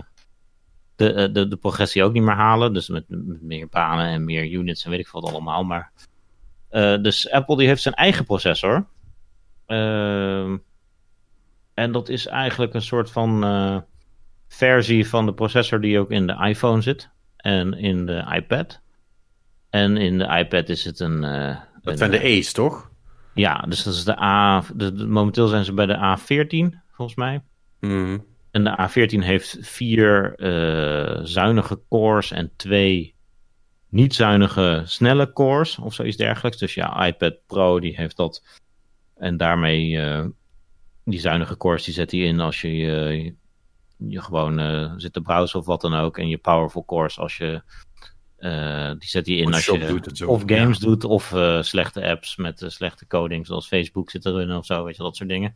S3: de, eh, de, de progressie ook niet meer halen. Dus met, met meer banen en meer units en weet ik veel wat allemaal. Maar, eh, dus Apple die heeft zijn eigen processor. Ehm, en dat is eigenlijk een soort van eh, versie van de processor die ook in de iPhone zit. En in de iPad. En in de iPad is het een... eh,
S1: Dat
S3: een,
S1: zijn de
S3: eh,
S1: A's, toch?
S3: Ja, dus dat is de A... De, de- momenteel zijn ze bij de A14, volgens mij.
S1: Mhm.
S3: En de A14 heeft vier zuinige cores en twee niet zuinige snelle cores of zoiets dergelijks. Dus ja, iPad Pro die heeft dat. En daarmee die zuinige cores die zet hij in als je je, je gewoon eh, zit te browsen of wat dan ook. En je powerful cores als je eh, die zet hij in als je
S1: doet
S3: of games
S1: ja.
S3: doet of eh, slechte apps met slechte coding zoals Facebook zit erin of zo, weet je dat soort dingen.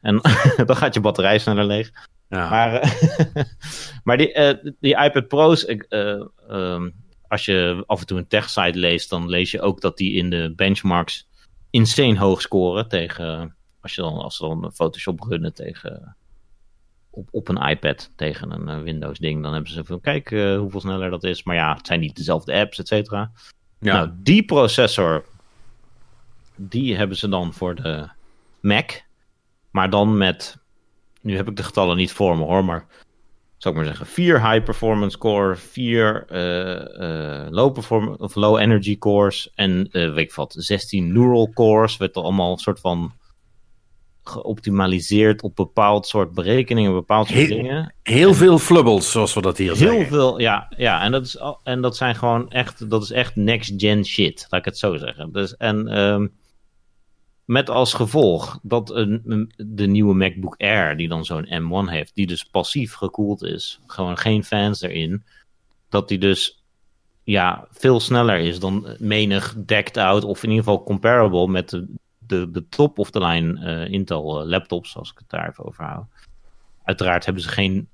S3: En dan gaat je batterij sneller leeg.
S1: Ja.
S3: Maar, maar die, die iPad Pro's, ik, eh, ehm, als je af en toe een tech-site leest, dan lees je ook dat die in de benchmarks insane hoog scoren tegen, als, je dan, als ze dan Photoshop runnen tegen, op, op een iPad tegen een eh, Windows-ding, dan hebben ze van, kijk eh, hoeveel sneller dat is. Maar ja, het zijn niet dezelfde apps, et cetera.
S1: ja.
S3: Nou, die processor, die hebben ze dan voor de Mac. Maar dan met, nu heb ik de getallen niet voor me hoor, maar zou ik maar zeggen, vier high performance core, vier eh, low, perform of low energy cores en weet ik wat, 16 neural cores. Werd er allemaal een soort van geoptimaliseerd op bepaald soort berekeningen, bepaald soort
S1: Heel-
S3: dingen.
S1: Heel veel flubbels, zoals we dat hier
S3: Heel
S1: zeggen.
S3: veel, ja, ja en, dat is, en dat zijn gewoon echt, dat is echt next-gen shit, laat ik het zo zeggen. Dus, en ehm, met als gevolg dat een- de nieuwe MacBook Air, die dan zo'n M1 heeft, die dus passief gekoeld is, gewoon geen fans erin, dat die dus ja, veel sneller is dan menig decked out, of in ieder geval comparable met de, de, de top of the line eh, Intel eh, laptops, als ik het daar even over hou. Uiteraard hebben ze geen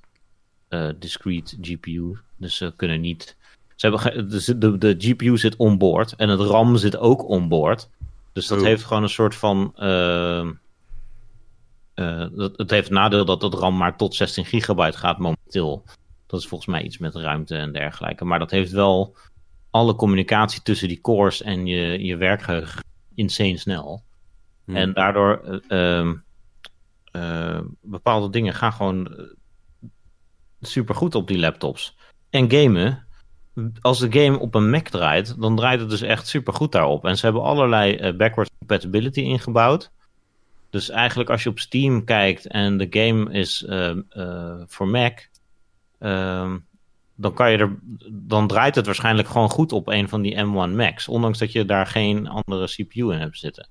S3: eh, discrete GPU. Dus ze kunnen niet. Ze hebben de, de GPU zit onboard en het RAM zit ook onboard. Dus dat
S1: Oh.
S3: heeft gewoon een soort van. ehm, eh, dat, het heeft het nadeel dat het RAM maar tot 16 gigabyte gaat momenteel. Dat is volgens mij iets met ruimte en dergelijke. Maar dat heeft wel alle communicatie tussen die cores en je, je werkgeheugen insane snel.
S1: Hmm.
S3: En daardoor eh, ehm, eh, bepaalde dingen gaan gewoon super goed op die laptops. En gamen, als de game op een Mac draait, dan draait het dus echt super goed daarop. En ze hebben allerlei eh, backwards compatibility ingebouwd. Dus eigenlijk als je op Steam kijkt en de game is eh, eh, voor Mac, ehm, dan, kan je er, dan draait het waarschijnlijk gewoon goed op een van die M1 Macs. Ondanks dat je daar geen andere CPU in hebt zitten.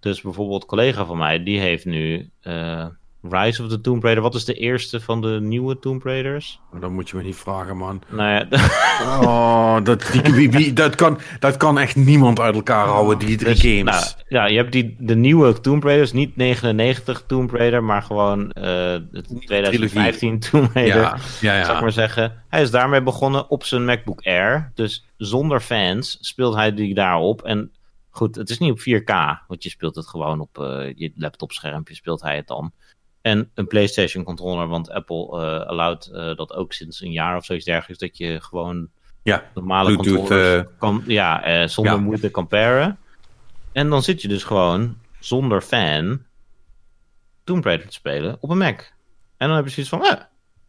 S3: Dus bijvoorbeeld een collega van mij, die heeft nu eh, Rise of the Tomb Raider. Wat is de eerste van de nieuwe Tomb Raiders?
S1: Dan moet je me niet vragen, man.
S3: Nou ja,
S1: Oh, dat, die, wie- wie- dat, kan, dat kan echt niemand uit elkaar houden, die drie
S3: Dus,
S1: games.
S3: nou, ja, je hebt die, de nieuwe Tomb Raiders, niet 99 Tomb Raider, maar gewoon eh, de 2015 Tomb Raider.
S1: ja, ja, ja.
S3: Zal ik maar zeggen. Hij is daarmee begonnen op zijn MacBook Air. Dus zonder fans speelt hij die daarop. En goed, het is niet op 4K, want je speelt het gewoon op eh, je laptopschermpje, speelt hij het dan. En een PlayStation controller, want Apple eh allowt eh, dat ook sinds een jaar of zoiets dergelijks, dat je gewoon
S1: ja.
S3: normale
S1: Bluetooth,
S3: controllers kan, ja, zonder
S1: ja.
S3: moeite kan paren. En dan zit je dus gewoon zonder fan Tomb Raider te spelen op een Mac. En dan heb je zoiets van, eh,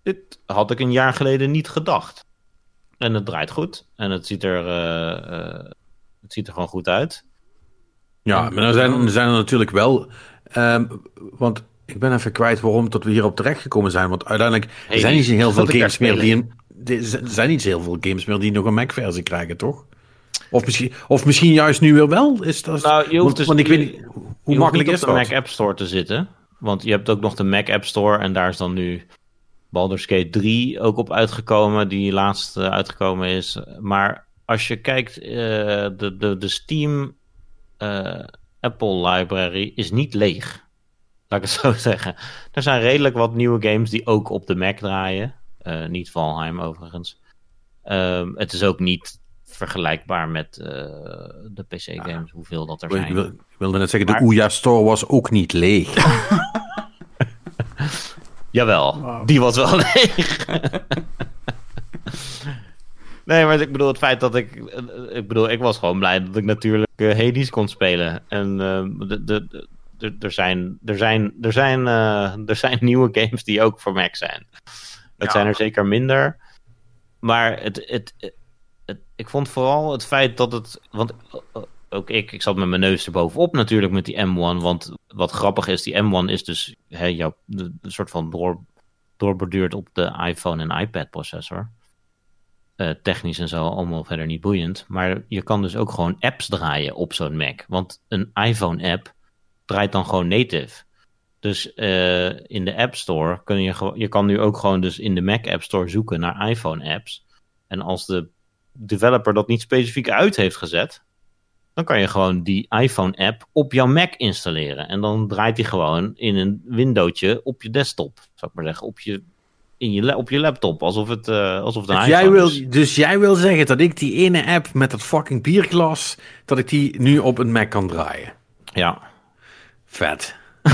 S3: dit had ik een jaar geleden niet gedacht. En het draait goed. En het ziet er, het ziet er gewoon goed uit.
S1: Ja, maar er zijn, er zijn er natuurlijk wel. ehm, want ik ben even kwijt waarom tot we hierop terechtgekomen zijn. Want uiteindelijk
S3: Hey,
S1: zijn niet zo heel veel
S3: dat
S1: games meer die een, er zijn niet zo heel veel games meer die nog een Mac-versie krijgen, toch? Of misschien, of misschien juist nu weer wel? Is dat,
S3: Nou, je hoeft dus-
S1: want ik weet niet,
S3: Je
S1: hoe makkelijk is
S3: op de
S1: dat?
S3: Mac App Store te zitten. Want je hebt ook nog de Mac App Store. En daar is dan nu Baldur's Gate 3 ook op uitgekomen. Die laatst uitgekomen is. Maar als je kijkt, eh, de, de, de Steam eh, Apple library is niet leeg. Laat ik het zo zeggen. Er zijn redelijk wat nieuwe games die ook op de Mac draaien. Eh, niet Valheim overigens. Ehm, het is ook niet vergelijkbaar met eh, de PC-games, hoeveel dat er
S1: Ik,
S3: zijn.
S1: wil- ik wilde net zeggen, de Ouya Store was ook niet leeg.
S3: Jawel, die was wel leeg. Nee, maar ik bedoel, het feit dat ik... eh, Ik bedoel, ik was gewoon blij dat ik natuurlijk eh, Hades kon spelen. En eh, de, de, er zijn, er, zijn, er, zijn, er zijn nieuwe games die ook voor Mac zijn. Het
S1: Ja.
S3: zijn er zeker minder. Maar het, het, het, ik vond vooral het feit dat het... Want ook ik, ik zat met mijn neus erbovenop natuurlijk met die M1. Want wat grappig is, die M1 is dus hè, jouw, de, de soort van door, doorborduurd op de iPhone en iPad processor. Eh, technisch en zo allemaal verder niet boeiend. Maar je kan dus ook gewoon apps draaien op zo'n Mac. Want een iPhone app draait dan gewoon native. Dus eh, in de App Store kun je, je kan nu ook gewoon dus in de Mac App Store zoeken naar iPhone apps. En als de developer dat niet specifiek uit heeft gezet, dan kan je gewoon die iPhone-app op jouw Mac installeren. En dan draait die gewoon in een windowtje op je desktop, zou ik maar zeggen. Op je, in je, op je laptop, alsof het, eh, alsof het een
S1: Dus jij, wil,
S3: is.
S1: dus jij wil zeggen dat ik die ene app met dat fucking bierglas, dat ik die nu op een Mac kan draaien?
S3: Ja,
S1: Vet.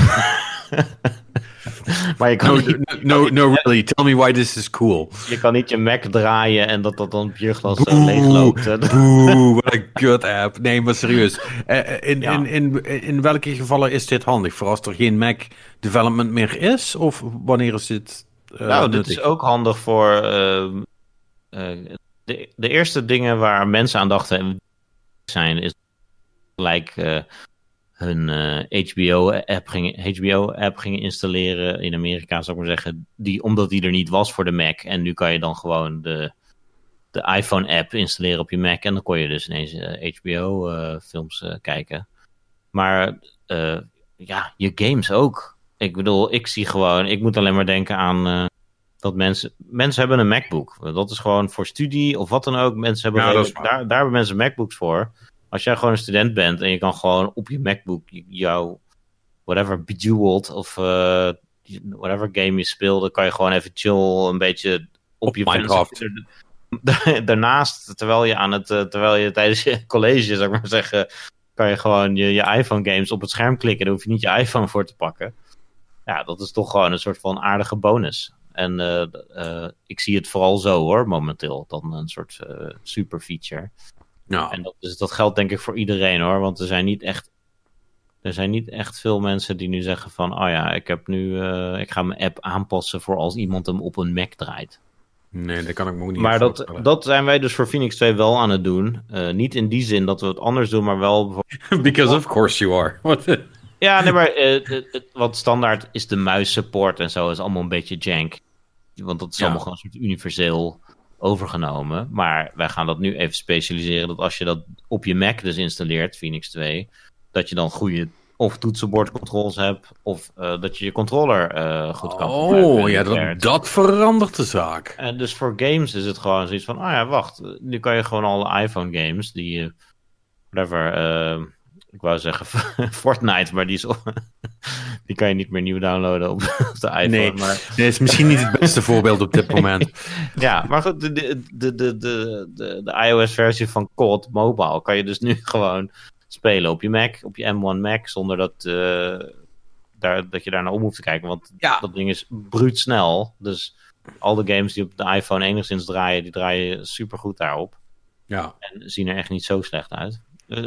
S3: maar je kan,
S1: No,
S3: niet,
S1: no, no, really. Tell me why this is cool.
S3: je kan niet je Mac draaien en dat dat dan bierglas zo
S1: Boe,
S3: leeg loopt.
S1: boe, wat een kut app. Nee, maar serieus. Eh, eh, in,
S3: Ja.
S1: in, in, in welke gevallen is dit handig? Voor als er geen Mac development meer is? Of wanneer is dit eh,
S3: nou, dit is ook handig voor ehm, eh, de, de eerste dingen waar mensen aan dachten zijn, is gelijk eh, hun HBO-app gingen, HBO-app gingen installeren in Amerika, zou ik maar zeggen, die, omdat die er niet was voor de Mac. En nu kan je dan gewoon de, de iPhone-app installeren op je Mac en dan kon je dus ineens HBO-films eh, kijken. Maar eh, ja, je games ook. Ik bedoel, ik zie gewoon, ik moet alleen maar denken aan eh, dat mensen, mensen hebben een MacBook. Dat is gewoon voor studie of wat dan ook. Mensen hebben
S1: Ja,
S3: redelijk- daar, daar hebben mensen MacBooks voor. Als jij gewoon een student bent en je kan gewoon op je MacBook jouw whatever Bejeweled of eh, whatever game je speelt, dan kan je gewoon even chill een beetje op,
S1: Op
S3: je
S1: Minecraft.
S3: Daarnaast, terwijl je aan het, eh, terwijl je tijdens je college, zou ik maar zeggen, kan je gewoon je, je iPhone games op het scherm klikken. Daar hoef je niet je iPhone voor te pakken. Ja, dat is toch gewoon een soort van aardige bonus. En eh, eh, ik zie het vooral zo hoor, momenteel. Dan een soort eh, super feature.
S1: Ja.
S3: En dat, dus dat geldt denk ik voor iedereen hoor. Want er zijn niet echt. Er zijn niet echt veel mensen die nu zeggen van, oh ja, ik heb nu, ik ga mijn app aanpassen voor als iemand hem op een Mac draait.
S1: Nee, dat kan ik me ook niet
S3: Maar dat, dat zijn wij dus voor Phoenix 2 wel aan het doen. Niet in die zin dat we het anders doen, maar wel
S1: Because of course you are. What?
S3: Ja, nee, maar eh, wat standaard is de muissupport en zo is allemaal een beetje jank. Want dat is
S1: Ja.
S3: allemaal gewoon een soort universeel overgenomen. Maar wij gaan dat nu even specialiseren. Dat als je dat op je Mac dus installeert, Phoenix 2, dat je dan goede of toetsenbordcontroles hebt, of eh, dat je je controller eh, goed kan gebruiken
S1: Oh,
S3: en
S1: ja, dat, dat verandert de zaak.
S3: En dus voor games is het gewoon zoiets van, oh ja, wacht, nu kan je gewoon alle iPhone games die, eh, whatever, ik wou zeggen Fortnite, maar die, is, die kan je niet meer nieuw downloaden op, op de iPhone.
S1: Nee.
S3: Maar,
S1: Nee, is misschien niet het beste voorbeeld op dit moment.
S3: ja, maar goed, de, de, de, de, de, de, iOS-versie van COD Mobile kan je dus nu gewoon spelen op je Mac, op je M1 Mac, zonder dat, eh, daar, dat je daar naar om hoeft te kijken. Want
S1: Ja.
S3: dat ding is bruut snel. Dus al de games die op de iPhone enigszins draaien, die draaien supergoed daarop.
S1: Ja,
S3: En zien er echt niet zo slecht uit. Eh,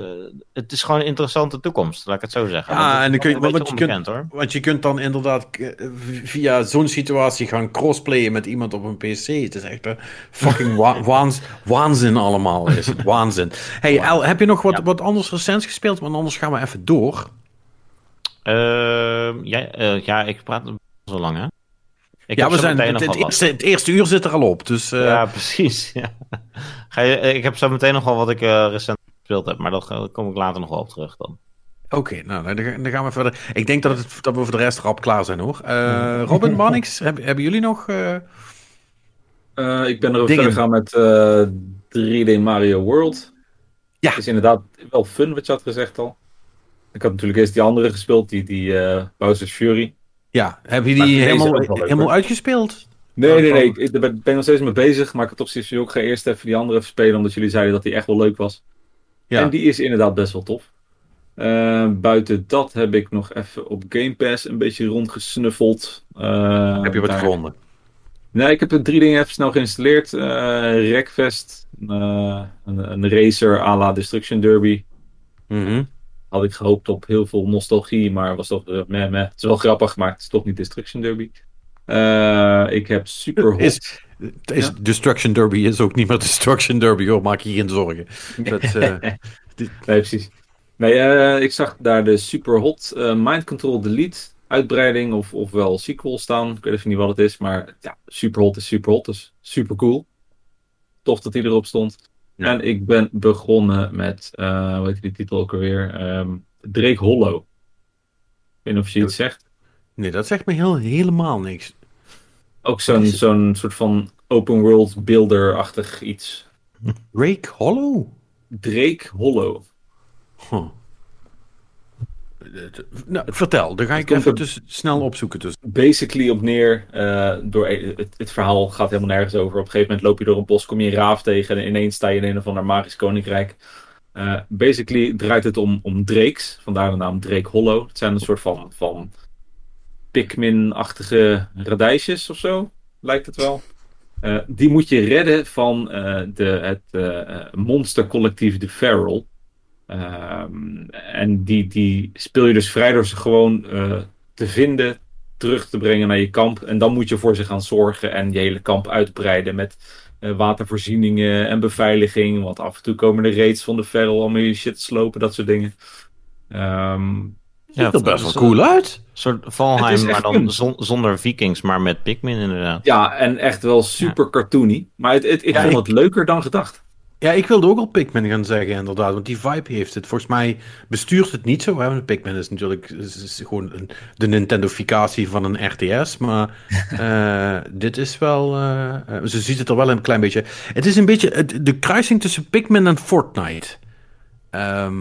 S3: het is gewoon een interessante toekomst, laat ik het zo zeggen.
S1: Ja, en dan kun je- want je kunt-
S3: hoor.
S1: want je kunt dan inderdaad eh, via zo'n situatie gaan crossplayen met iemand op een PC. Het is echt een fucking wa waans- waanzin allemaal. Is het waanzin. Hey, El, heb je nog wat,
S3: Ja.
S1: wat anders recents gespeeld? Want anders gaan we even door.
S3: Ehm, ja, eh, ja, ik praat zo lang, hè? Ik
S1: ja, we zijn, het, eerste, het eerste uur zit er al op. Dus eh,
S3: Ja, precies. Ja. Ga je, eh, ik heb zo meteen nog wel wat ik eh, recent gespeeld heb, maar dat- daar kom ik later nog wel op terug dan.
S1: Oké, nou, dan, dan gaan we verder. Ik denk dat, het, dat we voor de rest rap klaar zijn hoor. Eh, Robin, Mannix, heb, hebben jullie nog... eh,
S4: Eh, ik ben er verder gegaan met eh, 3D Mario World.
S1: Ja.
S4: Het is inderdaad wel fun, wat je had gezegd al. Ik had natuurlijk eerst die andere gespeeld, die, die eh, Bowser's Fury.
S1: ja, heb je die helemaal,
S4: leuk,
S1: helemaal uitgespeeld?
S4: Nee, nee, nee. Ik, ik ben ben nog steeds mee bezig. Maar ik had op zich ook ga eerst even die andere even spelen. Omdat jullie zeiden dat die echt wel leuk was.
S1: Ja.
S4: En die is inderdaad best wel tof. Eh, buiten dat heb ik nog even op Game Pass een beetje rondgesnuffeld. Eh,
S1: heb je wat
S4: daar-
S1: gevonden?
S4: Nee, ik heb er drie dingen even snel geïnstalleerd. Rekfest, eh, een, een racer à la Destruction Derby.
S1: Mhm.
S4: Had ik gehoopt op heel veel nostalgie, maar was toch eh, meh, meh. Het is wel grappig, maar het is toch niet Destruction Derby. Ik heb Super Hot.
S1: Is, het is, Destruction Derby is ook niet meer Destruction Derby hoor, maak je geen zorgen. Dat, eh,
S4: Nee, precies. Nee, eh, ik zag daar de Super Hot eh, Mind Control Delete uitbreiding of, ofwel sequel staan. Ik weet even niet wat het is, maar ja, Super Hot is Super Hot, dus super cool. Tof dat die erop stond.
S1: Ja.
S4: En ik ben begonnen met, eh hoe heet die titel ook alweer? Ehm Drake Hollow. Ik weet niet of je iets zegt.
S1: nee, dat zegt me heel, helemaal niks.
S4: Ook zo'n soort van open world builder-achtig iets.
S1: Rake Hollow?
S4: Drake Hollow.
S1: Huh. Nou, vertel, dan ga ik even dus snel opzoeken. Dus.
S4: basically op neer. eh, door, het, het verhaal gaat helemaal nergens over. Op een gegeven moment loop je door een bos, kom je een raaf tegen. En ineens sta je in een of ander magisch koninkrijk. Eh, basically draait het om, om drakes. Vandaar de naam Drake Hollow. Het zijn een soort van, van Pikmin-achtige radijsjes of zo. Lijkt het wel. Eh, die moet je redden van eh, de, het eh, eh, monstercollectief The Feral. Ehm, en die, die speel je dus vrij door ze gewoon te vinden, terug te brengen naar je kamp. En dan moet je voor ze gaan zorgen en je hele kamp uitbreiden met watervoorzieningen en beveiliging. Want af en toe komen de raids van de feral om je shit te slopen, dat soort dingen. Ehm,
S1: Ziet er best wel cool uit.
S3: Een soort Valheim, maar dan zon- zonder vikings, maar met Pikmin inderdaad.
S4: ja, en echt wel super cartoony. Maar het, het, ik
S1: Ja,
S4: vond
S1: ik-
S4: het leuker dan gedacht.
S1: Ja, ik wilde ook al Pikmin gaan zeggen, inderdaad. Want die vibe heeft het. Volgens mij bestuurt het niet zo. Hè? want Pikmin is natuurlijk is, is gewoon een, de Nintendoficatie van een RTS. Maar eh, dit is wel... eh, eh, ze ziet het er wel een klein beetje... Het is een beetje de kruising tussen Pikmin en Fortnite. Ehm,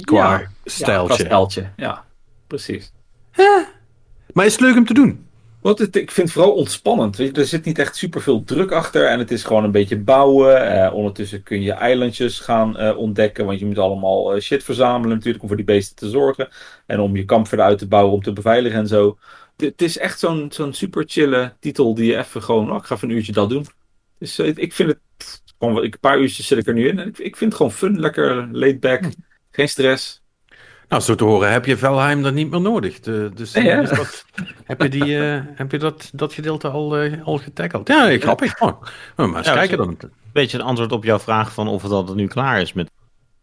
S1: qua
S4: Ja,
S1: stijltje.
S4: Ja, qua stijltje, ja. Precies.
S1: maar is het leuk om te doen?
S4: Want het, ik vind het vooral ontspannend. Weet je, er zit niet echt super veel druk achter. En het is gewoon een beetje bouwen. Eh, ondertussen kun je eilandjes gaan eh, ontdekken. Want je moet allemaal eh, shit verzamelen natuurlijk. Om voor die beesten te zorgen. En om je kamp verder uit te bouwen. Om te beveiligen en zo. Het- Het is echt zo'n zo'n super chille titel. Die je even gewoon. Oh, ik ga even een uurtje dat doen. Dus ik vind het. Gewoon, een paar uurtjes zit ik er nu in. En ik, ik vind het gewoon fun. Lekker laid back. Geen stress.
S1: Nou, zo te horen heb je Valheim dan niet meer nodig. De, dus
S4: Nee, hè?
S1: is dat, heb je, die, eh, heb je dat, dat gedeelte al, eh, al getackeld? Ja, grappig. Oh, maar eens
S3: Ja,
S1: kijken dan.
S3: Een beetje een antwoord op jouw vraag van of het dan nu klaar is met...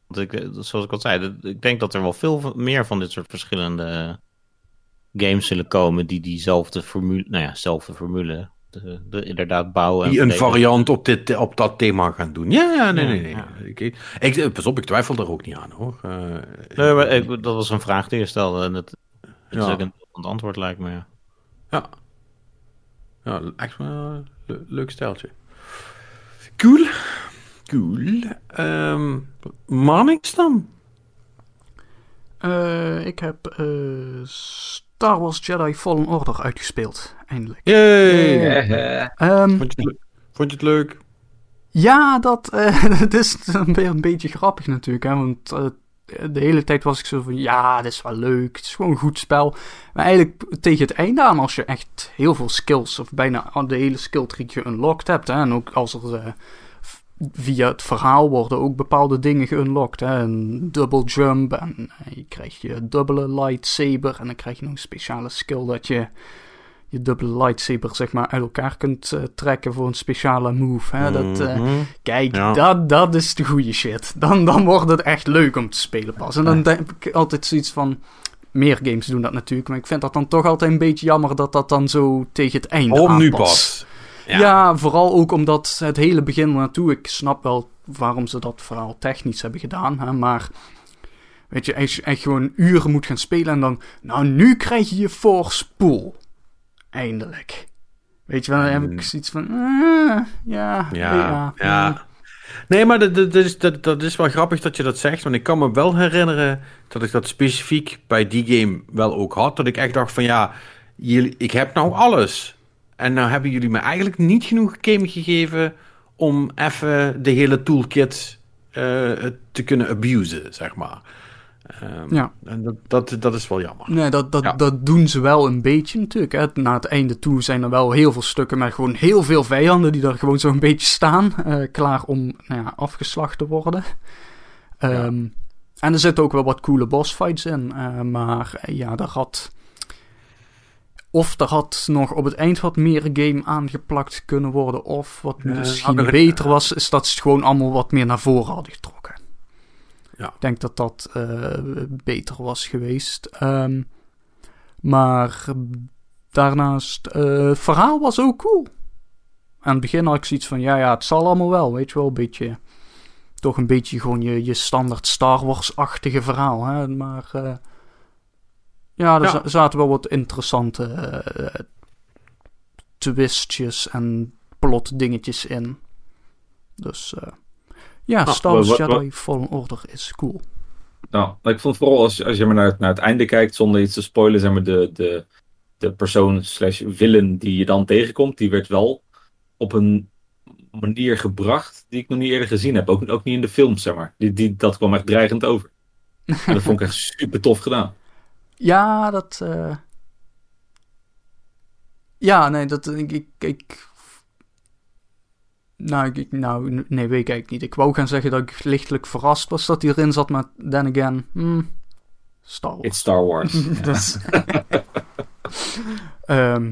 S3: Want ik, eh, zoals ik al zei, ik denk dat er wel veel meer van dit soort verschillende games zullen komen die diezelfde formule, nou ja, zelfde formule, de, de inderdaad bouwen. en
S1: Die een variant op, dit, op dat thema gaan doen. Ja, ja, nee, nee, nee.
S3: ja.
S1: Ik, ik, pas op, ik twijfel daar ook niet aan hoor. Eh,
S3: Nee, maar ik, dat was een vraag die je stelde en het, het is ook een antwoord lijkt me. ja.
S1: Ja. Ja, echt wel een le- leuk stijltje. Cool. Cool. Ehm Marnix dan?
S2: Eh, ik heb eh, Star Wars Jedi Fallen Order uitgespeeld, eindelijk.
S1: Yay!
S4: Eh,
S2: Ehm,
S1: Vond, je het, le- vond je het leuk?
S2: ja, dat eh, het is een, be- een beetje grappig natuurlijk, hè, want eh, de hele tijd was ik zo van, ja, dit is wel leuk, het is gewoon een goed spel. Maar eigenlijk tegen het einde aan, als je echt heel veel skills, of bijna de hele skill tree geunlocked hebt, hè, en ook als er eh, via het verhaal worden ook bepaalde dingen geunlocked, hè, een double jump, en eh, je krijgt je dubbele lightsaber, en dan krijg je nog een speciale skill dat je je dubbele lightsaber zeg maar uit elkaar kunt eh, trekken voor een speciale move. Hè? Dat, eh,
S1: Mhm.
S2: Kijk,
S1: Ja.
S2: dat, dat is de goede shit. Dan, dan wordt het echt leuk om te spelen pas. En dan denk ik altijd zoiets van... Meer games doen dat natuurlijk, maar ik vind dat dan toch altijd een beetje jammer dat dat dan zo tegen het einde
S1: Waarom nu pas?
S2: Ja. vooral ook omdat het hele begin naartoe... Ik snap wel waarom ze dat verhaal technisch hebben gedaan, hè, maar... Weet je, als je echt gewoon uren moet gaan spelen en dan... Nou, nu krijg je je force pool. Eindelijk. Weet je wel, dan heb ik
S1: Mm.
S2: zoiets van... eh, ja,
S1: Ja, ja. Nee, maar dat, dat, is, dat, dat is wel grappig dat je dat zegt. Want ik kan me wel herinneren dat ik dat specifiek bij die game wel ook had. Dat ik echt dacht van ja, jullie, ik heb nou alles. En nou hebben jullie me eigenlijk niet genoeg game gegeven om even de hele toolkit eh, te kunnen abusen, zeg maar. Ehm,
S2: Ja.
S1: En dat, dat, dat is wel jammer.
S2: Nee, dat, dat,
S1: Ja.
S2: dat doen ze wel een beetje natuurlijk. Hè. Na het einde toe zijn er wel heel veel stukken met gewoon heel veel vijanden die daar gewoon zo'n beetje staan. eh, klaar om nou ja, afgeslacht te worden. Ehm, En er zitten ook wel wat coole bossfights in. eh, maar eh, ja, daar had... Of er had nog op het eind wat meer game aangeplakt kunnen worden. Of wat misschien
S1: er-
S2: beter was, is dat ze het gewoon allemaal wat meer naar voren hadden getrokken.
S1: Ja.
S2: Ik denk dat dat eh, beter was geweest. Ehm, maar daarnaast, eh, het verhaal was ook cool. Aan het begin had ik zoiets van, ja, ja, het zal allemaal wel, weet je wel, een beetje... Toch een beetje gewoon je, je standaard Star Wars-achtige verhaal, hè. Maar eh, ja, er
S1: Ja.
S2: zaten wel wat interessante twistjes en plot dingetjes in. Dus ja,
S1: Nou,
S2: Star Wars Jedi Fallen Order is cool.
S4: Nou, ik vond vooral als, als je maar naar, het- naar het einde kijkt, zonder iets te spoilen, zeg maar, de, de, de persoon slash villain die je dan tegenkomt, die werd wel op een manier gebracht die ik nog niet eerder gezien heb. Ook, ook niet in de films, zeg maar. Die, die, dat kwam echt dreigend over. En dat vond ik echt super tof gedaan.
S2: Ja, dat. eh, Ja, nee, dat. Ik. ik, ik... Nou, ik, nou, nee, weet ik eigenlijk niet. Ik wou gaan zeggen dat ik lichtelijk verrast was dat hij erin zat, maar then again, hmm, Star Wars.
S4: It's Star Wars.
S2: Dus- Ehm,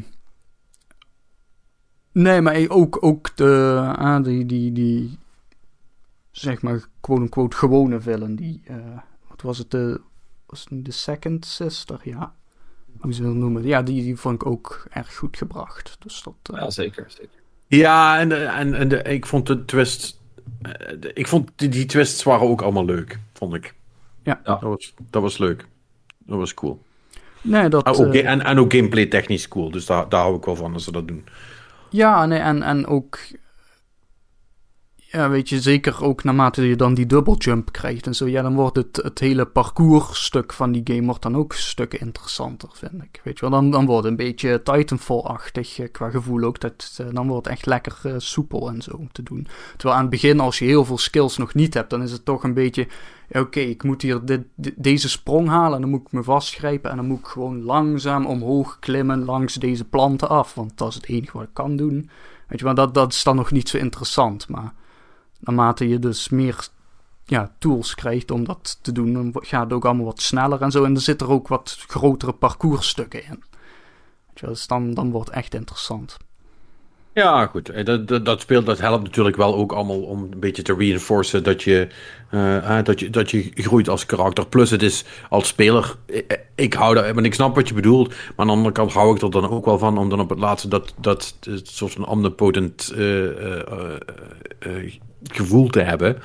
S2: nee, maar ook, ook de, ah, die, die, die, zeg maar, quote-unquote gewone villain, die, eh, wat was het, de, was het niet de Second Sister, ja. Hoe ze het noemen. Ja, die, die vond ik ook erg goed gebracht. Dus dat... eh,
S4: Ja, zeker. zeker.
S1: Ja, en, de- en, en de, ik vond de twist. eh, de- ik vond die, die twists waren ook allemaal leuk, vond ik.
S2: Ja.
S4: Ja.
S1: Dat was, dat was leuk. Dat was cool.
S2: nee, dat...
S1: Ah, ook,
S2: eh,
S1: en, en ook gameplay technisch cool. Dus daar, daar hou ik wel van als ze dat doen.
S2: Ja, nee, en, en ook. Ja, weet je, zeker ook naarmate je dan die double jump krijgt en zo. Ja, dan wordt het, het hele parcoursstuk van die game wordt dan ook stukken interessanter, vind ik. Weet je wel, dan, dan wordt het een beetje Titanfall-achtig eh, qua gevoel ook. Dat, eh, dan wordt het echt lekker eh, soepel en zo om te doen. Terwijl aan het begin, als je heel veel skills nog niet hebt, dan is het toch een beetje... Oké, ik moet hier deze sprong halen en dan moet ik me vastgrijpen. En dan moet ik gewoon langzaam omhoog klimmen langs deze planten af. Want dat is het enige wat ik kan doen. Weet je, maar dat, dat is dan nog niet zo interessant. Maar naarmate je dus meer ja, tools krijgt om dat te doen, dan gaat het ook allemaal wat sneller en zo. En er zitten er ook wat grotere parcoursstukken in. Dus dan, dan wordt het echt interessant.
S1: Ja, goed. Eh, Dat, dat, dat speelt, dat helpt natuurlijk wel ook allemaal om een beetje te reinforcen dat je, eh, eh, dat je, dat je groeit als karakter. Plus het is als speler, ik, hou daar, want ik snap wat je bedoelt, maar aan de andere kant hou ik er dan ook wel van om dan op het laatste dat, dat soort van omnipotent gevoel te hebben.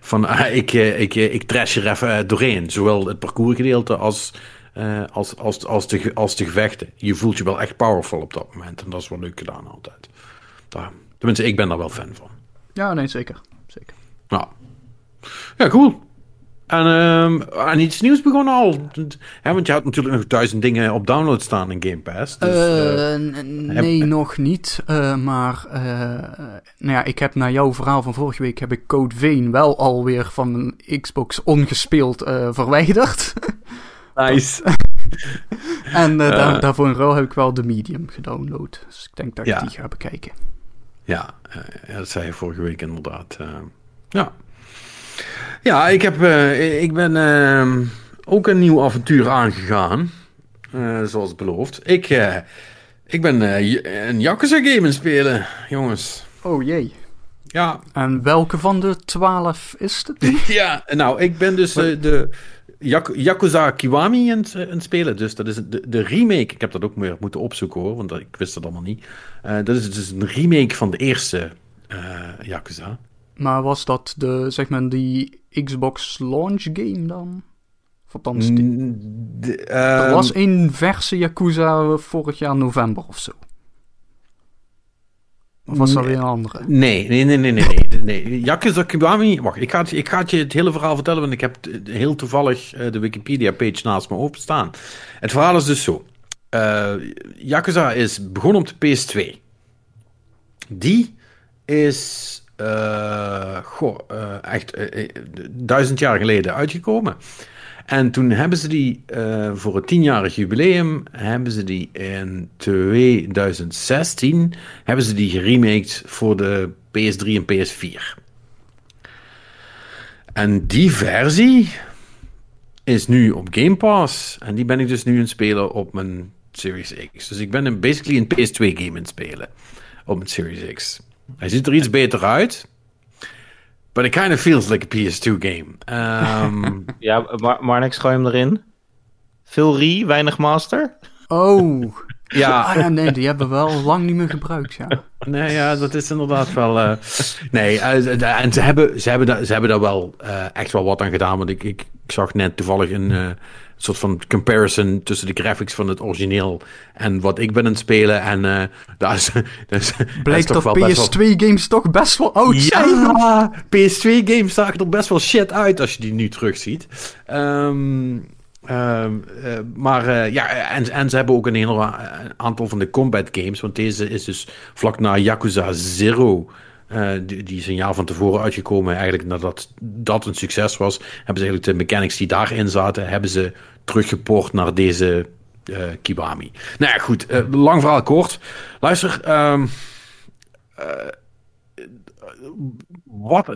S1: Van ah, ik, eh, ik, eh, ik trash er even eh, doorheen. Zowel het parcoursgedeelte als, als, als, als, de, als de gevechten. Je voelt je wel echt powerful op dat moment. En dat is wel leuk gedaan altijd. Daar, tenminste, ik ben daar wel fan van.
S2: Ja, nee, zeker. zeker.
S1: Ja, ja cool. En ehm, aan iets nieuws begonnen al. Hè, want je had natuurlijk nog duizend dingen op download staan in Game Pass. Dus, eh,
S2: Eh, nee, nog niet. Eh, maar nou ja, ik heb na jouw verhaal van vorige week heb ik Code Vein wel alweer van mijn Xbox ongespeeld verwijderd.
S1: nice.
S2: en daar, daarvoor in ruil heb ik wel de Medium gedownload. Dus ik denk dat ik
S1: Ja.
S2: die ga bekijken.
S1: Ja, dat zei je vorige week inderdaad. ja. Ja, ik, heb, eh, ik ben ehm, ook een nieuw avontuur aangegaan. eh, zoals beloofd. Ik, eh, ik ben eh, een Yakuza game aan het spelen, jongens.
S2: Oh jee.
S1: Ja,
S2: En welke van de twaalf is het?
S1: ja nou, ik ben dus eh, de Yak- Yakuza Kiwami aan het, eh, spelen. Dus dat is de, de remake. Ik heb dat ook meer moeten opzoeken hoor, want ik wist dat allemaal niet. Eh, dat is dus een remake van de eerste eh, Yakuza.
S2: Maar was dat de, zeg maar, die Xbox launch game dan? Of althans, die-
S1: de-
S2: er
S1: ehm,
S2: was één verse Yakuza vorig jaar november of zo. Of was dat weer een andere?
S1: Nee, nee, nee, nee, nee. nee. Yakuza Kiwami... Wacht, ik ga, het, ik ga het je het hele verhaal vertellen, want ik heb heel toevallig eh, de Wikipedia-page naast me openstaan. Het verhaal is dus zo. Eh, Yakuza is begonnen op de PS2. Die is... eh, echt eh, duizend jaar geleden uitgekomen. En toen hebben ze die voor het tienjarig jubileum, hebben ze die in 2016, hebben ze die geremaked voor de PS3 en PS4. En die versie is nu op Game Pass. En die ben ik dus nu aan het spelen op mijn Series X. Dus ik ben een, basically een PS2 game aan het spelen op mijn Series X. Hij ziet er iets beter uit. But it kind of feels like a PS2 game. Ehm
S3: Ja, niks gooi hem erin. Veel re, weinig master.
S2: Oh,
S1: ja,
S2: ah, ja, nee, die hebben we wel lang niet meer gebruikt, ja.
S1: Nee, ja, dat is inderdaad wel. eh, nee, eh, en ze hebben, ze, hebben daar, ze hebben daar wel eh, echt wel wat aan gedaan. Want ik, ik, ik zag net toevallig een eh, soort van comparison tussen de graphics van het origineel en wat ik ben aan het spelen. En eh daar is, daar is,
S2: Blijkt
S1: toch
S2: dat
S1: wel best wel-
S2: PS2-games toch best wel oud zijn.
S1: Ja, PS2-games zagen er best wel shit uit als je die nu terugziet. Eh, maar eh, ja, en, en ze hebben ook een heel een aantal van de combat games. Want deze is dus vlak na Yakuza Zero. Eh, die, een jaar van tevoren uitgekomen. Eigenlijk nadat dat een succes was, hebben ze eigenlijk de mechanics die daarin zaten, hebben ze teruggeport naar deze eh, Kiwami. Nou ja, goed. eh, lang verhaal kort. Luister, ehm, wat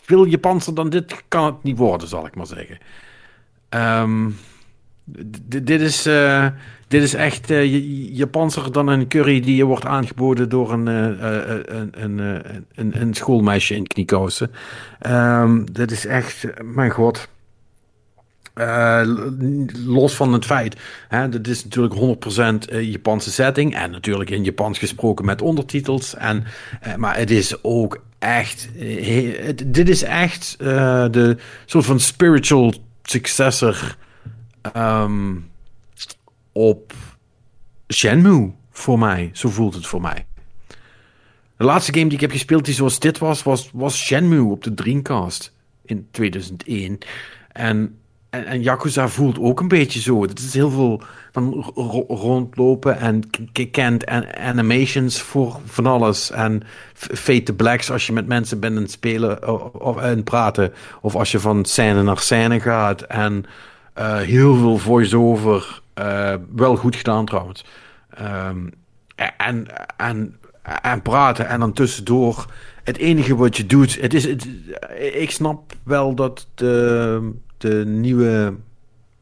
S1: veel Japanser dan dit kan het niet worden, zal ik maar zeggen. Ehm, Dit, is, eh, dit is echt J- Japanser dan een curry die je wordt aangeboden door een, eh, een, een, een, een schoolmeisje in kniekousen. Ehm, dit is echt, mijn god. Los van het feit, hè, dit is natuurlijk 100% eh, Japanse setting en natuurlijk in Japans gesproken met ondertitels. En, maar het is ook echt, dit is echt eh, de soort van spiritual successor ehm, op Shenmue voor mij. Zo voelt het voor mij. De laatste game die ik heb gespeeld die zoals dit was, was, was Shenmue op de Dreamcast in 2001. En, en, en Yakuza voelt ook een beetje zo. Het is heel veel van ro- rondlopen en kent en animations voor van alles. En f- fade the blacks als je met mensen bent het spelen of en praten. Of als je van scène naar scène gaat. En heel veel voice-over. eh, wel goed gedaan trouwens. Ehm, en, en, en praten en dan tussendoor. Het enige wat je doet. Het is, ik snap wel dat de, de nieuwe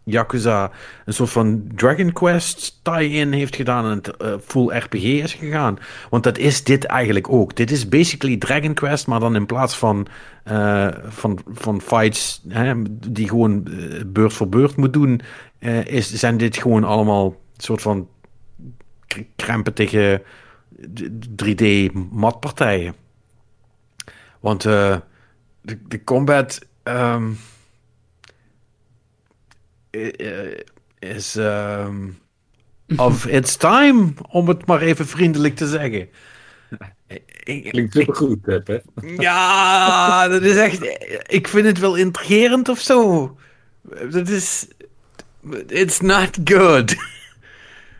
S1: Yakuza een soort van Dragon Quest tie-in heeft gedaan en het eh, full RPG is gegaan. Want dat is dit eigenlijk ook. Dit is basically Dragon Quest, maar dan in plaats van, eh, van, van fights hè, die gewoon eh, beurt voor beurt moet doen, is, zijn dit gewoon allemaal soort van krempetige 3D-matpartijen. Want de, de combat ehm, is ehm, of its time, om het maar even vriendelijk te zeggen.
S4: Klinkt supergoed, hè, Pet?
S1: ja, dat is echt. Ik vind het wel intrigerend of zo. Dat is. It's not good.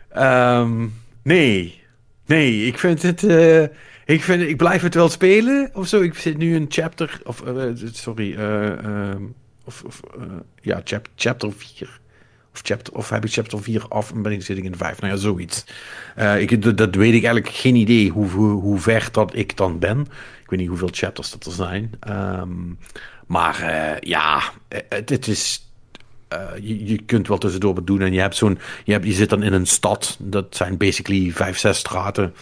S1: Ehm, nee. Nee, ik vind het. eh, ik, vind, ik blijf het wel spelen of zo. Ik zit nu een chapter. Of, eh, sorry. eh, ehm, of, of, eh, ja, chap, chapter 4. Of, chapter, of heb ik chapter 4 af en ben ik, zit ik in 5? Nou ja, zoiets. Eh, ik, dat, weet ik eigenlijk geen idee hoe, hoe, ver dat ik dan ben. Ik weet niet hoeveel chapters dat er zijn. Ehm, maar eh, ja, het, is. je, je kunt wel tussendoor wat doen. En je hebt zo'n. Je, hebt, je zit dan in een stad. Dat zijn basically vijf, zes straten.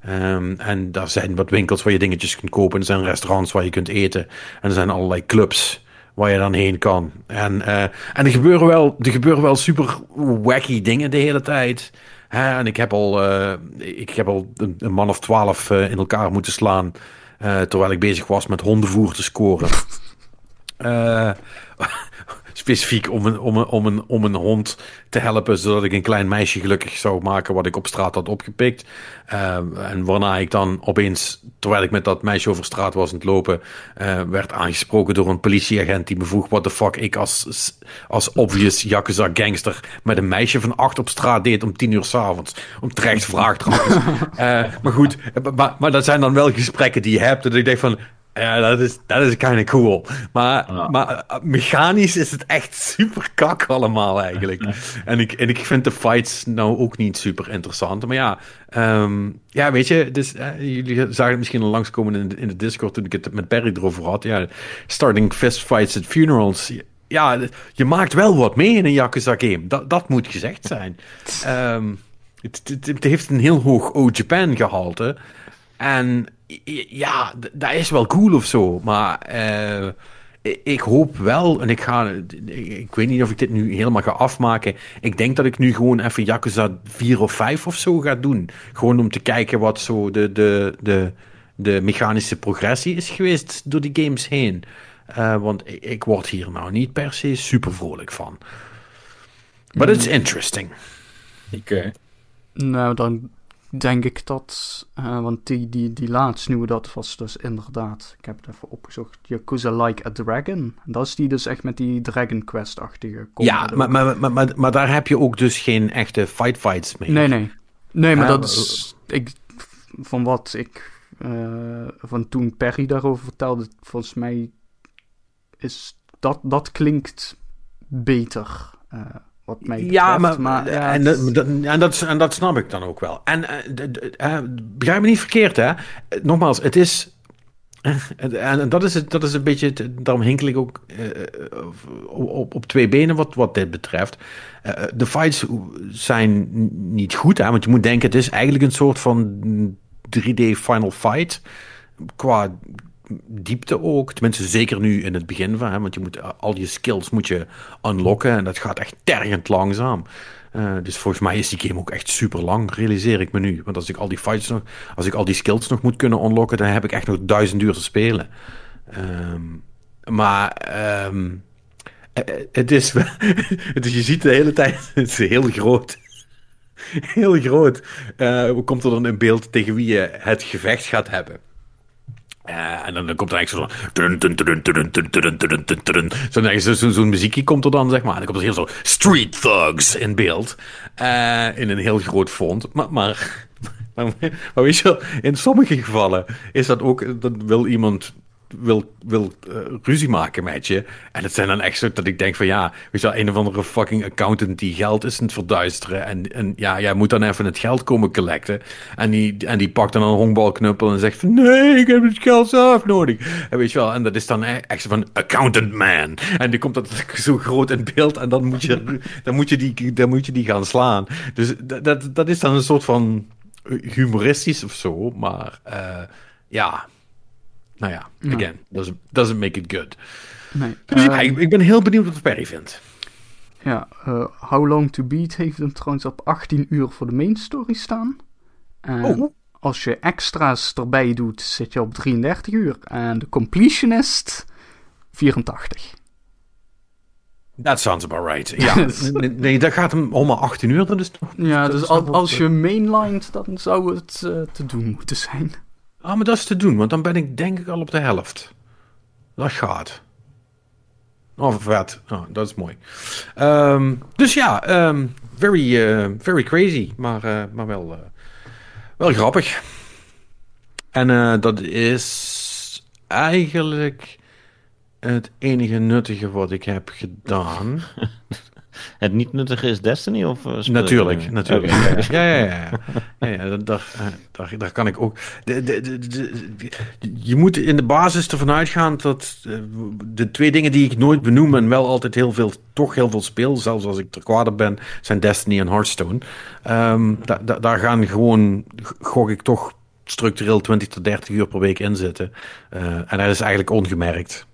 S1: Ehm, en daar zijn wat winkels waar je dingetjes kunt kopen. Er zijn restaurants waar je kunt eten. En er zijn allerlei clubs waar je dan heen kan. En, eh, en er, gebeuren wel, er gebeuren wel super wacky dingen de hele tijd. Hè, en ik heb al, eh, ik heb al een, man of twaalf eh, in elkaar moeten slaan. terwijl ik bezig was met hondenvoer te scoren. Eh, specifiek om een, om, een, om, een, om een hond te helpen, zodat ik een klein meisje gelukkig zou maken wat ik op straat had opgepikt. Eh, en waarna ik dan opeens, terwijl ik met dat meisje over straat was aan het lopen, eh, werd aangesproken door een politieagent die me vroeg wat de fuck ik als, als obvious Yakuza gangster met een meisje van acht op straat deed om tien uur s'avonds. Om terecht vraag trouwens. Eh, maar goed, maar, maar dat zijn dan wel gesprekken die je hebt. Dat ik denk van, ja, dat is, dat is kind of cool. Maar, maar uh, mechanisch is het echt super kak allemaal eigenlijk. en, ik, en ik vind de fights nou ook niet super interessant. Maar ja, ehm, ja weet je, dus, eh, jullie zagen het misschien al langskomen in de, in de Discord toen ik het met Perry erover had. Ja, starting fistfights at funerals. Ja, je maakt wel wat mee in een Yakuza game. Dat, dat moet gezegd zijn. Ehm, het, het, het heeft een heel hoog O-Japan gehalte. En ja, dat is wel cool of zo. Maar eh, ik- hoop wel, en ik ga, ik weet niet of ik dit nu helemaal ga afmaken. Ik denk dat ik nu gewoon even Yakuza 4 of 5 of zo ga doen. Gewoon om te kijken wat zo de, de, de, de mechanische progressie is geweest door die games heen. Eh, want ik, ik word hier nou niet per se super vrolijk van. But it's interesting.
S4: Oké.
S2: Nou, dan denk ik dat... eh, want die, die, die laatst nieuwe, dat was dus inderdaad... Ik heb het even opgezocht. Yakuza Like a Dragon. Dat is die dus echt met die Dragon Quest-achtige
S1: Ja, maar, maar, maar, maar, maar daar heb je ook dus geen echte fight fights mee.
S2: Nee, nee. Nee, maar dat is... Ik, van wat ik... eh, van toen Perry daarover vertelde, volgens mij is dat, dat klinkt beter. eh, wat mij betreft.
S1: Ja, maar,
S2: ja,
S1: en, dat, en, dat, en dat snap ik dan ook wel. En eh, eh, begrijp me niet verkeerd, hè? Eh, Nogmaals, het is. En, dat, is het, dat is een beetje, daarom hinkel ik ook op, op twee benen wat, wat dit betreft. De fights zijn niet goed, hè, want je moet denken, het is eigenlijk een soort van 3D Final Fight. Qua diepte ook, tenminste zeker nu in het begin van, hè, want je moet al je skills moet je unlocken en dat gaat echt tergend langzaam. Uh, dus volgens mij is die game ook echt super lang, realiseer ik me nu. Want als ik al die fights nog, als ik al die skills nog moet kunnen unlocken, dan heb ik echt nog duizend uur te spelen. Um, maar um, het is, is, je ziet de hele tijd, het is heel groot. Heel groot. Uh, komt er dan in beeld tegen wie je het gevecht gaat hebben. Uh, en dan, komt er eigenlijk zo'n zo, zo, zo muziekje komt er dan, zeg maar. En dan komt er heel zo street thugs in beeld. Uh, in een heel groot font. Maar, maar, maar, weet je wel, in sommige gevallen is dat ook, dan wil iemand wil, wil uh, ruzie maken met je. En het zijn dan echt zo dat ik denk van ja, weet je wel, een of andere fucking accountant die geld is aan het verduisteren. En, en ja, jij moet dan even het geld komen collecten. En die, en die pakt dan een honkbalknuppel en zegt van nee, ik heb het geld zelf nodig. En weet je wel, en dat is dan e-, echt zo van accountant man. En die komt dat zo groot in beeld en dan moet je, dan moet je, die, dan moet je die gaan slaan. Dus dat, dat, dat is dan een soort van humoristisch of zo, maar uh, ja, nou ja,
S2: Ja.
S1: again, doesn't, doesn't make it good.
S2: Nee.
S1: Dus
S2: Ehm,
S1: ik, ik ben heel benieuwd wat Perry vindt.
S2: Ja, eh, How Long to Beat heeft hem trouwens op 18 uur voor de main story staan. En
S1: Oh.
S2: als je extra's erbij doet, zit je op 33 uur. En de completionist 84.
S1: That sounds about right. Ja, nee, nee, dat gaat hem om maar 18 uur. Dat is toch...
S2: Ja,
S1: dat
S2: dus al- als je mainlined, dan zou het eh, te doen moeten zijn.
S1: Ah, maar dat is te doen, want dan ben ik denk ik al op de helft. Dat gaat. Oh, vet. Oh, dat is mooi. Ehm, dus ja, ehm, very, eh, very crazy, maar, eh, maar wel, eh, wel grappig. En dat is eigenlijk het enige nuttige wat ik heb gedaan.
S3: Het niet nuttige is Destiny? Of, eh,
S1: Natuurlijk, natuurlijk. Ja, ja, ja. ja, ja daar, daar, eh, daar, kan ik ook. De, de, de, je moet in de basis ervan uitgaan dat eh, de twee dingen die ik nooit benoem en wel altijd heel veel, toch heel veel speel, zelfs als ik ter kwade ben, zijn Destiny en Hearthstone. Ehm, da, da- daar gaan gewoon, gok ik toch structureel 20 tot 30 uur per week in zitten. En dat is eigenlijk ongemerkt.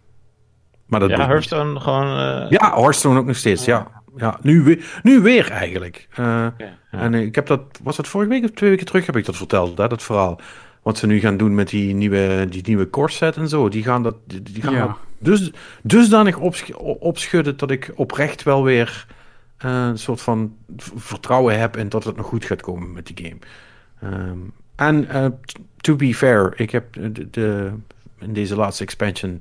S1: Maar dat
S3: Ja,
S1: niet.
S3: Hearthstone gewoon...
S1: Ja, Hearthstone ook nog steeds, ja. Ja nu, weer, nu weer eigenlijk. Eh,
S3: ja.
S1: En ik heb dat, was dat vorige week of twee weken terug heb ik dat verteld, hè, dat verhaal. Wat ze nu gaan doen met die nieuwe, die nieuwe core set en zo. Die gaan dat, die, die gaan
S2: Ja.
S1: dat dus, dusdanig opsch opschudden dat ik oprecht wel weer eh, een soort van vertrouwen heb in dat het nog goed gaat komen met die game. Ehm, en eh, to be fair, ik heb de, de, in deze laatste expansion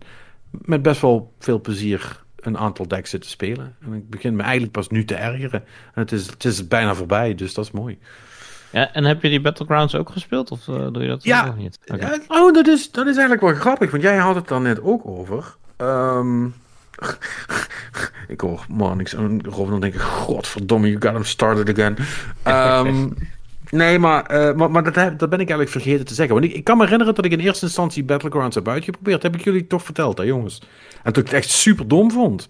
S1: met best wel veel plezier een aantal decks zitten spelen. En ik begin me eigenlijk pas nu te ergeren. En het is, het is bijna voorbij, dus dat is mooi.
S3: Ja, en heb je die Battlegrounds ook gespeeld? Of eh, doe je dat
S1: Ja.
S3: nog niet?
S1: Ja, oh, dat is, dat is eigenlijk wel grappig, want jij had het daar net ook over. Ehm, ik hoor man, ik en Robin dan denken, godverdomme, you got him started again. Ehm, nee, maar, eh, maar, maar dat, heb- dat ben ik eigenlijk vergeten te zeggen. Want ik, ik kan me herinneren dat ik in eerste instantie Battlegrounds heb uitgeprobeerd. Heb ik jullie toch verteld, hè jongens? En dat ik het echt super dom vond.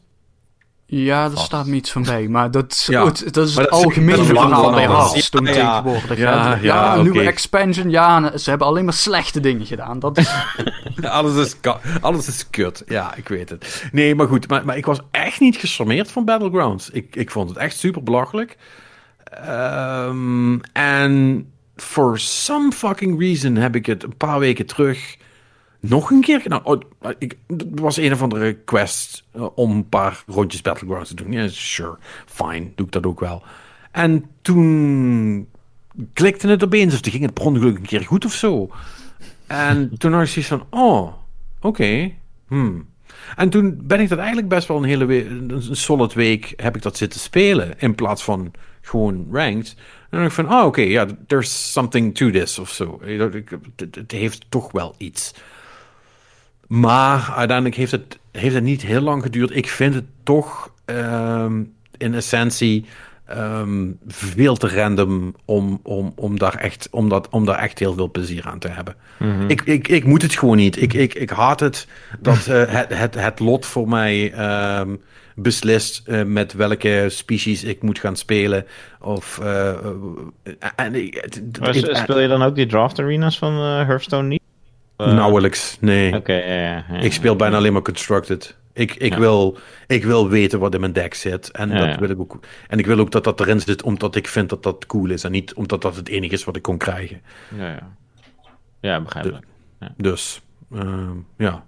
S2: Ja,
S3: Vast.
S2: staat me iets van bij. Maar dat is,
S1: Ja.
S2: het, dat is
S1: Maar
S2: het algemene
S1: dat is lang
S2: verhaal
S1: van
S2: bij
S1: Ja, ja.
S2: tegenwoordig.
S1: Ja, ja,
S2: een nieuwe expansion. Ja, ze hebben alleen maar slechte dingen gedaan. Dat is,
S1: Alles is, alles is kut. Ja, ik weet het. Nee, maar goed. Maar, maar ik was echt niet gecharmeerd van Battlegrounds. Ik, ik vond het echt super belachelijk. Ehm, en for some fucking reason heb ik het een paar weken terug nog een keer gedaan. Oh, ik, was een of andere quest eh, om een paar rondjes Battlegrounds te doen. Ja, sure, fine, doe ik dat ook wel. En toen klikte het opeens, of toen ging het per ongeluk een keer goed of zo. En toen had ik zoiets van, oh, oké, hmm. En toen ben ik dat eigenlijk best wel een hele week, een solid week heb ik dat zitten spelen, in plaats van gewoon ranked. En dan ik van, oh oké, ja, there's something to this of zo. Het heeft toch wel iets. Maar uiteindelijk heeft het, heeft het niet heel lang geduurd. Ik vind het toch ehm, in essentie ehm, veel te random om, om, om, daar echt, om, dat, om daar echt heel veel plezier aan te hebben.
S3: Mhm.
S1: Ik, ik, ik moet het gewoon niet. Ik, ik, ik haat het dat eh, het, het, het lot voor mij ehm, beslist eh, met welke species ik moet gaan spelen. Of, eh, eh, en,
S3: speel je dan ook die draft arenas van Hearthstone niet?
S1: Nauwelijks, nee.
S3: Oké.
S1: Ik speel bijna alleen maar Constructed. Ik, ik,
S3: Ja.
S1: wil, ik wil weten wat in mijn deck zit. En,
S3: Ja,
S1: dat
S3: ja.
S1: Wil ik ook, en ik wil ook dat dat erin zit omdat ik vind dat dat cool is. En niet omdat dat het enige is wat ik kon krijgen.
S3: Ja, ja. ja begrijpelijk.
S1: Dus, ehm, ja.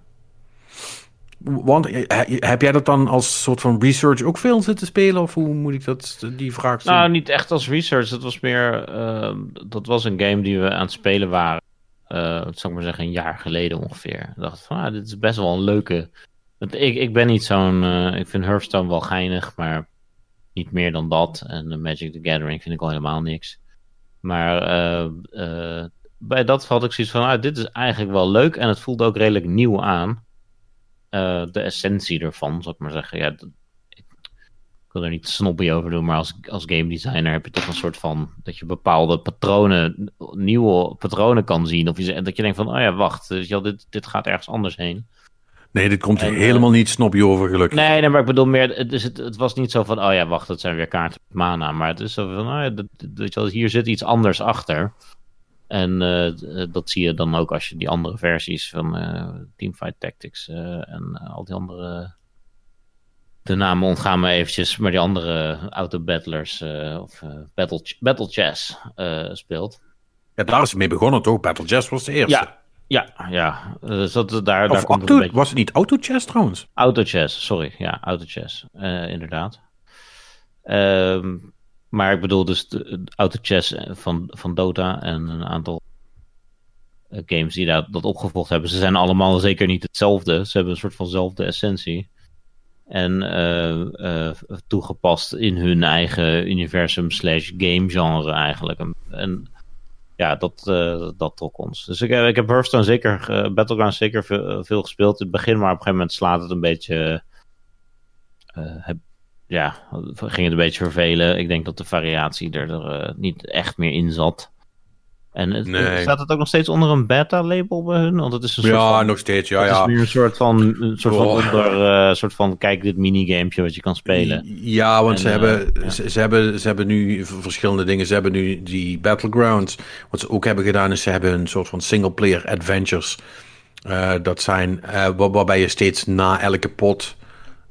S1: Want eh, he- heb jij dat dan als soort van research ook veel zitten spelen? Of hoe moet ik dat, die vraag zien?
S3: Nou, niet echt als research. Dat was meer. eh, dat was een game die we aan het spelen waren. wat zou ik maar zeggen, een jaar geleden ongeveer. Ik dacht van, ah, dit is best wel een leuke. Want ik, ik ben niet zo'n. eh, ik vind Hearthstone wel geinig, maar niet meer dan dat. En Magic the Gathering vind ik al helemaal niks. Maar bij dat had ik zoiets van, ah, dit is eigenlijk wel leuk. En het voelde ook redelijk nieuw aan. Eh, de essentie ervan, zou ik maar zeggen. Ja, dat- ik, ik wil er niet snobby over doen, maar als, als game designer heb je toch een soort van dat je bepaalde patronen, nieuwe patronen kan zien. Of je, dat je denkt van, oh ja, wacht, wel, dit, dit gaat ergens anders heen.
S1: nee, dit komt
S3: en, eh,
S1: helemaal niet snobje over, gelukkig.
S3: Nee, nee, maar ik bedoel meer, het, is het, het was niet zo van, oh ja, wacht, dat zijn weer kaarten met mana. Maar het is zo van, oh ja, dat, dat- weet je wel, hier zit iets anders achter. En eh, dat zie je dan ook als je die andere versies van eh, Teamfight Tactics eh, en eh, al die andere... De namen ontgaan me eventjes, maar die andere auto-battlers eh, of eh, Battle, Battle Chess eh, speelt.
S1: Ja, daar is mee begonnen, toch? Battle Chess was de eerste.
S3: Ja, ja, ja. Dus dat, daar, daar
S1: Of
S3: komt het
S1: auto,
S3: beetje...
S1: was het niet Auto Chess trouwens?
S3: Autochess, sorry. Ja, autochess. eh inderdaad. Ehm, maar ik bedoel dus de, de autochess van, van Dota en een aantal eh, games die dat, dat opgevolgd hebben. Ze zijn allemaal zeker niet hetzelfde. Ze hebben een soort vanzelfde essentie. En eh, eh, toegepast in hun eigen universum slash game genre eigenlijk. En, ja, dat, dat trok ons. Dus ik, ik heb Hearthstone zeker, Battlegrounds zeker veel, gespeeld in het begin, maar op een gegeven moment slaat het een beetje. heb, ja, ging het een beetje vervelen. Ik denk dat de variatie er, er eh, niet echt meer in zat. En het,
S1: Nee.
S3: staat het ook nog steeds onder een beta-label bij hun? Want het is een soort
S1: Ja,
S3: van,
S1: nog steeds, ja,
S3: het
S1: ja.
S3: is nu een soort van, een soort van,
S1: Oh.
S3: onder, eh, soort van kijk dit minigamepje wat je kan spelen.
S1: Ja, want
S3: En,
S1: ze,
S3: eh,
S1: hebben,
S3: ja.
S1: ze, ze hebben, ze hebben nu verschillende dingen. Ze hebben nu die Battlegrounds. Wat ze ook hebben gedaan is ze hebben een soort van single-player adventures. Dat zijn waar- waarbij je steeds na elke pot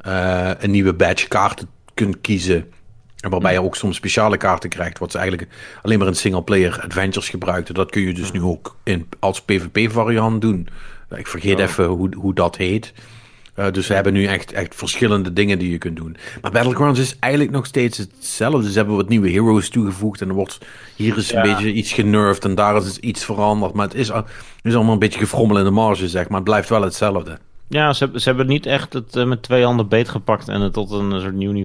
S1: eh, een nieuwe badge kaarten kunt kiezen. En waarbij je ook soms speciale kaarten krijgt. Wat ze eigenlijk alleen maar in single-player adventures gebruikten. Dat kun je dus nu ook in, als PvP-variant doen. Ik vergeet
S3: Oh.
S1: even hoe, hoe dat heet. Eh, dus we hebben nu echt, echt verschillende dingen die je kunt doen. Maar Battlegrounds is eigenlijk nog steeds hetzelfde. Ze hebben wat nieuwe heroes toegevoegd. En er wordt, hier is een
S3: Ja.
S1: beetje iets genervd en daar is iets veranderd. Maar het is, het is allemaal een beetje gefrommel in de marge, zeg maar. Het blijft wel hetzelfde.
S3: Ja, ze, hebben- ze hebben niet echt het eh, met twee handen beetgepakt en het tot een soort nieuw niveau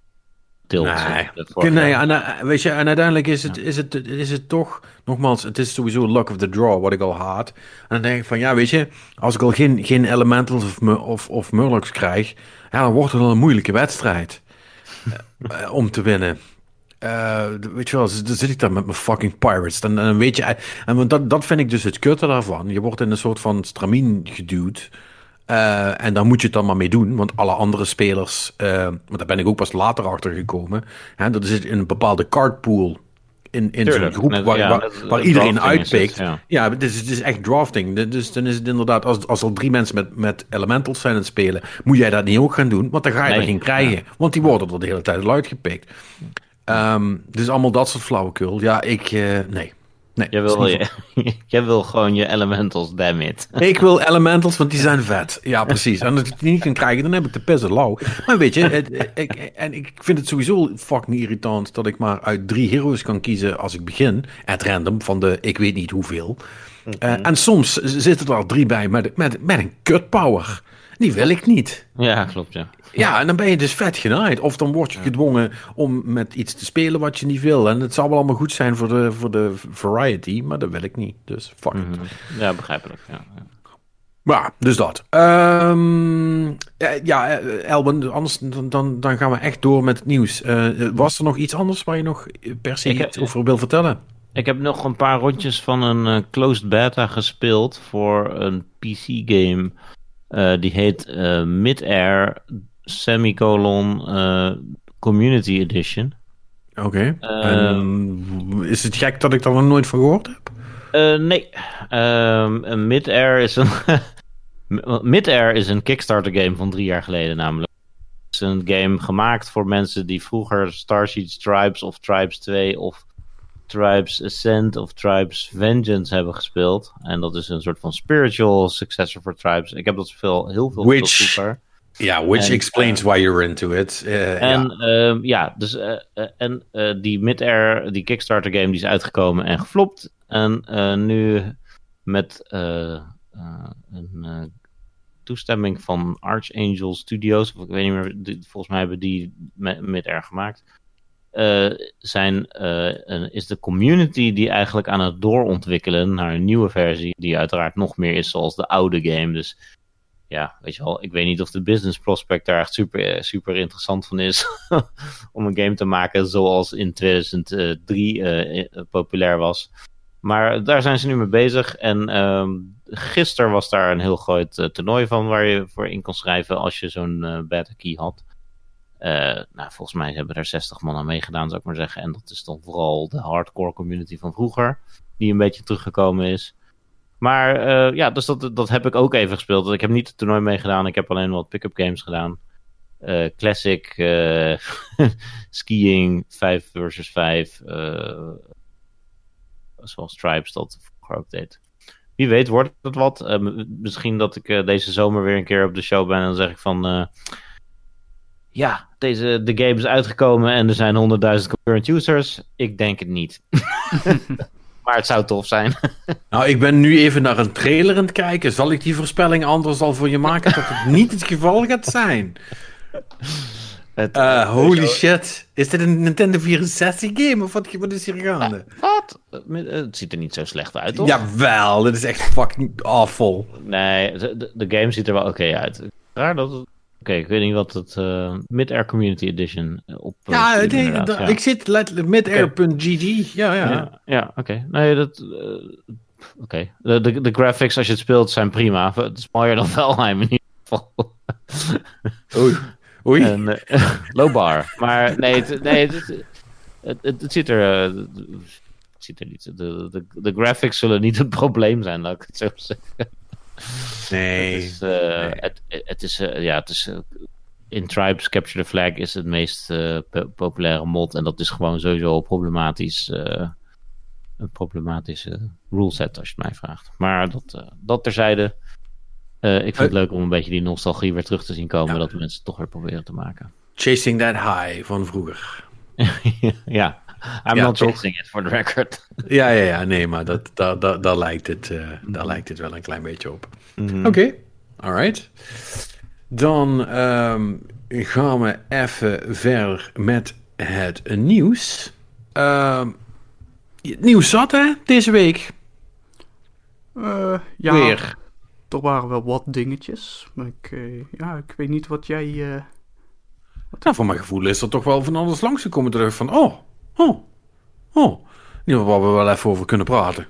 S3: tilt.
S1: Nee. Nee, en, eh, weet je, en uiteindelijk is het, is, het, is het toch, nogmaals, het is sowieso luck of the draw, wat ik al haat. En dan denk ik van, ja, weet je, als ik al geen, geen elementals of, of, of murlocs krijg, ja, dan wordt het wel een moeilijke wedstrijd eh, om te winnen. Eh, weet je wel, dan zit ik daar met mijn fucking pirates. Dan, dan weet je, en want dat, dat vind ik dus het kutte daarvan. Je wordt in een soort van stramien geduwd. Eh, en daar moet je het dan maar mee doen, want alle andere spelers, want daar ben ik ook pas later achter gekomen. Hè, dat is in een bepaalde cardpool in, in zo'n groep
S3: net-
S1: waar,
S3: ja,
S1: waar,
S3: net-
S1: waar
S3: net
S1: iedereen uitpikt.
S3: ja.
S1: ja, het is, het is echt drafting. Dus dan is het inderdaad, als, als er drie mensen met, met elementals zijn aan het spelen, moet jij dat niet ook gaan doen, want dan ga je
S3: Nee,
S1: er geen krijgen. Want die worden er de hele tijd al uitgepikt. Ehm, dus allemaal dat soort flauwekul. Ja, ik, eh, nee. Nee.
S3: Jij wil, je, jij wil gewoon je elementals, damn it.
S1: ik wil elementals, want die zijn vet. Ja, precies. En als ik die niet kan krijgen, dan heb ik de pissen lauw. Maar weet je, het, ik, en ik vind het sowieso fucking irritant dat ik maar uit drie heroes kan kiezen als ik begin. At random, van de ik weet niet hoeveel. Eh, en soms zitten er al drie bij met, met, met een cut power. Die wil ik niet.
S3: Ja, klopt, ja.
S1: Ja, en dan ben je dus vet genaaid. Of dan word je gedwongen om met iets te spelen wat je niet wil. En het zal wel allemaal goed zijn voor de, voor de variety, maar dat wil ik niet. Dus fuck it.
S3: Mhm. Ja, begrijpelijk. Ja, ja.
S1: Maar, dus dat. Eh, ja, eh, Elben, anders dan, dan, dan gaan we echt door met het nieuws. Eh, was er nog iets anders waar je nog per se
S3: heb-
S1: iets over wil vertellen?
S3: Ik heb nog een paar rondjes van een closed beta gespeeld voor een PC-game. Eh, die heet eh Mid-Air semicolon eh, Community Edition.
S1: Oké.
S3: Eh,
S1: En is het gek dat ik daar nog nooit van gehoord heb?
S3: Nee, Ehm, een Mid-Air is een... Mid-Air is een Kickstarter game van drie jaar geleden namelijk. Het is een game gemaakt voor mensen die vroeger Starseed Tribes of Tribes 2 of Tribes Ascent of Tribes Vengeance hebben gespeeld. En dat is een soort van spiritual successor voor Tribes. Ik heb dat veel, heel veel
S1: Which-
S3: vroeger.
S1: Ja, which
S3: En,
S1: explains why you're into it. Eh,
S3: En
S1: ja.
S3: ja dus eh, eh, en eh, die Mid-Air, die Kickstarter game, die is uitgekomen en geflopt. En eh, nu met eh, eh, een eh, toestemming van Archangel Studios, of ik weet niet meer, die- volgens mij hebben die Mid-Air gemaakt. Eh, zijn, eh, is de community die eigenlijk aan het doorontwikkelen naar een nieuwe versie, die uiteraard nog meer is zoals de oude game. Dus ja, weet je wel, ik weet niet of de business prospect daar echt super, eh, super interessant van is. om een game te maken zoals in 2003 eh, eh, populair was. Maar daar zijn ze nu mee bezig. En ehm gisteren was daar een heel groot toernooi van waar je voor in kon schrijven als je zo'n beta key had. Eh, nou, volgens mij hebben er 60 man aan meegedaan, zou ik maar zeggen. En dat is dan vooral de hardcore community van vroeger, die een beetje teruggekomen is. Maar eh, ja, dus dat, dat heb ik ook even gespeeld. Ik heb niet het toernooi meegedaan. Ik heb alleen wat pick-up games gedaan. Eh, classic, skiing, 5 versus 5. eh, zoals Stripes dat vroeger ook deed. Wie weet wordt het wat. Misschien dat ik deze zomer weer een keer op de show ben. En dan zeg ik van... eh, ja, deze, de game is uitgekomen en er zijn 100.000 concurrent users. Ik denk het niet. maar het zou tof zijn.
S1: Nou, ik ben nu even naar een trailer aan het kijken. Zal ik die voorspelling anders al voor je maken dat het niet het geval gaat zijn?
S3: Het,
S1: Eh, holy shit. Is dit een Nintendo 64 game of wat, wat is hier gaande?
S3: Wat? Eh, Het ziet er niet zo slecht uit, toch?
S1: Jawel, dit is echt fucking awful.
S3: Nee, de, de- de game ziet er wel oké uit. Raar dat het... Oké, ik weet niet wat het... eh Mid-Air Community Edition eh, op... eh,
S1: Ja, ik zit letterlijk midair.gg. Ja, ja.
S3: Ja, ja oké. Nee, dat... eh, oké. De, de, de graphics als je het speelt zijn prima. Het is mooier dan Valheim in ieder geval.
S1: Oei. Oei.
S3: En, low bar. Maar nee, het, nee, het, het, het, het ziet er... eh, het ziet er niet... De, de, de graphics zullen niet het probleem zijn, laat ik het zo zeggen.
S1: Nee.
S3: Het is, eh, het, het is, eh, ja, het is, eh, in Tribes Capture the Flag is het meest po- populaire mod. En dat is gewoon sowieso problematisch. eh, een problematische ruleset, als je het mij vraagt. Maar dat, dat terzijde. Eh, ik vind het leuk om een beetje die nostalgie weer terug te zien komen.
S1: Ja.
S3: Dat mensen het toch weer proberen te maken.
S1: Chasing that high van vroeger.
S3: ja, I'm
S1: Ja,
S3: not
S1: toch?
S3: chasing it for the record.
S1: Ja, ja, ja. Nee, maar dat, daar, daar, daar, lijkt het, eh, daar lijkt het wel een klein beetje op.
S3: Mhm.
S1: Oké, alright. Dan ehm, gaan we even verder met het nieuws. Ehm, het nieuws zat, hè, deze week.
S2: Eh, ja,
S1: Weer.
S2: er waren wel wat dingetjes. Maar ik, eh, ja, ik weet niet wat jij... eh,
S1: Nou, voor mijn gevoel is er toch wel van alles langsgekomen. Toen dacht ik van, oh, oh, oh. Nu waar we wel even over kunnen praten.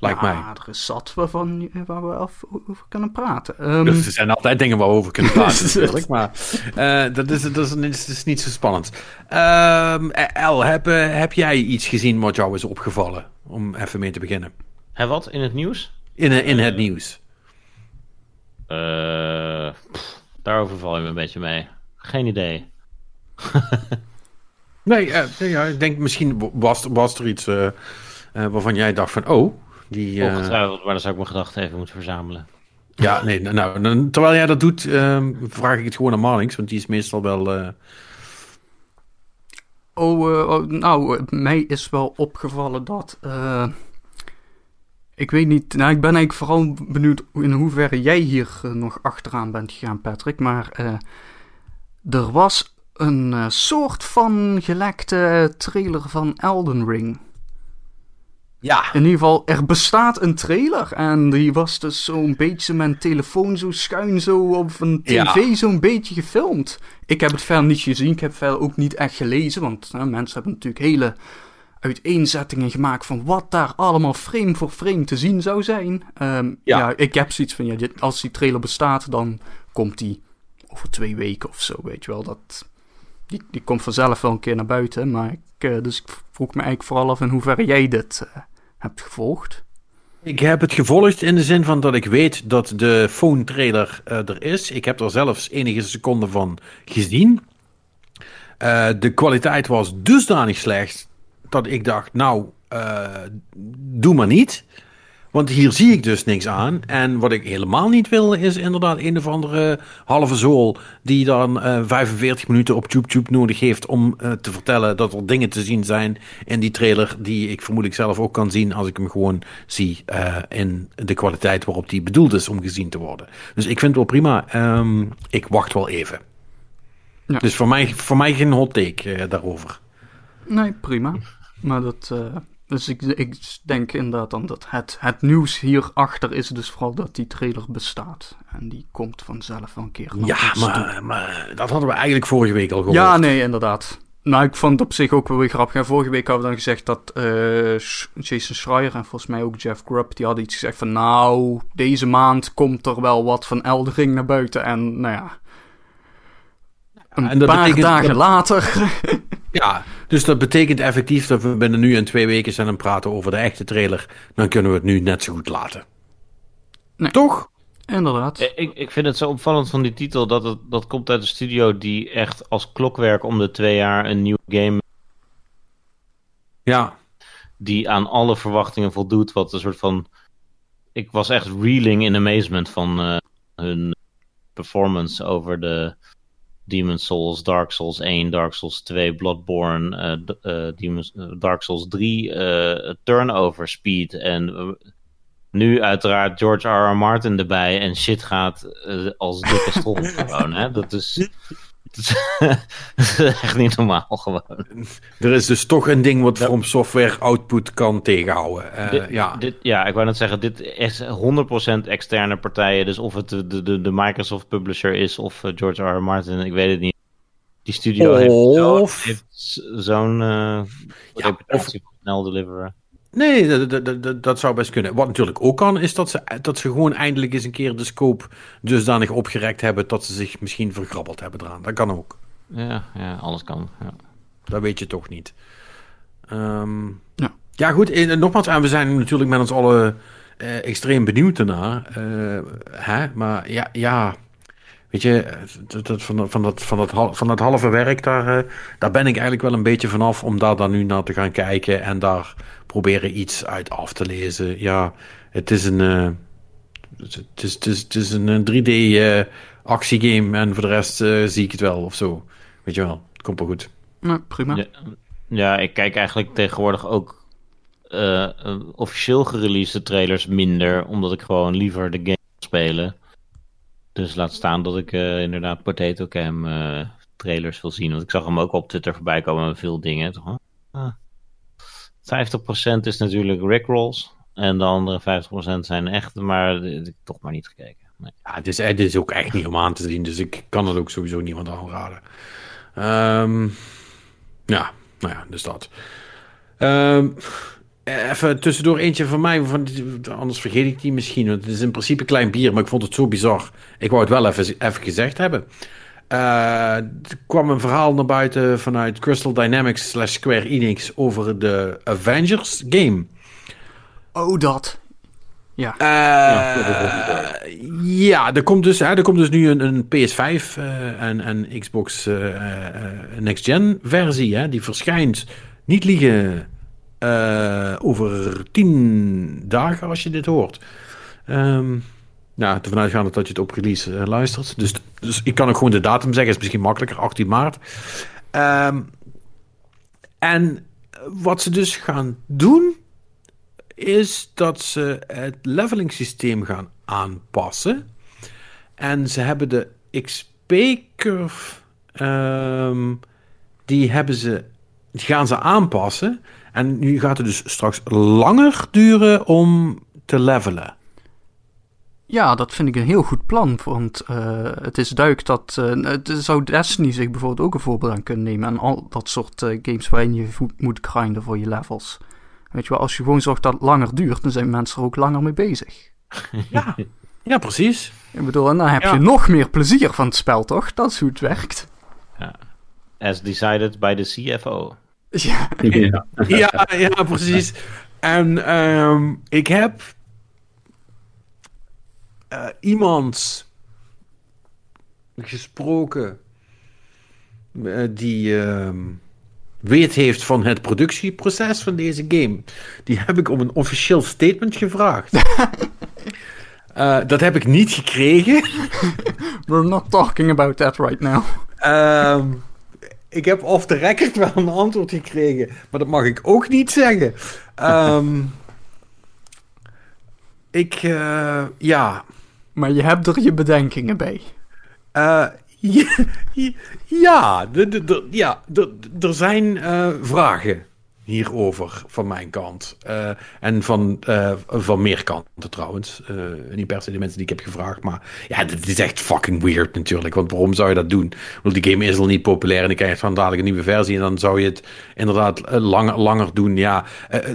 S1: Lijkt mij.
S2: ja, er is zat waarvan, eh, waar we af- over kunnen praten. Ehm,
S1: Dus er zijn altijd dingen waar we over kunnen praten natuurlijk. Maar eh, dat, is, dat, is, dat is niet zo spannend. Ehm El, heb, eh, heb jij iets gezien wat jou is opgevallen? Om even mee te beginnen.
S3: Hé, wat? In het nieuws?
S1: In, in het nieuws.
S3: Eh, pff, daarover val je me een beetje mee. Geen idee.
S1: Nee, eh, nee, ja, ik denk misschien was, was er iets eh, eh, waarvan jij dacht van, oh, die... eh,
S3: Ongetwijfeld, maar dan zou ik mijn gedachten even moeten verzamelen.
S1: ja, nee, nou, nou, dan- terwijl jij dat doet, ehm, vraag ik het gewoon aan Marlings, want die is meestal wel... eh,
S2: Oh, oh, nou, mij is wel opgevallen dat. eh, ik weet niet. Nou, ik ben eigenlijk vooral benieuwd in hoeverre jij hier nog achteraan bent gegaan, Patrick. Maar eh, er was een eh, soort van gelekte trailer van Elden Ring.
S1: Ja.
S2: In ieder geval, er bestaat een trailer. En die was dus zo'n beetje met een telefoon zo schuin zo op een tv
S1: Ja.
S2: zo'n beetje gefilmd. Ik heb het verder niet gezien. Ik heb het verder ook niet echt gelezen. Want hè, mensen hebben natuurlijk hele uiteenzettingen gemaakt van wat daar allemaal frame voor frame te zien zou zijn. Ehm, ja.
S1: Ja.
S2: ik heb zoiets van, ja, dit, als die trailer bestaat, dan komt die over twee weken of zo, weet je wel. Dat, die, komt vanzelf wel een keer naar buiten. Maar ik, eh, dus ik vroeg me eigenlijk vooral af in hoeverre jij dit eh, hebt gevolgd.
S1: Ik heb het gevolgd in de zin van dat ik weet dat de phone trailer eh, er is. Ik heb er zelfs enige seconden van gezien. De kwaliteit was dusdanig slecht dat ik dacht, nou, doe maar niet. Want hier zie ik dus niks aan. En wat ik helemaal niet wil, is inderdaad een of andere halve zool. die dan eh 45 minuten op TubeTube nodig heeft. om eh, te vertellen dat er dingen te zien zijn in die trailer. die ik vermoedelijk zelf ook kan zien. als ik hem gewoon zie eh, in de kwaliteit waarop die bedoeld is om gezien te worden. Dus ik vind het wel prima. Ehm, ik wacht wel even.
S2: Ja.
S1: Dus voor mij, voor mij geen hot take daarover.
S2: Nee, prima. Maar dat. Dus ik, ik denk inderdaad dan dat het, het nieuws hierachter is dus vooral dat die trailer bestaat. En die komt vanzelf wel een keer naar
S1: Ja,
S2: ons toe.
S1: maar, dat hadden we eigenlijk vorige week al gehoord.
S2: Ja, nee, inderdaad. Nou, ik vond het op zich ook wel weer grappig. En vorige week hadden we dan gezegd dat eh, Jason Schreier en volgens mij ook Jeff Grubb, die hadden iets gezegd van, nou, deze maand komt er wel wat van Eldering naar buiten. En nou ja, een
S1: en
S2: paar
S1: betekent-
S2: dagen
S1: dat-
S2: later.
S1: Ja, dus dat betekent effectief dat we binnen nu en twee weken zijn aan het praten over de echte trailer. Dan kunnen we het nu net zo goed laten.
S2: Nee.
S1: Toch?
S2: inderdaad.
S3: Eh, Ik, ik vind het zo opvallend van die titel dat het dat komt uit een studio die echt als klokwerk om de twee jaar een nieuwe game
S1: Ja.
S3: die aan alle verwachtingen voldoet. Wat een soort van. Ik was echt reeling in amazement van eh, hun performance over de Demon's Souls, Dark Souls 1, Dark Souls 2, Bloodborne, eh, eh, Demon's, eh, Dark Souls 3, eh, turnover speed. En nu uiteraard George R. R. Martin erbij en shit gaat als dikke stront gewoon. Hè? Dat is. Dat is dat is echt niet normaal gewoon.
S1: Er is dus toch een ding wat From Software output kan tegenhouden. Eh,
S3: Dit,
S1: ja.
S3: dit, ja, ik wou net zeggen, dit is 100% externe partijen. Dus of het de, de, de Microsoft publisher is of eh, George R. R. Martin, ik weet het niet. Die studio heeft zo-
S1: Of-
S3: heeft z- zo'n eh
S1: Ja,
S3: reputatie van snel deliveren.
S1: Nee, dat, dat, dat- dat, zou best kunnen. Wat natuurlijk ook kan, is dat ze, dat ze gewoon eindelijk eens een keer de scope dusdanig opgerekt hebben dat ze zich misschien vergrabbeld hebben eraan. Dat kan ook.
S3: Ja, ja, alles kan. Ja.
S1: Dat weet je toch niet. Ehm,
S2: Ja.
S1: ja, goed. eh, nogmaals, en we zijn natuurlijk met ons allen eh, extreem benieuwd ernaar. Eh, hè? Maar ja, ja, weet je, dat, dat, van, dat, van, dat, van, dat, van dat halve werk, daar, eh, daar ben ik eigenlijk wel een beetje vanaf om daar dan nu naar te gaan kijken en daar proberen iets uit af te lezen. Ja, het is een, eh, het is, het is, het is een eh, 3D eh, actiegame en voor de rest eh, zie ik het wel of zo. Weet je wel, het komt wel goed.
S2: Nou, prima.
S3: Ja, ja, ik kijk eigenlijk tegenwoordig ook officieel gereleasede trailers minder, omdat ik gewoon liever de game wil spelen. Dus laat staan dat ik eh, inderdaad Potato Cam eh, trailers wil zien. Want ik zag hem ook op Twitter voorbij komen met veel dingen. Toch, ah. 50% is natuurlijk Rickrolls. En de andere 50% zijn echt, maar ik toch maar niet gekeken. Nee.
S1: Ja, het is, het is ook echt niet om aan te zien, dus ik kan het ook sowieso niemand aanraden. Ehm ja, nou ja, dus dat. Ehm, even tussendoor eentje van mij, van, anders vergeet ik die misschien. Het is in principe klein bier, maar ik vond het zo bizar. Ik wou het wel even, even gezegd hebben. Eh, er kwam een verhaal naar buiten vanuit Crystal Dynamics slash Square Enix over de Avengers game.
S2: Oh, dat. Ja.
S1: Eh, ja, er komt dus, hè, er komt dus nu een, een PS5 eh, en, en Xbox Next Gen versie. Hè, die verschijnt niet liegen over tien dagen als je dit hoort. Ehm nou, ervan uitgaande dat je het op release eh, luistert. Dus, dus ik kan ook gewoon de datum zeggen, is misschien makkelijker, 18 maart. Ehm, en wat ze dus gaan doen, is dat ze het leveling systeem gaan aanpassen. En ze hebben de XP-curve, ehm, die, hebben ze, die gaan ze aanpassen. En nu gaat het dus straks langer duren om te levelen.
S2: Ja, dat vind ik een heel goed plan. Want uh, het is duidelijk dat. Uh, het zou Destiny zich bijvoorbeeld ook een voorbeeld aan kunnen nemen. En al dat soort uh, games waarin je moet grinden voor je levels. Weet je wel, als je gewoon zorgt dat het langer duurt, dan zijn mensen er ook langer mee bezig.
S1: Ja, ja precies.
S2: Ik bedoel, en dan heb ja. je nog meer plezier van het spel, toch? Dat is hoe het werkt.
S3: Ja. As decided by the CFO.
S2: Ja,
S1: ja, ja, ja precies. En um, ik heb uh, iemand gesproken uh, die uh, weet heeft van het productieproces van deze game. Die heb ik om een officieel statement gevraagd. Uh, dat heb ik niet gekregen.
S2: We're not talking about that right now.
S1: Um, ik heb off the record wel een antwoord gekregen, maar dat mag ik ook niet zeggen. Um, ik, ja.
S2: Maar je hebt er je bedenkingen bij.
S1: Uh, ja, ja, ja er zijn uh, vragen hierover van mijn kant. Uh, en van, van meer kanten trouwens. Niet per se de mensen die ik heb gevraagd. Maar ja, dit is echt fucking weird natuurlijk. Want waarom zou je dat doen? Want die game is al niet populair. En dan krijg je van dadelijk een nieuwe versie. En dan zou je het inderdaad langer, langer doen. Ja,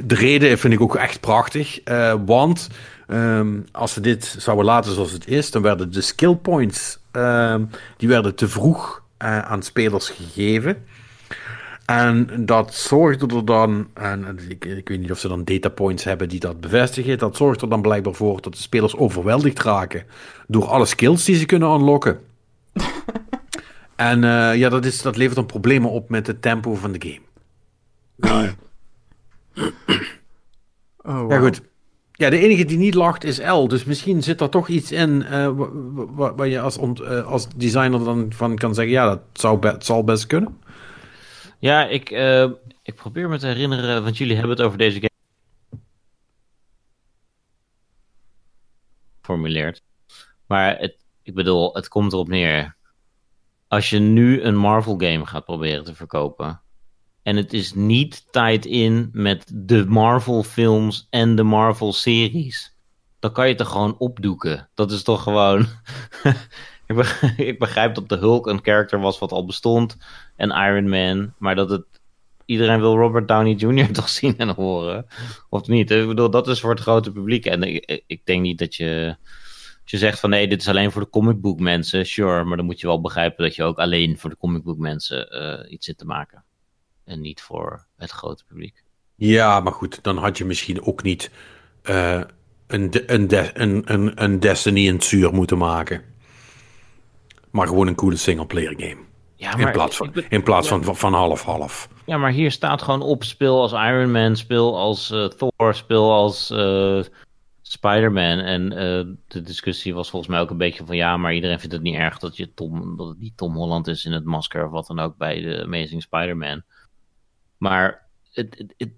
S1: de reden vind ik ook echt prachtig. want um, als ze dit zouden laten zoals het is. Dan werden de skill points. Um, die werden te vroeg aan spelers gegeven. En dat zorgde er dan, en ik, ik, weet niet of ze dan datapoints hebben die dat bevestigen, dat zorgt er dan blijkbaar voor dat de spelers overweldigd raken door alle skills die ze kunnen unlocken. en uh, ja, dat, is, dat levert dan problemen op met het tempo van de game.
S4: Nou ja.
S2: Oh, wow.
S1: Ja, goed. Ja, de enige die niet lacht is L. Dus misschien zit er toch iets in uh, waar je als, uh, als designer dan van kan zeggen: ja, dat zou be zal best kunnen.
S3: Ja, ik, uh, ik probeer me te herinneren, want jullie hebben het over deze game formuleerd. Maar het, ik bedoel, het komt erop neer. Als je nu een Marvel game gaat proberen te verkopen. En het is niet tied in met de Marvel films en de Marvel series. Dan kan je het er gewoon opdoeken. Dat is toch gewoon. ik begrijp dat de Hulk een karakter was wat al bestond. En Iron Man. Maar dat het. Iedereen wil Robert Downey Jr. toch zien en horen. Of niet? Ik dat is voor het grote publiek. En ik, denk niet dat je. Je zegt van nee, dit is alleen voor de comicbook mensen. Sure, maar dan moet je wel begrijpen dat je ook alleen voor de comicbook mensen uh, iets zit te maken. En niet voor het grote publiek.
S1: Ja, maar goed, dan had je misschien ook niet uh, een, een, de, een, een, een Destiny en zuur moeten maken. Maar gewoon een coole singleplayer game.
S3: Ja, maar
S1: in plaats van, in plaats van, van half-half.
S3: Ja, maar hier staat gewoon op: speel als Iron Man, speel als uh, Thor, speel als uh, Spider-Man. En uh, de discussie was volgens mij ook een beetje van: ja, maar iedereen vindt het niet erg dat, je Tom, dat het niet Tom Holland is in het masker of wat dan ook bij de Amazing Spider-Man. Maar het, het,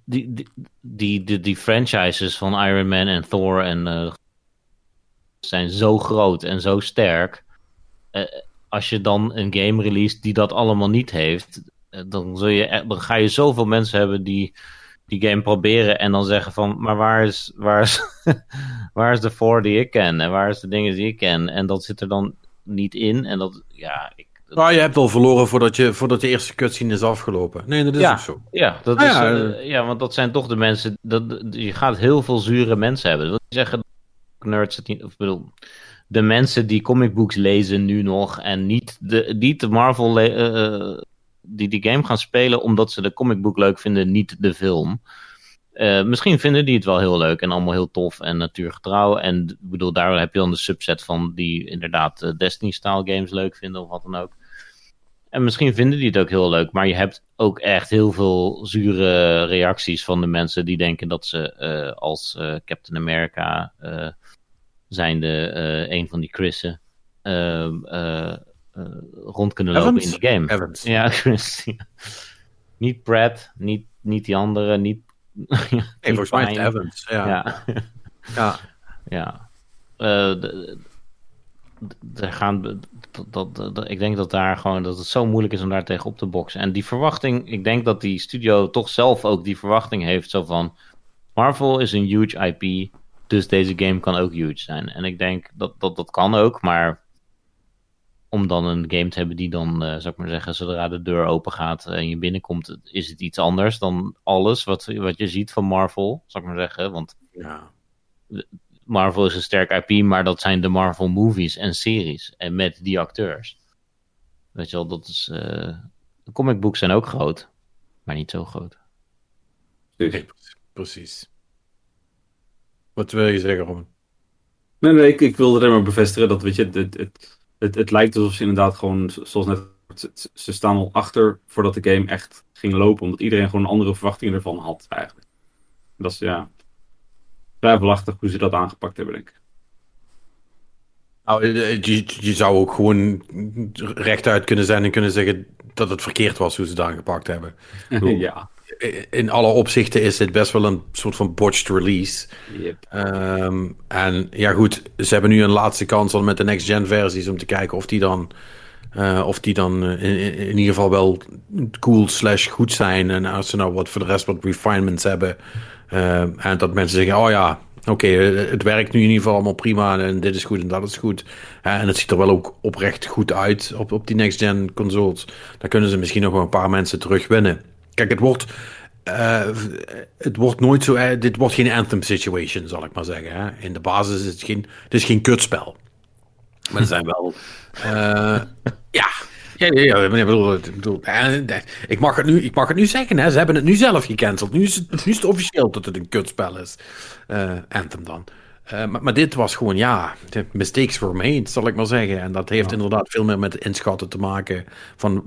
S3: die, die, franchises van Iron Man en Thor en, zijn zo groot en zo sterk als je dan een game release die dat allemaal niet heeft, dan, zul je, dan ga je zoveel mensen hebben die die game proberen en dan zeggen van, maar waar is, waar is, waar is de voor die ik ken en waar is de dingen die ik ken en dat zit er dan niet in en dat, ja, ik.
S1: Nou, je hebt al verloren voordat je, voordat de eerste cutscene is afgelopen. Nee, dat is
S3: ja,
S1: ook zo.
S3: Ja, dat
S1: Ah,
S3: is,
S1: ja,
S3: uh, ja, want dat zijn toch de mensen, dat, je gaat heel veel zure mensen hebben. Dat wil zeggen nerds het niet, of bedoel, de mensen die comicbooks lezen nu nog en niet de, niet de Marvel uh, die die game gaan spelen omdat ze de comicbook leuk vinden, niet de film. Uh, misschien vinden die het wel heel leuk en allemaal heel tof en natuurgetrouw. En ik bedoel, daar heb je dan de subset van die inderdaad Destiny-style games leuk vinden of wat dan ook. En misschien vinden die het ook heel leuk, maar je hebt ook echt heel veel zure reacties van de mensen die denken dat ze uh, als Captain America zijnde uh, een van die Chris'en uh, rond kunnen lopen
S1: Evans?
S3: in de game.
S1: Evans.
S3: Ja, Chris. ja. Niet Brad, niet, niet die andere, niet.
S1: Nee, volgens mij. Evans. Ja.
S3: Ja,
S1: Ja.
S3: ja. Eh, er gaan, dat, dat, dat, ik denk dat daar gewoon dat het zo moeilijk is om daar tegen op te boksen. En die verwachting, ik denk dat die studio toch zelf ook die verwachting heeft. Zo van Marvel is een huge IP, dus deze game kan ook huge zijn. En ik denk dat dat, dat kan ook, maar om dan een game te hebben die dan, uh, zou ik maar zeggen, zodra de deur open gaat en je binnenkomt, is het iets anders dan alles wat, wat je ziet van Marvel, zou ik maar zeggen. Want
S1: Ja.
S3: Marvel is een sterk IP, maar dat zijn de Marvel movies en series. En met die acteurs. Weet je wel, dat is. eh, de comic books zijn ook groot, maar niet zo groot.
S1: Nee, precies. Wat wil je zeggen, Robin?
S4: Nee, nee, ik, ik wilde alleen maar bevestigen dat, weet je, het, het, het, het lijkt alsof ze inderdaad gewoon, zoals net, ze- ze staan al achter voordat de game echt ging lopen, omdat iedereen gewoon andere verwachtingen ervan had, eigenlijk. Dat is, ja, twijfelachtig hoe ze dat aangepakt hebben, denk ik.
S1: Nou, eh, je, je zou ook gewoon rechtuit kunnen zijn en kunnen zeggen dat het verkeerd was hoe ze het aangepakt hebben. bedoel-
S4: ja,
S1: In alle opzichten is dit best wel een soort van botched release.
S4: yep.
S1: Ehm, en ja, goed, ze hebben nu een laatste kans al met de next-gen versies om te kijken of die dan, eh, of die dan eh, in, in- in ieder geval wel cool slash goed zijn. En als ze nou wat voor de rest wat refinements hebben. Eh, en dat mensen zeggen, oh ja, oké, het werkt nu in ieder geval allemaal prima. En dit is goed en dat is goed. Eh, en het ziet er wel ook oprecht goed uit op, op die next-gen consoles. Dan kunnen ze misschien nog wel een paar mensen terugwinnen. Kijk, het wordt... eh, het wordt nooit zo. dit wordt geen anthem situation, zal ik maar zeggen. Hè? In de basis is het geen. Het is geen kutspel. Maar er zijn wel. ja. Ja, ja, ja, ik bedoel, ik, bedoel, ik, mag het nu, ik mag het nu zeggen, hè. ze hebben het nu zelf gecanceld. Nu is het, nu is het officieel dat het een kutspel is. Eh, Anthem dan. Eh, maar, maar dit was gewoon, ja, mistakes were made, zal ik maar zeggen. En dat heeft inderdaad veel meer met inschatten te maken van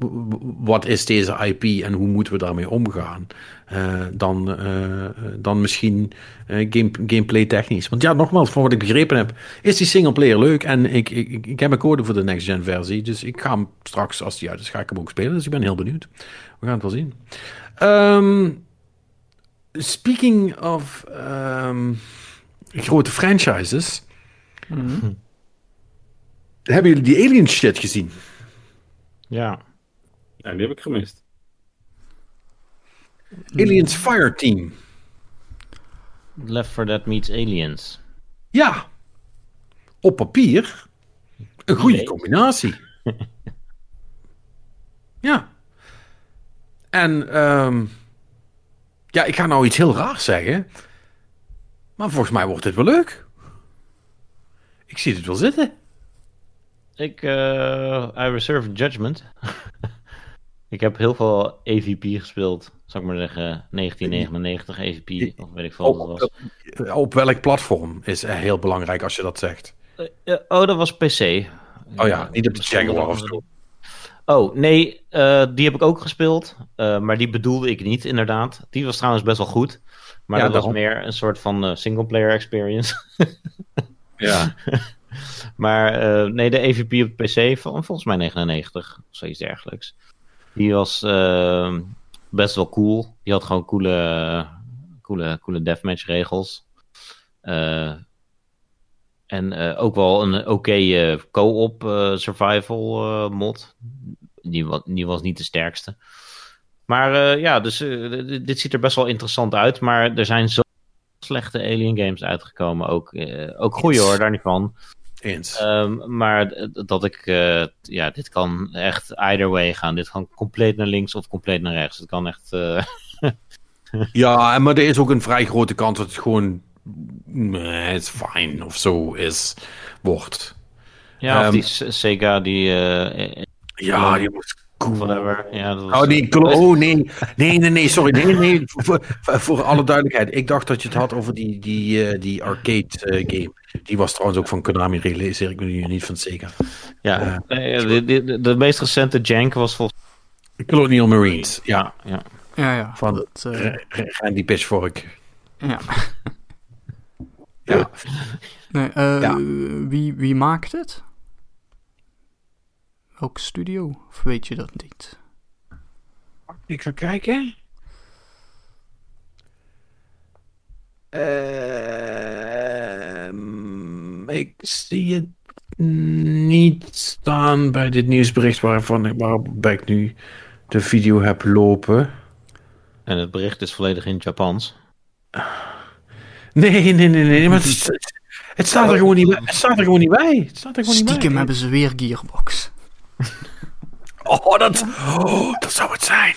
S1: wat is deze IP en hoe moeten we daarmee omgaan. eh, dan, eh, dan misschien game, gameplay technisch. Want ja, nogmaals, van wat ik begrepen heb, is die singleplayer leuk. En ik, ik, ik, ik heb een code voor de next gen versie. Dus ik ga hem straks, als die uit is, ga ik hem ook spelen. Dus ik ben heel benieuwd. We gaan het wel zien. Ehm, speaking of ehm, grote franchises. Hebben jullie die alien shit gezien?
S3: Ja.
S4: ja, die heb ik gemist.
S1: Aliens Fireteam.
S3: Left 4 Dead meets Aliens.
S1: Ja. Op papier. Een goede
S3: Nee.
S1: combinatie. ja. En ehm, ja, ik ga nou iets heel raars zeggen. Maar volgens mij wordt dit wel leuk. Ik zie het wel zitten.
S3: Ik, eh I reserve judgment. ik heb heel veel AVP gespeeld. Zal ik maar zeggen, 1999 AVP, of weet ik veel wat het was.
S1: Op, op welk platform is heel belangrijk als je dat zegt.
S3: Eh, eh, oh, dat was PC.
S1: Oh ja, niet op de Jaguar of zo.
S3: Oh, nee, die heb ik ook gespeeld. maar die bedoelde ik niet, inderdaad. Die was trouwens best wel goed. Maar
S1: Ja,
S3: dat was meer een soort van eh, single-player experience.
S1: Ja.
S3: maar eh, nee, de EVP op PC van volgens mij 99, of zoiets dergelijks. Die was eh, best wel cool. Die had gewoon coole, coole, coole deathmatch regels. Eh, en ook wel een oké eh, co-op survival mod. Die, die was niet de sterkste. Maar eh, ja, dus eh, dit- ziet er best wel interessant uit. Maar er zijn zo slechte Alien games uitgekomen. Ook, eh, ook goeie hoor, daar niet van.
S1: Eens.
S3: Ehm, maar dat ik, ja, dit kan echt either way gaan. Dit kan compleet naar links of compleet naar rechts. Het kan echt.
S1: Ja, maar er is ook een vrij grote kans dat het gewoon. Nee, it's fine of zo is. Wordt.
S3: ja, of
S1: Ehm,
S3: die Se- Sega, die.
S1: Ja, die cool.
S3: Whatever. Ja, dat was,
S1: Oh, die klo- oh nee. Nee, nee, nee, sorry. Nee, nee. Voor, voor, alle duidelijkheid. Ik dacht dat je het had over die, die, eh, die arcade eh, game. Die was trouwens ook van Konami, realiseer ik me nu niet van Sega.
S3: ja, nee, de, de, de, de meest recente Jank was volgens
S1: Colonial Marines. Ja,
S3: ja, ja.
S2: Ja, ja.
S1: van
S2: dat, eh,
S1: Randy Pitchfork.
S2: ja.
S1: Ja.
S2: Nee, eh,
S1: Ja.
S2: wie, wie maakt het? Welke studio? Of weet je dat niet?
S1: Ik ga kijken. Ehm, ik zie het niet staan bij dit nieuwsbericht waarvan ik, waarbij ik nu de video heb lopen.
S3: En het bericht is volledig in het Japans.
S1: Nee, nee, nee, nee, nee maar het, het staat er gewoon niet bij. Het staat er gewoon niet bij. Het staat er gewoon niet
S2: Stiekem
S1: bij.
S2: hebben ze weer Gearbox.
S1: Oh, dat, oh, dat zou het zijn.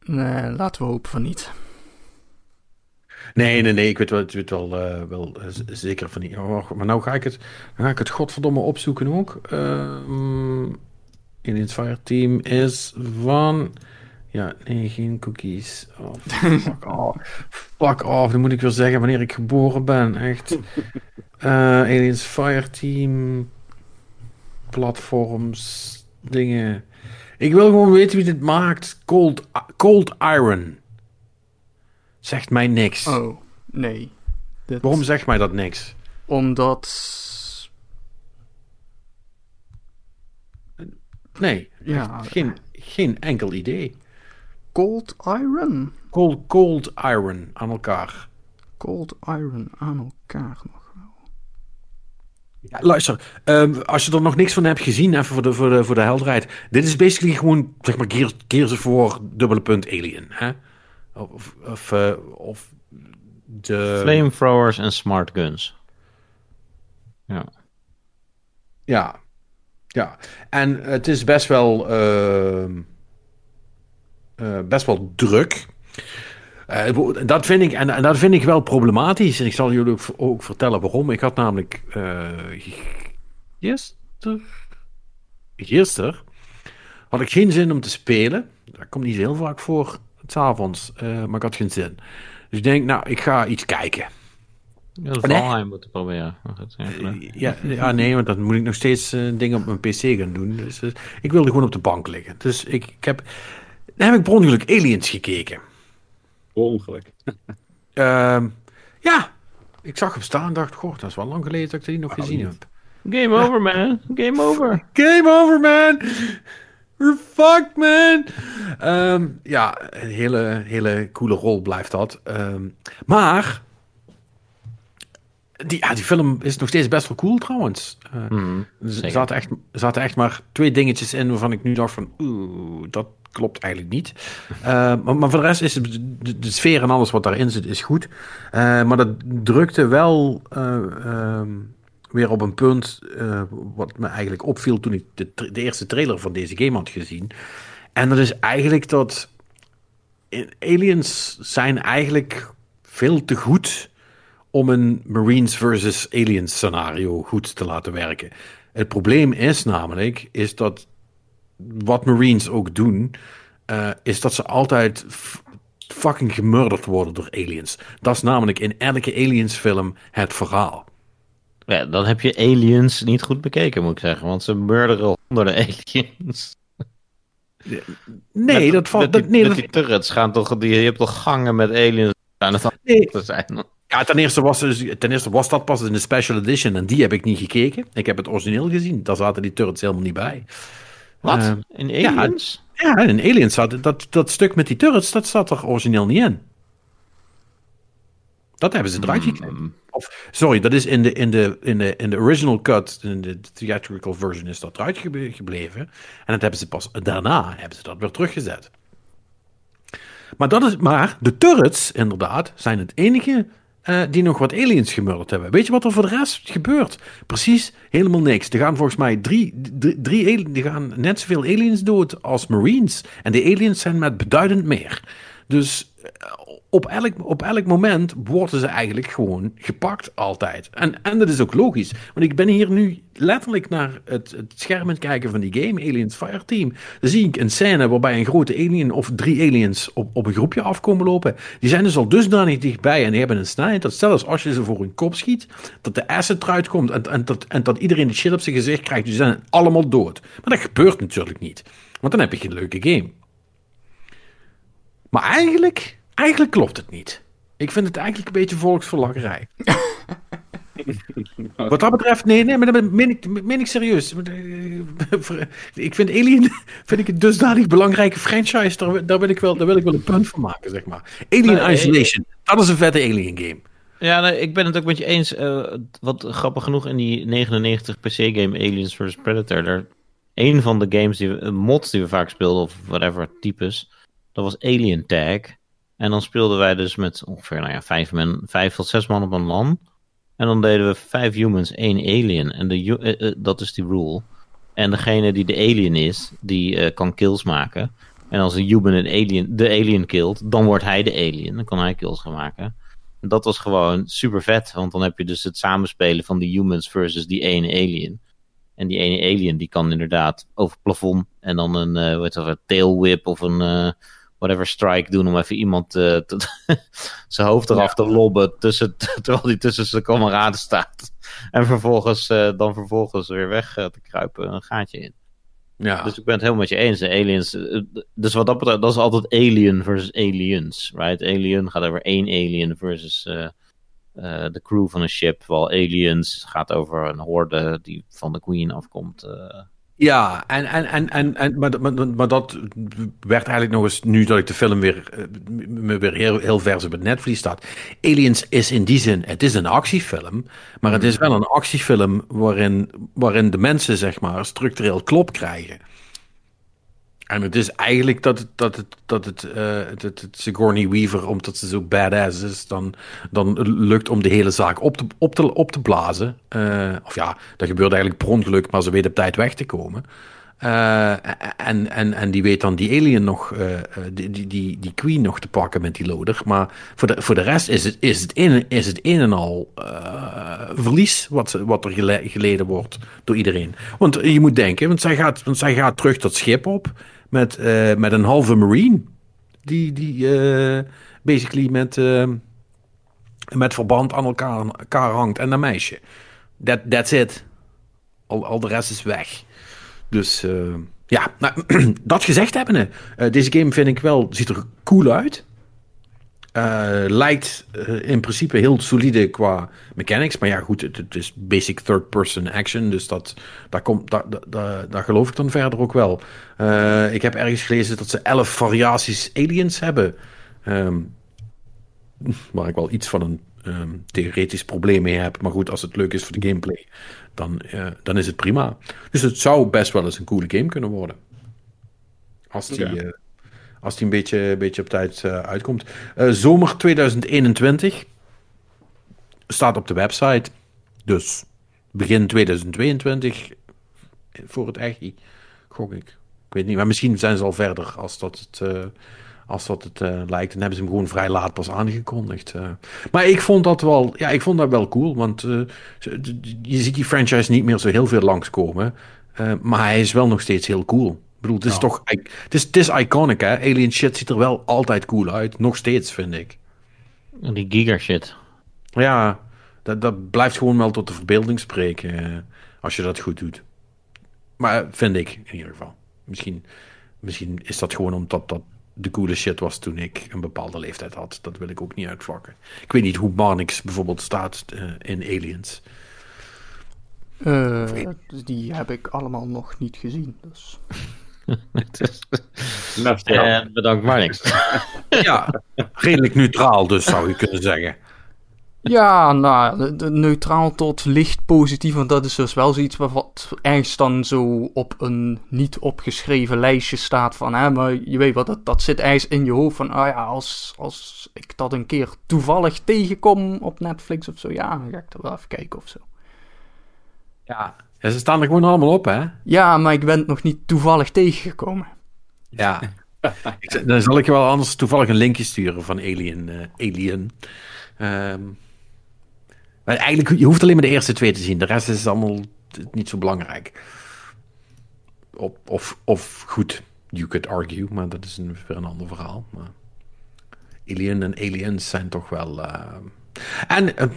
S2: Nee, laten we hopen van niet.
S1: Nee, nee, nee, ik weet wel, ik weet wel, eh, wel eh, zeker van niet. Oh, maar nou ga ik het, dan ga ik het godverdomme opzoeken ook. Ehm Aliens Fire Team is van... Ja, nee, geen cookies. Oh, fuck off. Fuck off, dan moet ik weer zeggen wanneer ik geboren ben, echt. Eh, Aliens Fire Team... Platforms, dingen... Ik wil gewoon weten wie dit maakt. Cold, Cold Iron. Zegt mij niks.
S2: Oh, nee. Dit-
S1: Waarom zegt mij dat niks?
S2: Omdat...
S1: Nee,
S2: Ja.
S1: geen, geen enkel idee.
S2: Cold Iron.
S1: Cold, cold iron aan elkaar.
S2: Cold Iron aan elkaar nog wel.
S1: Ja, luister, ehm, als je er nog niks van hebt gezien, even voor de, voor de, voor de helderheid. Dit is basically gewoon, zeg maar, Gears, Gears of War, dubbele punt alien. Hè? Of, of, eh, of de...
S3: Flamethrowers en smart guns. Ja.
S1: Ja, ja. En het is best wel, ehm, eh, best wel druk. Eh, dat vind ik, en, en dat vind ik wel problematisch. En ik zal jullie ook, ook vertellen waarom. Ik had namelijk eh gisteren, gisteren had ik geen zin om te spelen. Dat komt niet heel vaak voor, s'avonds. avonds, maar ik had geen zin. Dus ik denk, nou, ik ga iets kijken.
S3: Ja, dat
S1: Nee.
S3: Valheim moeten proberen. Ja.
S1: Ja, nee, want dan moet ik nog steeds dingen op mijn PC gaan doen. Dus ik wilde gewoon op de bank liggen. Dus ik, ik heb. Dan heb ik per ongeluk Aliens gekeken.
S4: Per ongeluk.
S1: Ehm, ja, ik zag hem staan en dacht: Goh, dat is wel lang geleden dat ik die nog gezien
S4: niet.
S1: heb.
S3: Game over, man. Game over.
S1: Game over, man! We're fucked, man! Ehm, ja, een hele, hele coole rol blijft dat. Ehm, maar. Die, ja, die film is nog steeds best wel cool trouwens. Eh,
S3: Hmm,
S1: Er zaten echt, er zaten echt maar twee dingetjes in waarvan ik nu dacht van... Oeh, dat klopt eigenlijk niet. Eh, maar, maar voor de rest is de, sfeer en alles wat daarin zit is goed. Eh, maar dat drukte wel eh, ehm, weer op een punt... wat me eigenlijk opviel toen ik de, de eerste trailer van deze game had gezien. En dat is eigenlijk dat... Aliens zijn eigenlijk veel te goed om een Marines versus Aliens scenario goed te laten werken. Het probleem is namelijk, is dat wat Marines ook doen, eh, is dat ze altijd fucking gemurderd worden door aliens. Dat is namelijk in elke Aliens film het verhaal.
S3: Ja, dan heb je Aliens niet goed bekeken, moet ik zeggen. Want ze murderen honderden aliens.
S1: Nee,
S3: Met-
S1: dat valt...
S3: die,
S1: nee,
S3: met
S1: dat,
S3: die turrets gaan toch... Die, je hebt toch gangen met aliens aan het
S1: nee,
S3: zijn.
S1: Ja, ten eerste, was, dus- ten eerste was dat pas in de special edition en die heb ik niet gekeken. Ik heb het origineel gezien. Daar zaten die turrets helemaal niet bij.
S3: Wat?
S1: Eh,
S3: In aliens?
S1: Ja, in Aliens zat dat, dat stuk met die turrets, dat zat er origineel niet in. Dat hebben ze eruit geknipt.
S3: Hmm.
S1: Of, sorry, dat is in de, in, de, in, de, in de original cut, in de theatrical version, is dat eruit gebleven. En dat hebben ze pas daarna hebben ze dat weer teruggezet. Maar, dat is, maar de turrets, inderdaad, zijn het enige eh, die nog wat aliens gemurderd hebben. Weet je wat er voor de rest gebeurt? Precies helemaal niks. Er gaan volgens mij drie, drie, drie er gaan net zoveel aliens dood als marines. En de aliens zijn met beduidend meer. Dus eh, op elk, op elk moment worden ze eigenlijk gewoon gepakt, altijd. En, en dat is ook logisch. Want ik ben hier nu letterlijk naar het, het scherm aan kijken van die game, Aliens Fireteam. Dan zie ik een scène waarbij een grote alien of drie aliens op, op een groepje afkomen lopen. Die zijn dus al dusdanig dichtbij en die hebben een snelheid dat zelfs als je ze voor een kop schiet, dat de acid eruit komt en, en, dat, en dat iedereen de shit op zijn gezicht krijgt. Die zijn allemaal dood. Maar dat gebeurt natuurlijk niet. Want dan heb je geen leuke game. Maar eigenlijk, eigenlijk klopt het niet. Ik vind het eigenlijk een beetje volksverlakkerij. Wat dat betreft, nee, nee, maar dat meen ik, meen ik serieus. Ik vind Alien vind ik een dusdanig belangrijke franchise. Daar, daar, wil ik wel, daar wil ik wel een punt van maken, zeg maar. Alien
S3: Nee,
S1: Isolation. dat is een vette Alien game.
S3: Ja, nee, ik ben het ook met je eens. eh, wat grappig genoeg in die 99 PC-game Aliens vs Predator. Daar, een van de games, die we, eh, mods die we vaak speelden, of whatever types, dat was Alien Tag. En dan speelden wij dus met ongeveer nou ja, vijf, men, vijf tot zes man op een LAN. En dan deden we vijf humans, één alien. En de, eh, eh, dat is die rule. En degene die de alien is, die eh, kan kills maken. En als een human een alien, de alien killt, dan wordt hij de alien. Dan kan hij kills gaan maken. En dat was gewoon super vet. Want dan heb je dus het samenspelen van die humans versus die ene alien. En die ene alien die kan inderdaad over het plafond en dan een, heet dat, een tail whip of een whatever strike doen om even iemand eh, te- zijn hoofd eraf te lobben tussen, terwijl hij tussen zijn kameraden staat. En vervolgens eh, dan vervolgens weer weg eh, te kruipen een gaatje in.
S1: Ja,
S3: Dus ik ben het helemaal met je eens. De aliens. Dus wat dat betreft, dat is altijd alien versus aliens. Right? Alien gaat over één alien versus de crew van een ship. Terwijl aliens gaat over een horde die van de Queen afkomt.
S1: Ja, en, en, en, en, en, maar, maar, maar dat werd eigenlijk nog eens, nu dat ik de film weer, eh, me weer heel, heel vers op het netvlies staat. Aliens is in die zin, het is een actiefilm, maar het is wel een actiefilm waarin, waarin de mensen, zeg maar, structureel klop krijgen. En het is eigenlijk dat het, dat het, dat het, het, het, het Sigourney Weaver, omdat ze zo badass is, dan, dan lukt om de hele zaak op te, op te, op te blazen. Eh, of ja, dat gebeurt eigenlijk per ongeluk, maar ze weet op tijd weg te komen. Eh, en, en, en die weet dan die alien nog, eh, eh, die, die, die, queen nog te pakken met die loader. Maar voor de, voor de rest is het, is het, een, is het een en al verlies wat, wat er gele- geleden wordt door iedereen. Want je moet denken, want zij gaat, want zij gaat terug dat schip op met, met een halve marine. Die, die basically met, met verband aan elkaar, elkaar hangt en een meisje. That, that's it. Al, al de rest is weg. Dus eh, ja, nou, dat gezegd hebbende. eh deze game vind ik wel, ziet er cool uit. Eh, lijkt in principe heel solide qua mechanics. Maar ja, goed, het, is basic third-person action. Dus dat, daar, komt, daar, daar geloof ik dan verder ook wel. Ik heb ergens gelezen dat ze elf variaties aliens hebben. Ehm, waar ik wel iets van een ehm, theoretisch probleem mee heb. Maar goed, als het leuk is voor de gameplay, dan, eh, dan is het prima. Dus het zou best wel eens een coole game kunnen worden. Als die, eh, als die een beetje, een beetje op tijd eh, uitkomt. Zomer 2021 staat op de website. Dus begin 2022 voor het echt, gok ik. Ik weet niet, maar misschien zijn ze al verder als dat het, als dat het eh, lijkt. En hebben ze hem gewoon vrij laat pas aangekondigd. eh. Maar ik vond dat wel, ja, ik vond dat wel cool. Want eh, je ziet die franchise niet meer zo heel veel langskomen. maar hij is wel nog steeds heel cool. Ik bedoel, het is
S2: Ja.
S1: toch, het is, het is iconic hè. Alien shit ziet er wel altijd cool uit. Nog steeds, vind ik.
S3: Die giga shit.
S1: Ja, dat, dat blijft gewoon wel tot de verbeelding spreken. als je dat goed doet. Maar vind ik, in ieder geval. Misschien, misschien is dat gewoon omdat dat de coole shit was toen ik een bepaalde leeftijd had. Dat wil ik ook niet uitvlakken. Ik weet niet hoe Marnix bijvoorbeeld staat eh, in Aliens.
S2: Eh, die heb ik allemaal nog niet gezien. Dus.
S3: Bedankt maar niks.
S1: Ja, redelijk neutraal dus, zou je kunnen zeggen.
S2: Ja, nou, neutraal tot licht positief. Want dat is dus wel zoiets wat- ergens dan zo op een niet opgeschreven lijstje staat van, hè, maar je weet wat, dat, dat zit ergens in je hoofd van, ah ja, als, als ik dat een keer toevallig tegenkom op Netflix of zo, ja, dan ga ik er wel even kijken of zo.
S1: Ja. ja, ze staan er gewoon allemaal op, hè?
S2: Ja, maar ik ben het nog niet toevallig tegengekomen.
S1: Ja. Dan zal ik je wel anders toevallig een linkje sturen van Alien. eh, Alien. Ehm, maar eigenlijk, je hoeft alleen maar de eerste twee te zien. De rest is allemaal niet zo belangrijk. Of, of, of goed, you could argue, maar dat is een, weer een ander verhaal. Maar Alien en Aliens zijn toch wel... eh, En eh,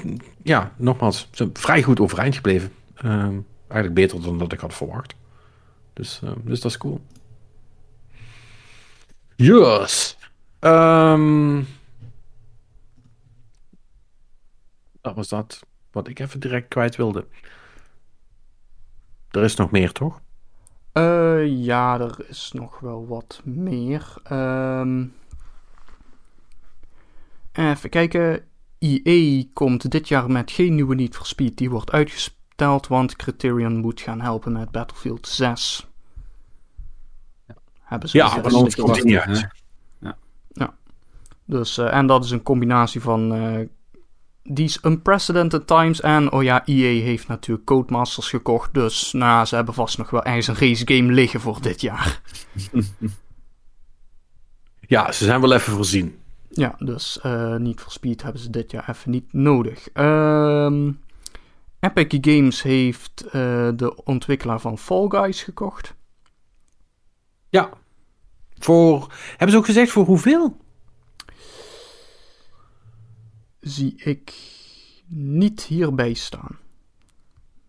S1: ja, nogmaals, ze vrij goed overeind gebleven. Ehm, eigenlijk beter dan dat ik had verwacht. Dus, eh, dus dat is cool. Yes. Ehm dat was dat wat ik even direct kwijt wilde. Er is nog meer, toch?
S2: Eh, ja, er is nog wel wat meer. Ehm, Even kijken. EA komt dit jaar met geen nieuwe Need for Speed. Die wordt uitgesteld, want Criterion moet gaan helpen met Battlefield 6. Hebben ze
S1: Ja, anders
S4: te
S1: komt hij
S4: wachten,
S1: niet
S4: hè?
S1: uit.
S2: Dus, eh, en dat is een combinatie van eh these unprecedented times en, oh ja, EA heeft natuurlijk Codemasters gekocht, dus nou, ze hebben vast nog wel ergens een race game liggen voor dit jaar.
S1: Ja, ze zijn wel even voorzien.
S2: Ja, dus eh niet voor Speed hebben ze dit jaar even niet nodig. Ehm, Epic Games heeft eh, de ontwikkelaar van Fall Guys gekocht.
S1: Ja. Voor, hebben ze ook gezegd voor hoeveel?
S2: Zie ik niet hierbij staan.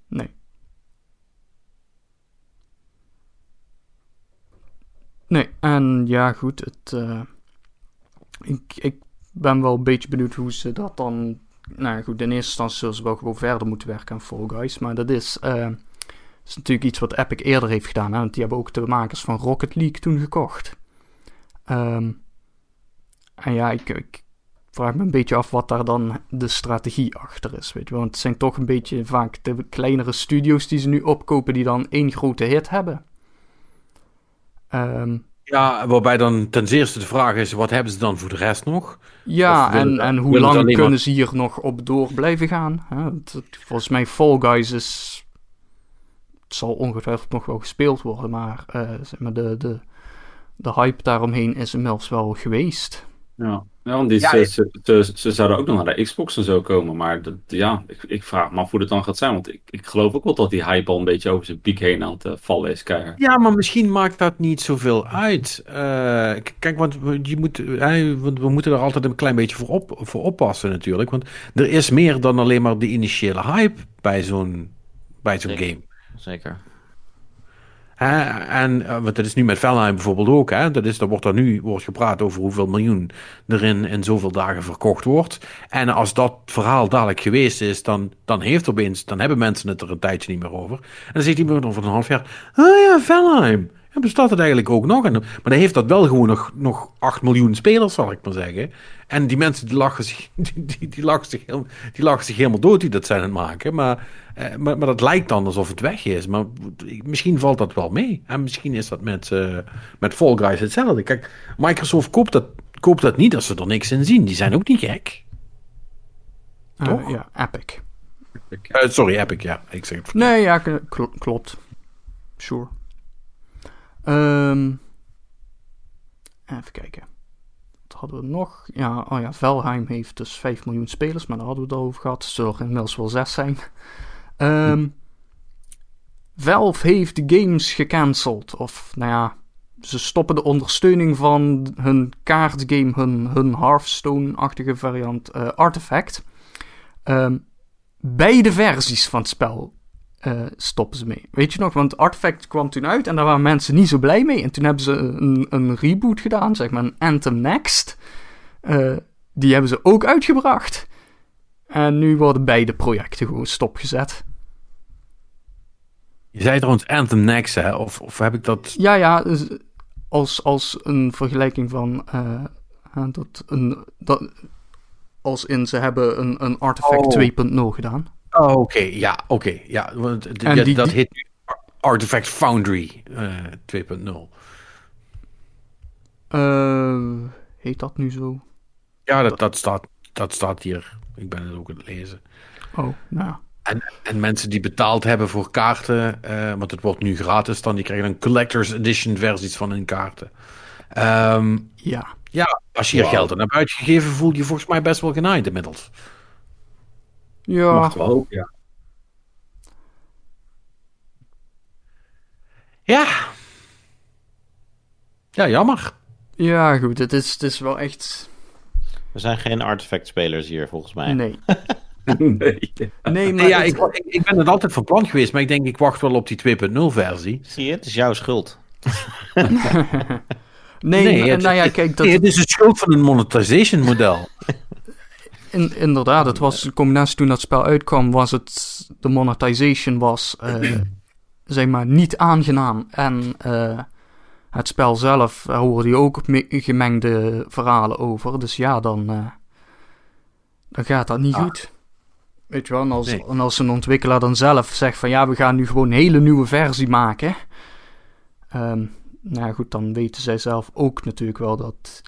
S2: Nee. Nee, en ja, goed, het, eh, ik, ik ben wel een beetje benieuwd hoe ze dat dan. Nou goed, in eerste instantie zullen ze wel gewoon verder moeten werken aan Fall Guys. Maar dat is, eh, is natuurlijk iets wat Epic eerder heeft gedaan. Hè? Want die hebben ook de makers van Rocket League toen gekocht. Ehm, en ja, ik, ik vraag me een beetje af wat daar dan de strategie achter is. Weet je? Want het zijn toch een beetje vaak de kleinere studio's die ze nu opkopen, die dan één grote hit hebben. Ehm,
S1: Ja, waarbij dan ten eerste de vraag is, wat hebben ze dan voor de rest nog?
S2: ja, en, en hoe lang kunnen
S1: maar-
S2: ze hier nog op door blijven gaan? Hè? Volgens mij Fall Guys is... Het zal ongetwijfeld nog wel gespeeld worden, maar, eh, zeg maar de, de, de hype daaromheen is inmiddels wel geweest.
S4: Ja, ja want die,
S1: Ja,
S4: ze, ze, ze, ze zouden ook nog naar de Xbox en zo komen. Maar dat, ja, ik, ik vraag me af hoe dat dan gaat zijn. Want ik, ik geloof ook wel dat die hype al een beetje over zijn piek heen aan het eh, vallen is, keihard.
S1: Ja, maar misschien maakt dat niet zoveel uit. Eh, kijk, want we, je moet, want we moeten er altijd een klein beetje voor, op, voor oppassen natuurlijk. Want er is meer dan alleen maar de initiële hype bij zo'n bij zo'n game.
S3: Zeker.
S1: Hè, en eh, want dat is nu met Valheim bijvoorbeeld ook. Hè? Dat is, daar wordt er nu wordt gepraat over hoeveel miljoen er in, zoveel dagen verkocht wordt. En als dat verhaal dadelijk geweest is, dan, dan heeft opeens, dan hebben mensen het er een tijdje niet meer over. En dan zegt iemand over een half jaar, ah ja, Valheim. Ja, bestaat het eigenlijk ook nog? En, maar dan heeft dat wel gewoon nog, nog 8 miljoen spelers, zal ik maar zeggen. En die mensen die lachen zich, die, die, die lachen zich, heel, die lachen zich helemaal dood die dat zijn aan het maken. Maar, eh, maar, maar dat lijkt dan alsof het weg is. Maar misschien valt dat wel mee. En misschien is dat met, eh, met Fall Guys hetzelfde. Kijk, Microsoft koopt dat, koopt dat niet als ze er niks in zien. Die zijn ook niet gek.
S2: Eh,
S1: Toch?
S2: ja, Epic.
S1: Eh, sorry, Epic, ja. Ik zeg het
S2: Nee, ja, klopt. Sure. Ehm, even kijken. Wat hadden we nog? Ja, oh ja, Valheim heeft dus 5 miljoen spelers, maar daar hadden we het over gehad. Zullen er inmiddels wel 6 zijn. Ehm Valve heeft de games gecanceld. Of, nou ja, ze stoppen de ondersteuning van hun kaartgame, hun, hun Hearthstone-achtige variant eh, Artifact. Ehm, beide versies van het spel eh, stoppen ze mee. Weet je nog, want Artifact kwam toen uit en daar waren mensen niet zo blij mee. En toen hebben ze een, een reboot gedaan, zeg maar een Anthem Next. Eh, die hebben ze ook uitgebracht. En nu worden beide projecten gewoon stopgezet.
S1: Je zei trouwens Anthem Next, hè? Of, of heb ik dat...
S2: Ja, ja, dus als, als een vergelijking van eh, dat een, dat, als in ze hebben een, een Artifact
S1: Oh.
S2: 2.0 gedaan.
S1: Oh, oké. Ja, oké. Ja, want ja,
S2: die-
S1: dat
S2: die-
S1: heet nu Artifact Foundry eh 2.0.
S2: Eh, heet dat nu zo?
S1: Ja, dat, dat, staat, dat staat hier. Ik ben het ook aan het lezen.
S2: Oh, nou.
S1: En, en mensen die betaald hebben voor kaarten, eh, want het wordt nu gratis dan, die krijgen een collector's edition versies van hun kaarten. Ehm,
S2: Ja.
S1: ja, als je hier
S4: Wauw.
S1: geld aan hebt uitgegeven, voel je je volgens mij best wel genaaid inmiddels.
S2: Ja.
S4: Mag wel ook, ja.
S1: Ja. Ja, jammer.
S2: Ja, goed. Het is, het is wel echt...
S3: We zijn geen artefact-spelers hier, volgens mij.
S2: Nee.
S4: nee.
S2: Nee, maar
S1: Nee, ja,
S2: het-
S1: ik, ik, ik ben het altijd van plan geweest, maar ik denk, ik wacht wel op die 2.0 versie.
S3: Zie je, het is jouw schuld.
S2: nee,
S1: Nee, het-
S2: nou ja, kijk, dat,
S1: Nee, het is een schuld van een monetization model.
S2: in, inderdaad, het was een combinatie toen dat spel uitkwam, was het, de monetization was, eh, zeg maar, niet aangenaam. En eh, het spel zelf, daar hoorde je ook me- gemengde verhalen over. Dus ja, dan, eh, dan gaat dat niet
S1: Ah.
S2: goed. Weet je wel, en als,
S1: Nee.
S2: en als een ontwikkelaar dan zelf zegt van ja, we gaan nu gewoon een hele nieuwe versie maken. Ehm, nou ja, goed, dan weten zij zelf ook natuurlijk wel dat het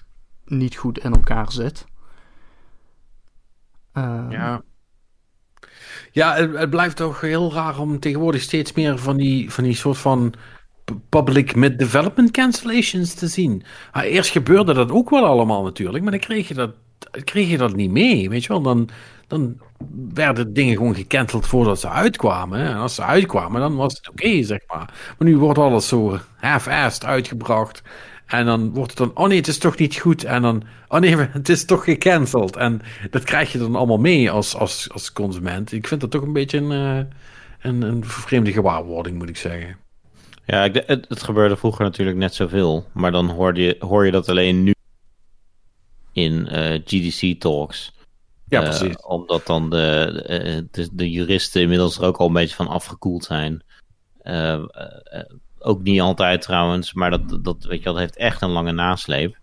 S2: niet goed in elkaar zit. Ehm,
S1: Ja. Ja, het, blijft toch heel raar om tegenwoordig steeds meer van die, van die soort van public mid-development cancellations te zien. Ah, eerst gebeurde dat ook wel allemaal natuurlijk, maar dan kreeg je dat, kreeg je dat niet mee, weet je wel. Dan, dan werden dingen gewoon gecanceld voordat ze uitkwamen. En als ze uitkwamen, dan was het oké, zeg maar. Maar nu wordt alles zo half-assed uitgebracht. En dan wordt het dan, oh nee, het is toch niet goed. En dan, oh nee, het is toch gecanceld. En dat krijg je dan allemaal mee als, als, als consument. Ik vind dat toch een beetje een, eh, een, een vervreemde gewaarwording, moet ik zeggen.
S3: Ja, het, het gebeurde vroeger natuurlijk net zoveel. Maar dan hoorde je, hoor je dat alleen nu in eh, GDC talks.
S1: Ja,
S3: Eh,
S1: precies.
S3: omdat dan de, de, de, juristen inmiddels er ook al een beetje van afgekoeld zijn. Eh, ook niet altijd trouwens, maar dat, dat, weet je, wel, dat heeft echt een lange nasleep.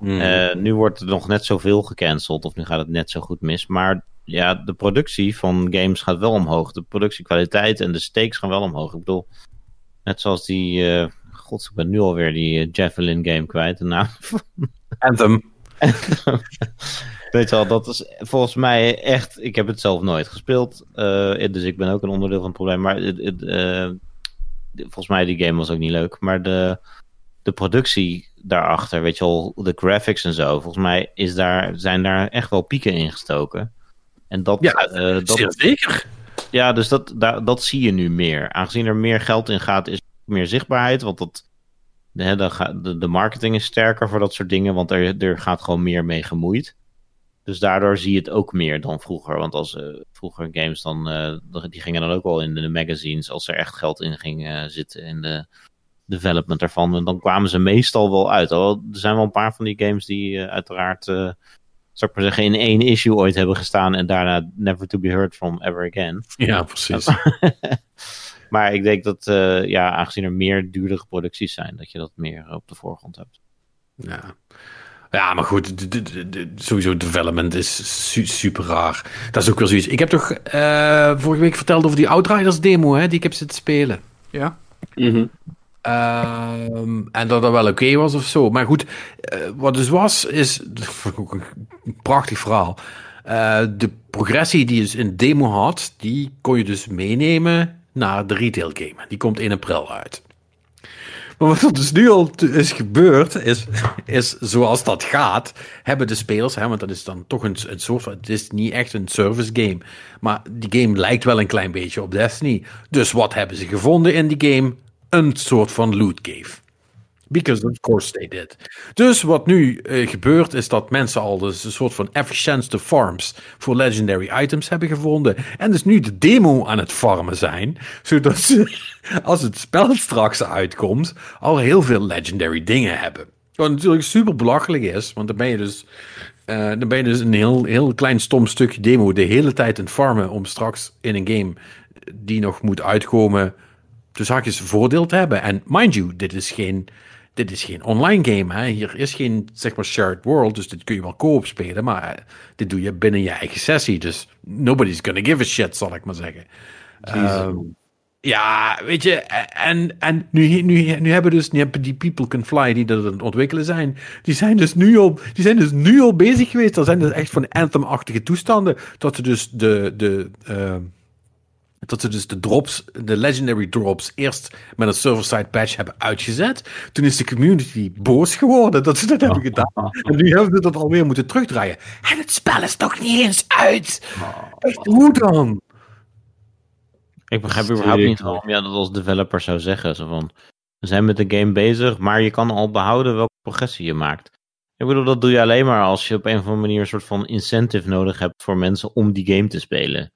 S1: Mhm.
S3: Eh, nu wordt er nog net zoveel gecanceld, of nu gaat het net zo goed mis. Maar ja, de productie van games gaat wel omhoog. De productiekwaliteit en de stakes gaan wel omhoog. Ik bedoel, net zoals die. eh God, ik ben nu alweer die eh, Javelin game kwijt. De naam.
S1: Anthem.
S3: Weet je wel, dat is volgens mij echt. Ik heb het zelf nooit gespeeld. dus ik ben ook een onderdeel van het probleem. Maar volgens mij die game was ook niet leuk. Maar de, de productie daarachter, weet je wel, de graphics en zo. Volgens mij is daar, zijn daar echt wel pieken in gestoken. En dat,
S1: Ja,
S3: eh, dat,
S1: zeker.
S3: ja, dus dat, daar, dat zie je nu meer. Aangezien er meer geld in gaat, is er meer zichtbaarheid. Want dat, gaat, de, de marketing is sterker voor dat soort dingen. Want er, er gaat gewoon meer mee gemoeid. Dus daardoor zie je het ook meer dan vroeger. Want als eh, vroeger games dan, eh, die gingen dan ook al in de magazines. Als er echt geld in ging eh, zitten in de development ervan. En dan kwamen ze meestal wel uit. Al, er zijn wel een paar van die games die uiteraard, zou ik maar zeggen, in één issue ooit hebben gestaan. En daarna never to be heard from ever again.
S1: Ja, precies.
S3: maar ik denk dat, ja, aangezien er meer duurdere producties zijn, dat je dat meer op de voorgrond hebt.
S1: Ja. Ja, maar goed, de- de- de- de- sowieso development is su- super raar. Dat is ook wel zoiets. Ik heb toch eh, vorige week verteld over die Outriders demo, hè, die ik heb zitten spelen.
S2: Ja,
S4: Mhm.
S1: Ehm, en dat dat wel oké was of zo. Maar goed, eh, wat dus was, is. Ook een prachtig verhaal. Eh, de progressie die je dus in de demo had, die kon je dus meenemen naar de retail game. Die komt 1 april uit. Maar wat er dus nu al is gebeurd, is, is zoals dat gaat, hebben de spelers, hè, want dat is dan toch een, een soort van, het is niet echt een service game, maar die game lijkt wel een klein beetje op Destiny. Dus wat hebben ze gevonden in die game? Een soort van loot cave. Because of course they did. Dus wat nu eh, gebeurt is dat mensen al dus een soort van efficiëntste farms voor legendary items hebben gevonden. En dus nu de demo aan het farmen zijn. Zodat ze, als het spel straks uitkomt, al heel veel legendary dingen hebben. Wat natuurlijk super belachelijk is, want dan ben je dus, eh, dan ben je dus een heel, heel klein stom stukje demo de hele tijd aan het farmen om straks in een game die nog moet uitkomen dus haakjes voordeel te hebben. En mind you, dit is geen, dit is geen online game. Hè? Hier is geen zeg maar shared world, dus dit kun je wel co-op spelen, maar eh, dit doe je binnen je eigen sessie. Dus nobody's gonna give a shit, zal ik maar zeggen. Ehm, ja, weet je, en, en nu, nu, nu hebben dus nu hebben die People Can Fly die dat aan het ontwikkelen zijn, die zijn dus nu al, die zijn dus nu al bezig geweest. Dat zijn dus echt van Anthem-achtige toestanden, dat ze dus de, de, ehm, dat ze dus de drops, de legendary drops, eerst met een server-side patch hebben uitgezet. Toen is de community boos geworden dat ze dat hebben gedaan. En nu hebben ze dat alweer moeten terugdraaien. En het spel is nog niet eens uit. Echt, hoe dan?
S3: Ik begrijp überhaupt niet waarom je dat als developer zou zeggen. Zo van, we zijn met de game bezig, maar je kan al behouden welke progressie je maakt. Ik bedoel, dat doe je alleen maar als je op een of andere manier een soort van incentive nodig hebt voor mensen om die game te spelen.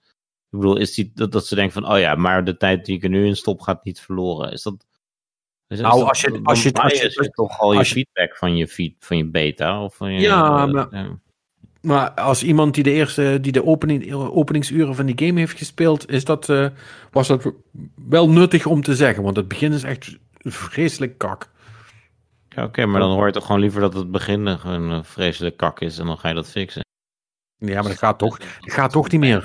S3: Ik bedoel, is die, dat, dat ze denken van, oh ja, maar de tijd die ik er nu in stop gaat niet verloren. Is dat... Is,
S1: Nou,
S3: dat-
S1: als je- als je- als je-
S3: toch al je feedback van je, feed, van je beta? Of van je,
S1: Ja,
S3: eh,
S1: maar- Maar als iemand die de eerste, die de opening, openingsuren van die game heeft gespeeld, is dat, eh, was dat wel nuttig om te zeggen. Want het begin is echt vreselijk kak.
S3: ja, Oké, maar dan hoor je toch gewoon liever dat het begin een vreselijk kak is en dan ga je dat fixen.
S1: Ja, maar dat gaat toch, dat gaat toch niet meer.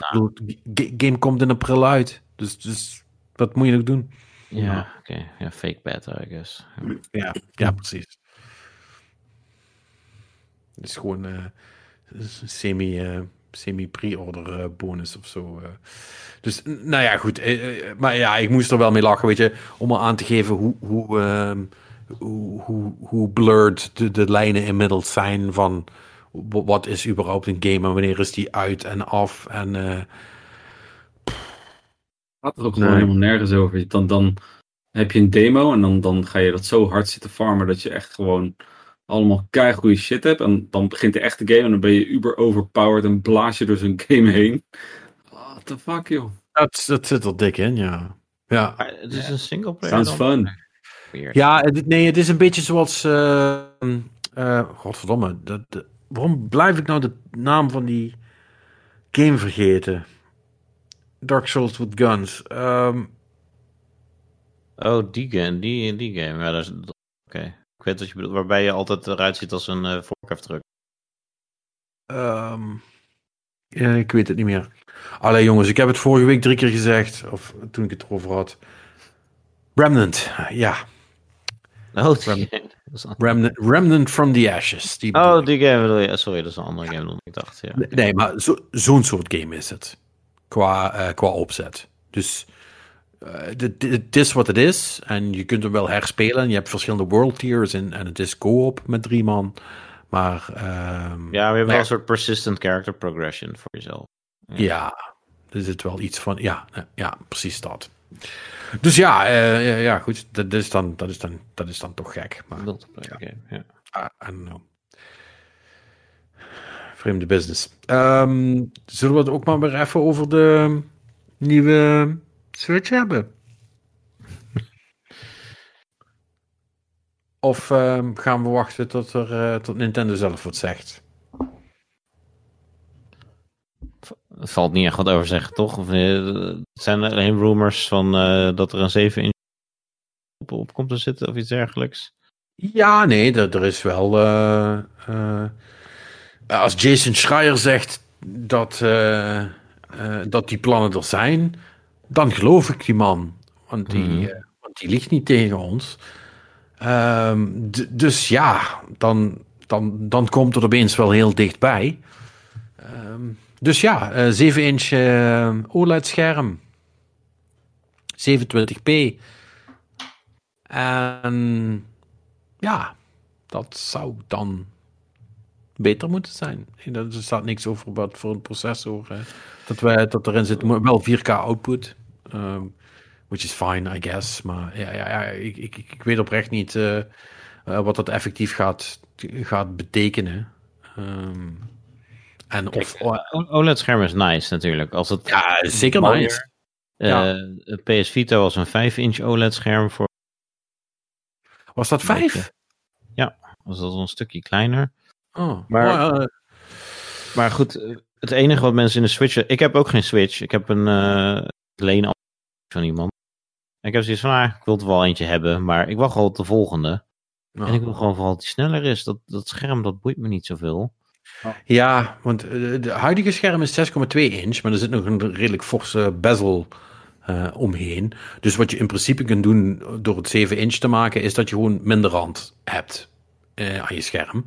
S1: G- game komt in april uit. Dus, dus wat moet je nog doen?
S3: Ja, oké. Ja, fake beta, I guess.
S1: Ja, ja precies. Het is gewoon eh, een semi, eh, semi-pre-order eh, bonus of zo. eh. Dus, nou ja, goed. eh, eh, maar ja, ik moest er wel mee lachen, weet je. Om maar aan te geven hoe, hoe, ehm, hoe, hoe, hoe blurred de, de lijnen inmiddels zijn van... Wat is überhaupt een game en wanneer is die uit en af? En eh,
S4: gaat er ook
S1: Nee.
S4: gewoon helemaal nergens over. Dan, dan heb je een demo en dan, dan ga je dat zo hard zitten farmen dat je echt gewoon allemaal keigoede shit hebt. En dan begint de echte game en dan ben je uber overpowered en blaas je door zo'n game heen. What the fuck, joh.
S1: dat, dat zit er dik in, ja. Ja,
S3: het is een single player
S4: Sounds
S3: dan?
S4: fun.
S3: Weird.
S1: Ja, het, nee, het is een beetje zoals. eh eh, godverdomme. Dat, dat- waarom blijf ik nou de naam van die game vergeten? Dark Souls with Guns. Ehm,
S3: Oh, die game, die, die game. Ja, dat is... Oké. Ik weet wat je bedoelt. Waarbij je altijd eruit ziet als een uh,
S1: ja, ik weet het niet meer. Allee jongens, ik heb het vorige week drie keer gezegd. Of toen ik het erover had. Remnant, ja.
S3: Oh, die game. Dat is een-
S1: Remnant, Remnant from the Ashes. Die
S3: Oh, die game je. Sorry, dat is een andere game dan ik dacht. Ja.
S1: Nee, Nee, maar zo- zo'n soort game is het. Qua, eh, qua opzet. Dus eh, dit- dit- het is wat het is. En je kunt hem wel herspelen. Je hebt verschillende world tiers. En, en het is co-op met drie man. Maar ehm,
S3: Ja, hebt
S1: Nee.
S3: wel een soort persistent character progression voor jezelf.
S1: ja, er zit wel iets van. Ja, ja, ja precies dat. Dus ja, eh, ja, ja, goed. Dat is, dan, dat, is dan, dat is dan toch gek. Maar
S3: Multiplayer game, ja.
S1: I, I don't know. Vreemde business. Ehm, zullen we het ook maar weer even over de nieuwe Switch hebben? Of ehm, gaan we wachten tot, er, eh, tot Nintendo zelf wat zegt?
S3: Er valt niet echt wat over zeggen, toch? Of, eh, het zijn alleen rumors van eh, dat er een 7 inch op, op komt te zitten of iets dergelijks.
S1: Ja, nee, er, er is wel. eh, als Jason Schreier zegt dat, dat die plannen er zijn, dan geloof ik die man. Want die,
S3: Mhm.
S1: want die ligt niet tegen ons. Ehm, dus ja, dan, dan, dan komt het opeens wel heel dichtbij. Ehm, dus ja, eh 7 inch eh, OLED-scherm. 27p. En ja, dat zou dan beter moeten zijn. Er staat niks over wat voor een processor eh, dat, wij, dat erin zit. Wel 4K output. ehm, which is fine, I guess. Maar ja, ja, ik, ik, ik weet oprecht niet eh, eh, wat dat effectief gaat, gaat betekenen. Ehm, en of...
S3: OLED-scherm is nice natuurlijk. Als het
S1: ja, zeker
S3: mooier-
S1: nice.
S3: Eh,
S1: Ja.
S3: PS Vita was een 5-inch OLED-scherm voor.
S1: Was dat vijf?
S3: Was dat een stukje kleiner.
S1: Oh,
S3: Maar-
S1: oh, eh,
S3: Maar goed, eh, het enige wat mensen in de Switch. Ik heb ook geen Switch. Ik heb een uh, leen van iemand. En ik heb zoiets van, ah, ik wil het wel eentje hebben, maar ik wacht gewoon op de volgende.
S1: nou.
S3: En ik wil gewoon vooral dat die sneller is. Dat, dat scherm, dat boeit me niet zoveel.
S1: Ja, want eh, de huidige scherm is 6,2 inch, maar er zit nog een redelijk forse bezel eh, omheen. Dus wat je in principe kunt doen door het 7 inch te maken, is dat je gewoon minder rand hebt eh, aan je scherm.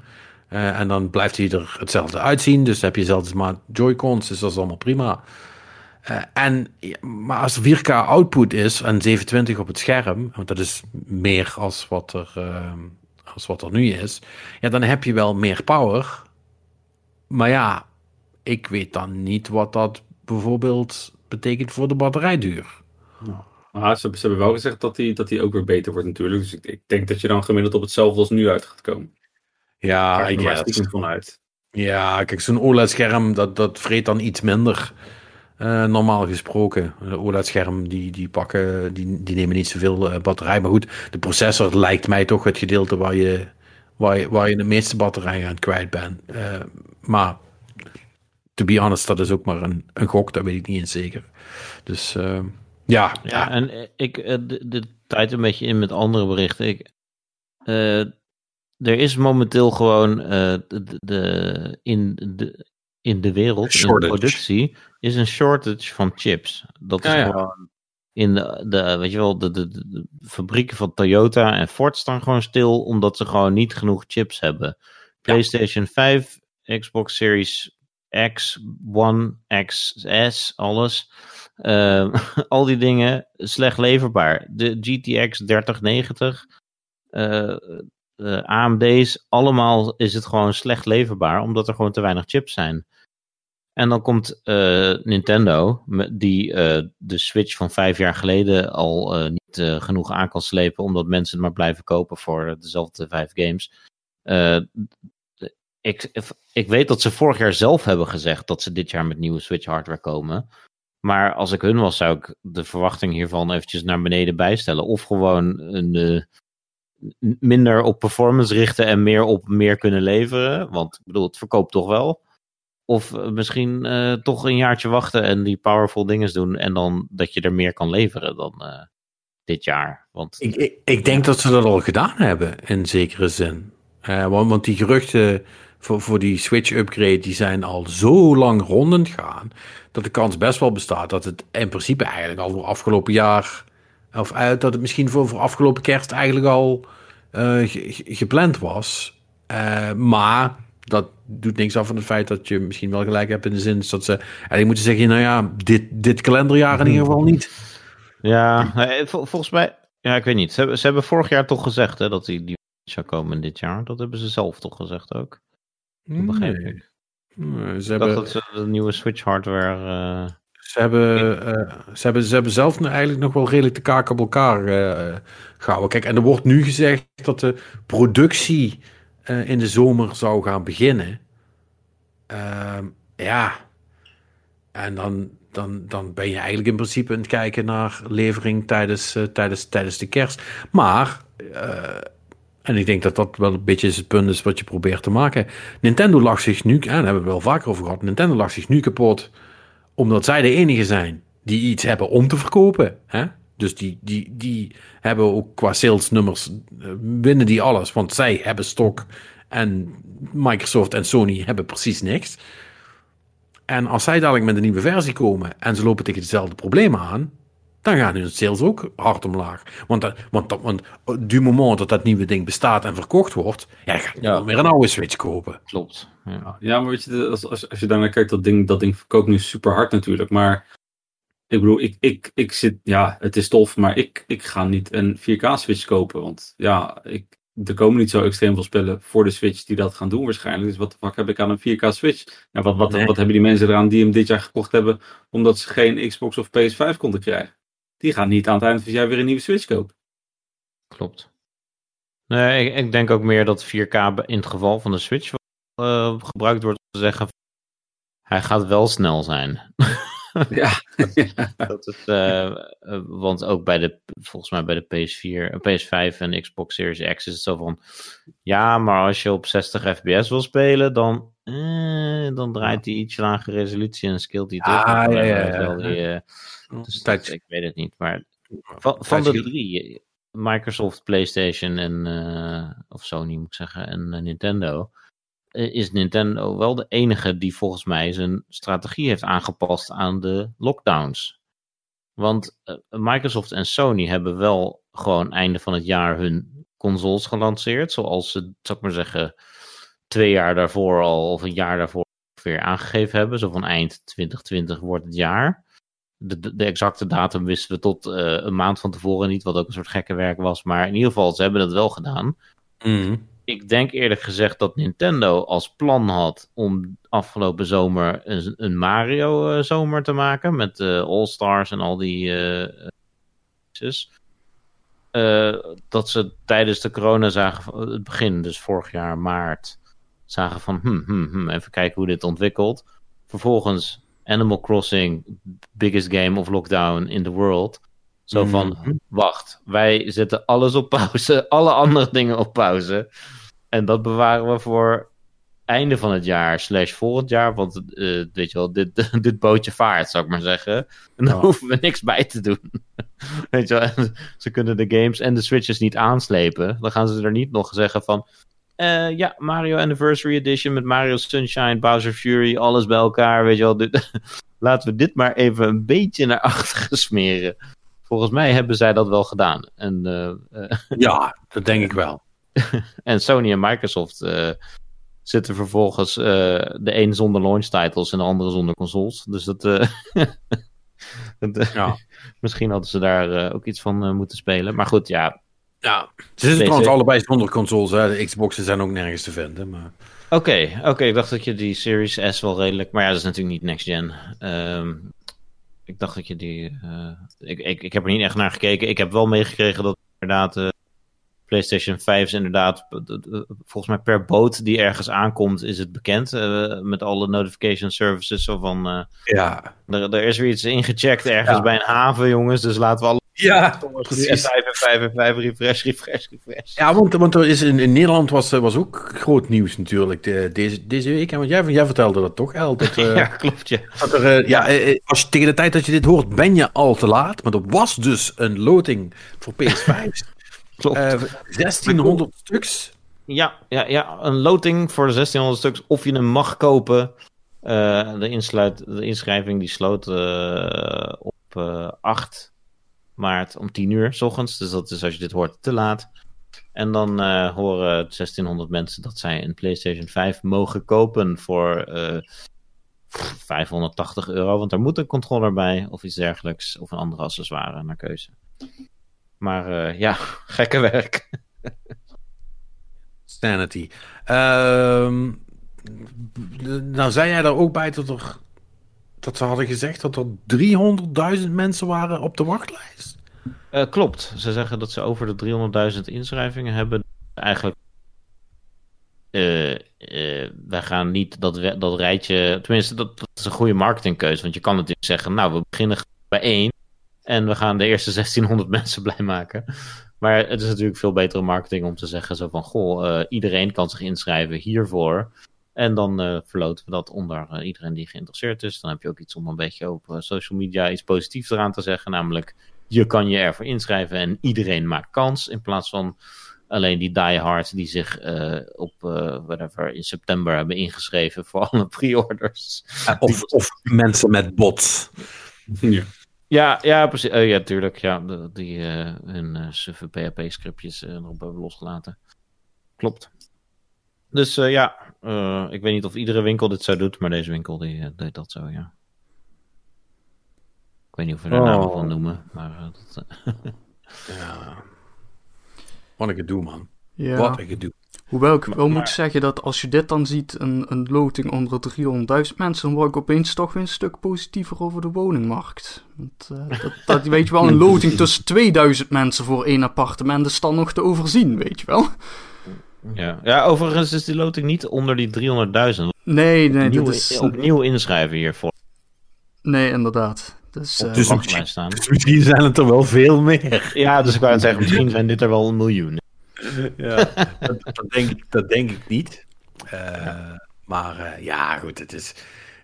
S1: Eh, en dan blijft hij er hetzelfde uitzien. Dus heb je zelfs maar Joy-Cons, dus dat is allemaal prima. Eh, en, maar als er 4K output is en 27 op het scherm, want dat is meer als wat er, eh, als wat er nu is, ja, dan heb je wel meer power. Maar ja, ik weet dan niet wat dat bijvoorbeeld betekent voor de batterijduur.
S4: Maar ze, ze hebben wel gezegd dat die, dat die ook weer beter wordt natuurlijk. Dus ik, ik denk dat je dan gemiddeld op hetzelfde als nu uit gaat komen.
S1: Ja,
S4: ga ik
S1: guess.
S4: stiekem vanuit.
S1: Ja, kijk, zo'n OLED-scherm, dat, dat vreet dan iets minder. eh, normaal gesproken. Een OLED-scherm, die, die pakken, die, die nemen niet zoveel eh, batterij. Maar goed, de processor lijkt mij toch het gedeelte waar je, waar je, waar je de meeste batterij aan kwijt bent. Eh, maar, to be honest, dat is ook maar een, een gok, dat weet ik niet eens zeker. Dus, eh, ja,
S3: Ja,
S1: ja.
S3: en ik eh, de, de tijd een beetje in met andere berichten. Ik, er is momenteel gewoon de, de, in de, in de wereld, in de productie, is een shortage van chips. Dat is
S1: ja.
S3: gewoon in de, de, weet je wel, de, de, fabrieken van Toyota en Ford staan gewoon stil omdat ze gewoon niet genoeg chips hebben. PlayStation 5, Xbox Series X, One, XS, alles. Eh, al die dingen slecht leverbaar. De GTX 3090, eh, eh, AMD's, allemaal is het gewoon slecht leverbaar omdat er gewoon te weinig chips zijn. En dan komt eh, Nintendo, die eh, de Switch van vijf jaar geleden al eh, niet genoeg aan kan slepen, omdat mensen het maar blijven kopen voor dezelfde vijf games. Ik, ik weet dat ze vorig jaar zelf hebben gezegd dat ze dit jaar met nieuwe Switch hardware komen. Maar als ik hun was, zou ik de verwachting hiervan eventjes naar beneden bijstellen. Of gewoon een, minder op performance richten en meer op meer kunnen leveren. Want ik bedoel, het verkoopt toch wel. Of eh, misschien eh, toch een jaartje wachten en die powerful dingen doen. En dan dat je er meer kan leveren dan eh, dit jaar. Want
S1: Ik, ik, ik denk dat ze dat al gedaan hebben, in zekere zin. Want, want die geruchten voor, voor die Switch-upgrade, die zijn al zo lang rondend gaan, dat de kans best wel bestaat dat het in principe eigenlijk al voor afgelopen jaar, of uit dat het misschien voor, voor afgelopen kerst eigenlijk al ge- ge- gepland was. Maar dat doet niks af van het feit dat je misschien wel gelijk hebt in de zin dat ze eigenlijk moeten zeggen, nou ja, dit, dit kalenderjaar in ieder geval niet.
S3: ja, vol- volgens mij, ja, ik weet niet. Ze hebben, ze hebben vorig jaar toch gezegd hè, dat die, die zou komen dit jaar. Dat hebben ze zelf toch gezegd ook. Dat begreep
S1: Nee.
S3: ik.
S1: Nee, Ze
S3: Ik
S1: hebben,
S3: dat ze de nieuwe Switch hardware. eh,
S1: Ze hebben, eh, ze, hebben, ze hebben zelf nu eigenlijk nog wel redelijk de kaak op elkaar eh, gehouden. Kijk, en er wordt nu gezegd dat de productie eh, in de zomer zou gaan beginnen. Ehm, ja, en dan, dan, dan ben je eigenlijk in principe aan het kijken naar levering tijdens, eh, tijdens, tijdens de kerst. Maar, eh, en ik denk dat dat wel een beetje het punt is wat je probeert te maken. Nintendo lag zich nu, en daar hebben we het wel vaker over gehad, Nintendo lag zich nu kapot omdat zij de enige zijn die iets hebben om te verkopen. Hè? Dus die, die, die hebben ook qua salesnummers, eh, winnen die alles. Want zij hebben stok en Microsoft en Sony hebben precies niks. En als zij dadelijk met een nieuwe versie komen en ze lopen tegen dezelfde problemen aan, dan gaan hun sales ook hard omlaag. Want, dat- want, dat- want du moment dat dat nieuwe ding bestaat en verkocht wordt, ja, dan ga je
S3: Ja.
S1: wel weer een oude Switch kopen.
S3: klopt. Ja.
S4: Ja, maar weet je, als, als, als je daarnaar kijkt, dat ding, dat ding verkoopt nu super hard natuurlijk. Maar ik bedoel, ik, ik, ik zit, ja, het is tof, maar ik, ik ga niet een 4K-switch kopen. Want ja, ik, er komen niet zo extreem veel spellen voor de Switch die dat gaan doen waarschijnlijk. Dus wat de fuck heb ik aan een 4K-switch? Nou, wat, wat,
S1: Nee.
S4: wat hebben die mensen eraan die hem dit jaar gekocht hebben, omdat ze geen Xbox of PS5 konden krijgen? Die gaan niet aan het eind van het jaar weer een nieuwe Switch kopen.
S3: Klopt. Nee, ik, ik denk ook meer dat 4K in het geval van de Switch eh, gebruikt wordt om te zeggen. Hij gaat wel snel zijn.
S4: Ja.
S3: Dat is, eh, eh, want ook bij de, volgens mij bij de PS4, eh, PS5 en Xbox Series X is het zo van. Ja, maar als je op 60 FPS wil spelen, dan, eh, dan draait hij iets lage resolutie en skillt hij.
S1: Ah, ja, ja, ja.
S3: dus dat- ik weet het niet. Maar van, van de drie, Microsoft, PlayStation en of Sony moet ik zeggen, en Nintendo, is Nintendo wel de enige die volgens mij zijn strategie heeft aangepast aan de lockdowns. Want eh, Microsoft en Sony hebben wel gewoon einde van het jaar hun consoles gelanceerd, zoals ze, zou ik maar zeggen, twee jaar daarvoor al of een jaar daarvoor ongeveer aangegeven hebben. Zo van eind 2020 wordt het jaar. De, de, exacte datum wisten we tot eh, een maand van tevoren niet, wat ook een soort gekke werk was. Maar in ieder geval, ze hebben dat wel gedaan.
S1: Mhm.
S3: Ik denk eerlijk gezegd dat Nintendo als plan had om afgelopen zomer een, een Mario-zomer te maken. Met eh, All-Stars en al die. eh, eh. Eh, dat ze tijdens de corona zagen, het begin, dus vorig jaar maart, zagen van hm, hm, hm, even kijken hoe dit ontwikkelt. Vervolgens Animal Crossing, biggest game of lockdown in the world. Zo van,
S1: Mhm.
S3: wacht, wij zetten alles op pauze, alle andere dingen op pauze. En dat bewaren we voor einde van het jaar, slash volgend jaar. Want eh, weet je wel, dit, dit bootje vaart, zou ik maar zeggen. En dan
S1: Ja.
S3: hoeven we niks bij te doen. weet je wel, ze kunnen de games en de switches niet aanslepen. Dan gaan ze er niet nog zeggen van, eh, ja, Mario Anniversary Edition met Mario Sunshine, Bowser Fury, alles bij elkaar. Weet je wel, dit, laten we dit maar even een beetje naar achteren smeren. Volgens mij hebben zij dat wel gedaan. En, eh, eh,
S1: Ja, dat denk ik wel.
S3: en Sony en Microsoft eh, zitten vervolgens de een zonder launch titles en de andere zonder consoles. Dus dat. dat,
S1: Ja.
S3: Misschien hadden ze daar ook iets van moeten spelen. Maar goed, ja.
S1: Ja. Ze zitten trouwens allebei zonder consoles. Hè. De Xboxen zijn ook nergens te vinden. Maar...
S3: Oké, oké. Ik dacht dat je die Series S wel redelijk. Maar ja, dat is natuurlijk niet next gen. Ehm, ik dacht dat je die. eh, ik, ik, ik heb er niet echt naar gekeken. Ik heb wel meegekregen dat inderdaad. eh, PlayStation 5 is inderdaad. Volgens mij per boot die ergens aankomt, is het bekend. eh, met alle notification services. Zo van.
S1: Ja.
S3: er, er is weer iets ingecheckt ergens
S1: Ja.
S3: bij een haven, jongens. Dus laten we alle.
S1: Ja,
S3: F5
S1: precies.
S3: en 5 en 5 refresh, refresh, refresh.
S1: Ja, want, want er is in, in Nederland was, eh, was ook groot nieuws natuurlijk de, deze, deze week. En want jij, jij vertelde dat toch, El? Dat, eh,
S3: ja, klopt. Ja.
S1: dat er, eh, ja, als je, tegen de tijd dat je dit hoort, ben je al te laat. Maar er was dus een loting voor PS5.
S3: Klopt.
S1: Eh 1600 stuks.
S3: Ja, ja, ja, een loting voor de 1600 stuks. Of je hem mag kopen. Eh, de, insluit, de inschrijving die sloot eh, op eh 8 maart om 10 uur s ochtends. Dus dat is als je dit hoort te laat. En dan eh, horen 1600 mensen dat zij een PlayStation 5 mogen kopen voor eh, 580 euro. Want er moet een controller bij of iets dergelijks. Of een andere accessoire naar keuze. Maar eh, ja, gekke werk.
S1: Sanity. Ehm, nou, zei jij daar ook bij dat er. Dat ze hadden gezegd dat er 300.000 mensen waren op de wachtlijst.
S3: Eh, klopt. Ze zeggen dat ze over de 300.000 inschrijvingen hebben. Eigenlijk. eh, eh, wij gaan niet dat, dat rijtje. Tenminste, dat, is een goede marketingkeuze. Want je kan natuurlijk zeggen: Nou, we beginnen bij één. En we gaan de eerste 1600 mensen blij maken. Maar het is natuurlijk veel betere marketing om te zeggen: zo van goh, iedereen kan zich inschrijven hiervoor. En dan eh, verloten we dat onder eh, iedereen die geïnteresseerd is. Dan heb je ook iets om een beetje op eh, social media iets positiefs eraan te zeggen. Namelijk, je kan je ervoor inschrijven en iedereen maakt kans. In plaats van alleen die diehards die zich eh, op whatever, in september hebben ingeschreven voor alle pre-orders.
S1: Of, of mensen met bots.
S4: Ja.
S3: Ja, ja, precies. Eh, ja, tuurlijk. Ja, de- die eh, hun eh, suffe PHP-scriptjes erop hebben losgelaten. Klopt. Dus eh, ja, eh, ik weet niet of iedere winkel dit zo doet, maar deze winkel die, eh, deed dat zo, ja. Ik weet niet of we daar
S1: Oh.
S3: namen van noemen, maar eh, dat,
S1: Ja. Wat een gedoe, man.
S2: Ja.
S1: Wat een gedoe.
S2: Hoewel ik wel
S3: maar-
S2: moet zeggen dat als je dit dan ziet, een, een loting onder 300.000 mensen, dan word ik opeens toch weer een stuk positiever over de woningmarkt. Want, eh, dat, dat, weet je wel, een loting tussen 2000 mensen voor één appartement is dan nog te overzien, weet je wel.
S3: Ja. ja, overigens is die loting niet onder die 300.000.
S2: Nee, nee,
S3: Opnieuw,
S2: dat is...
S3: opnieuw inschrijven hiervoor.
S2: Nee, inderdaad. Dus, eh,
S1: Dus-
S3: wachtlijst staan.
S1: Dus misschien zijn het er wel veel meer.
S3: Ja, dus ik wou zeggen, misschien zijn dit er wel een miljoen.
S1: Ja, dat, dat, denk, ik- dat denk ik niet. Eh, Maar eh, ja, goed, het is,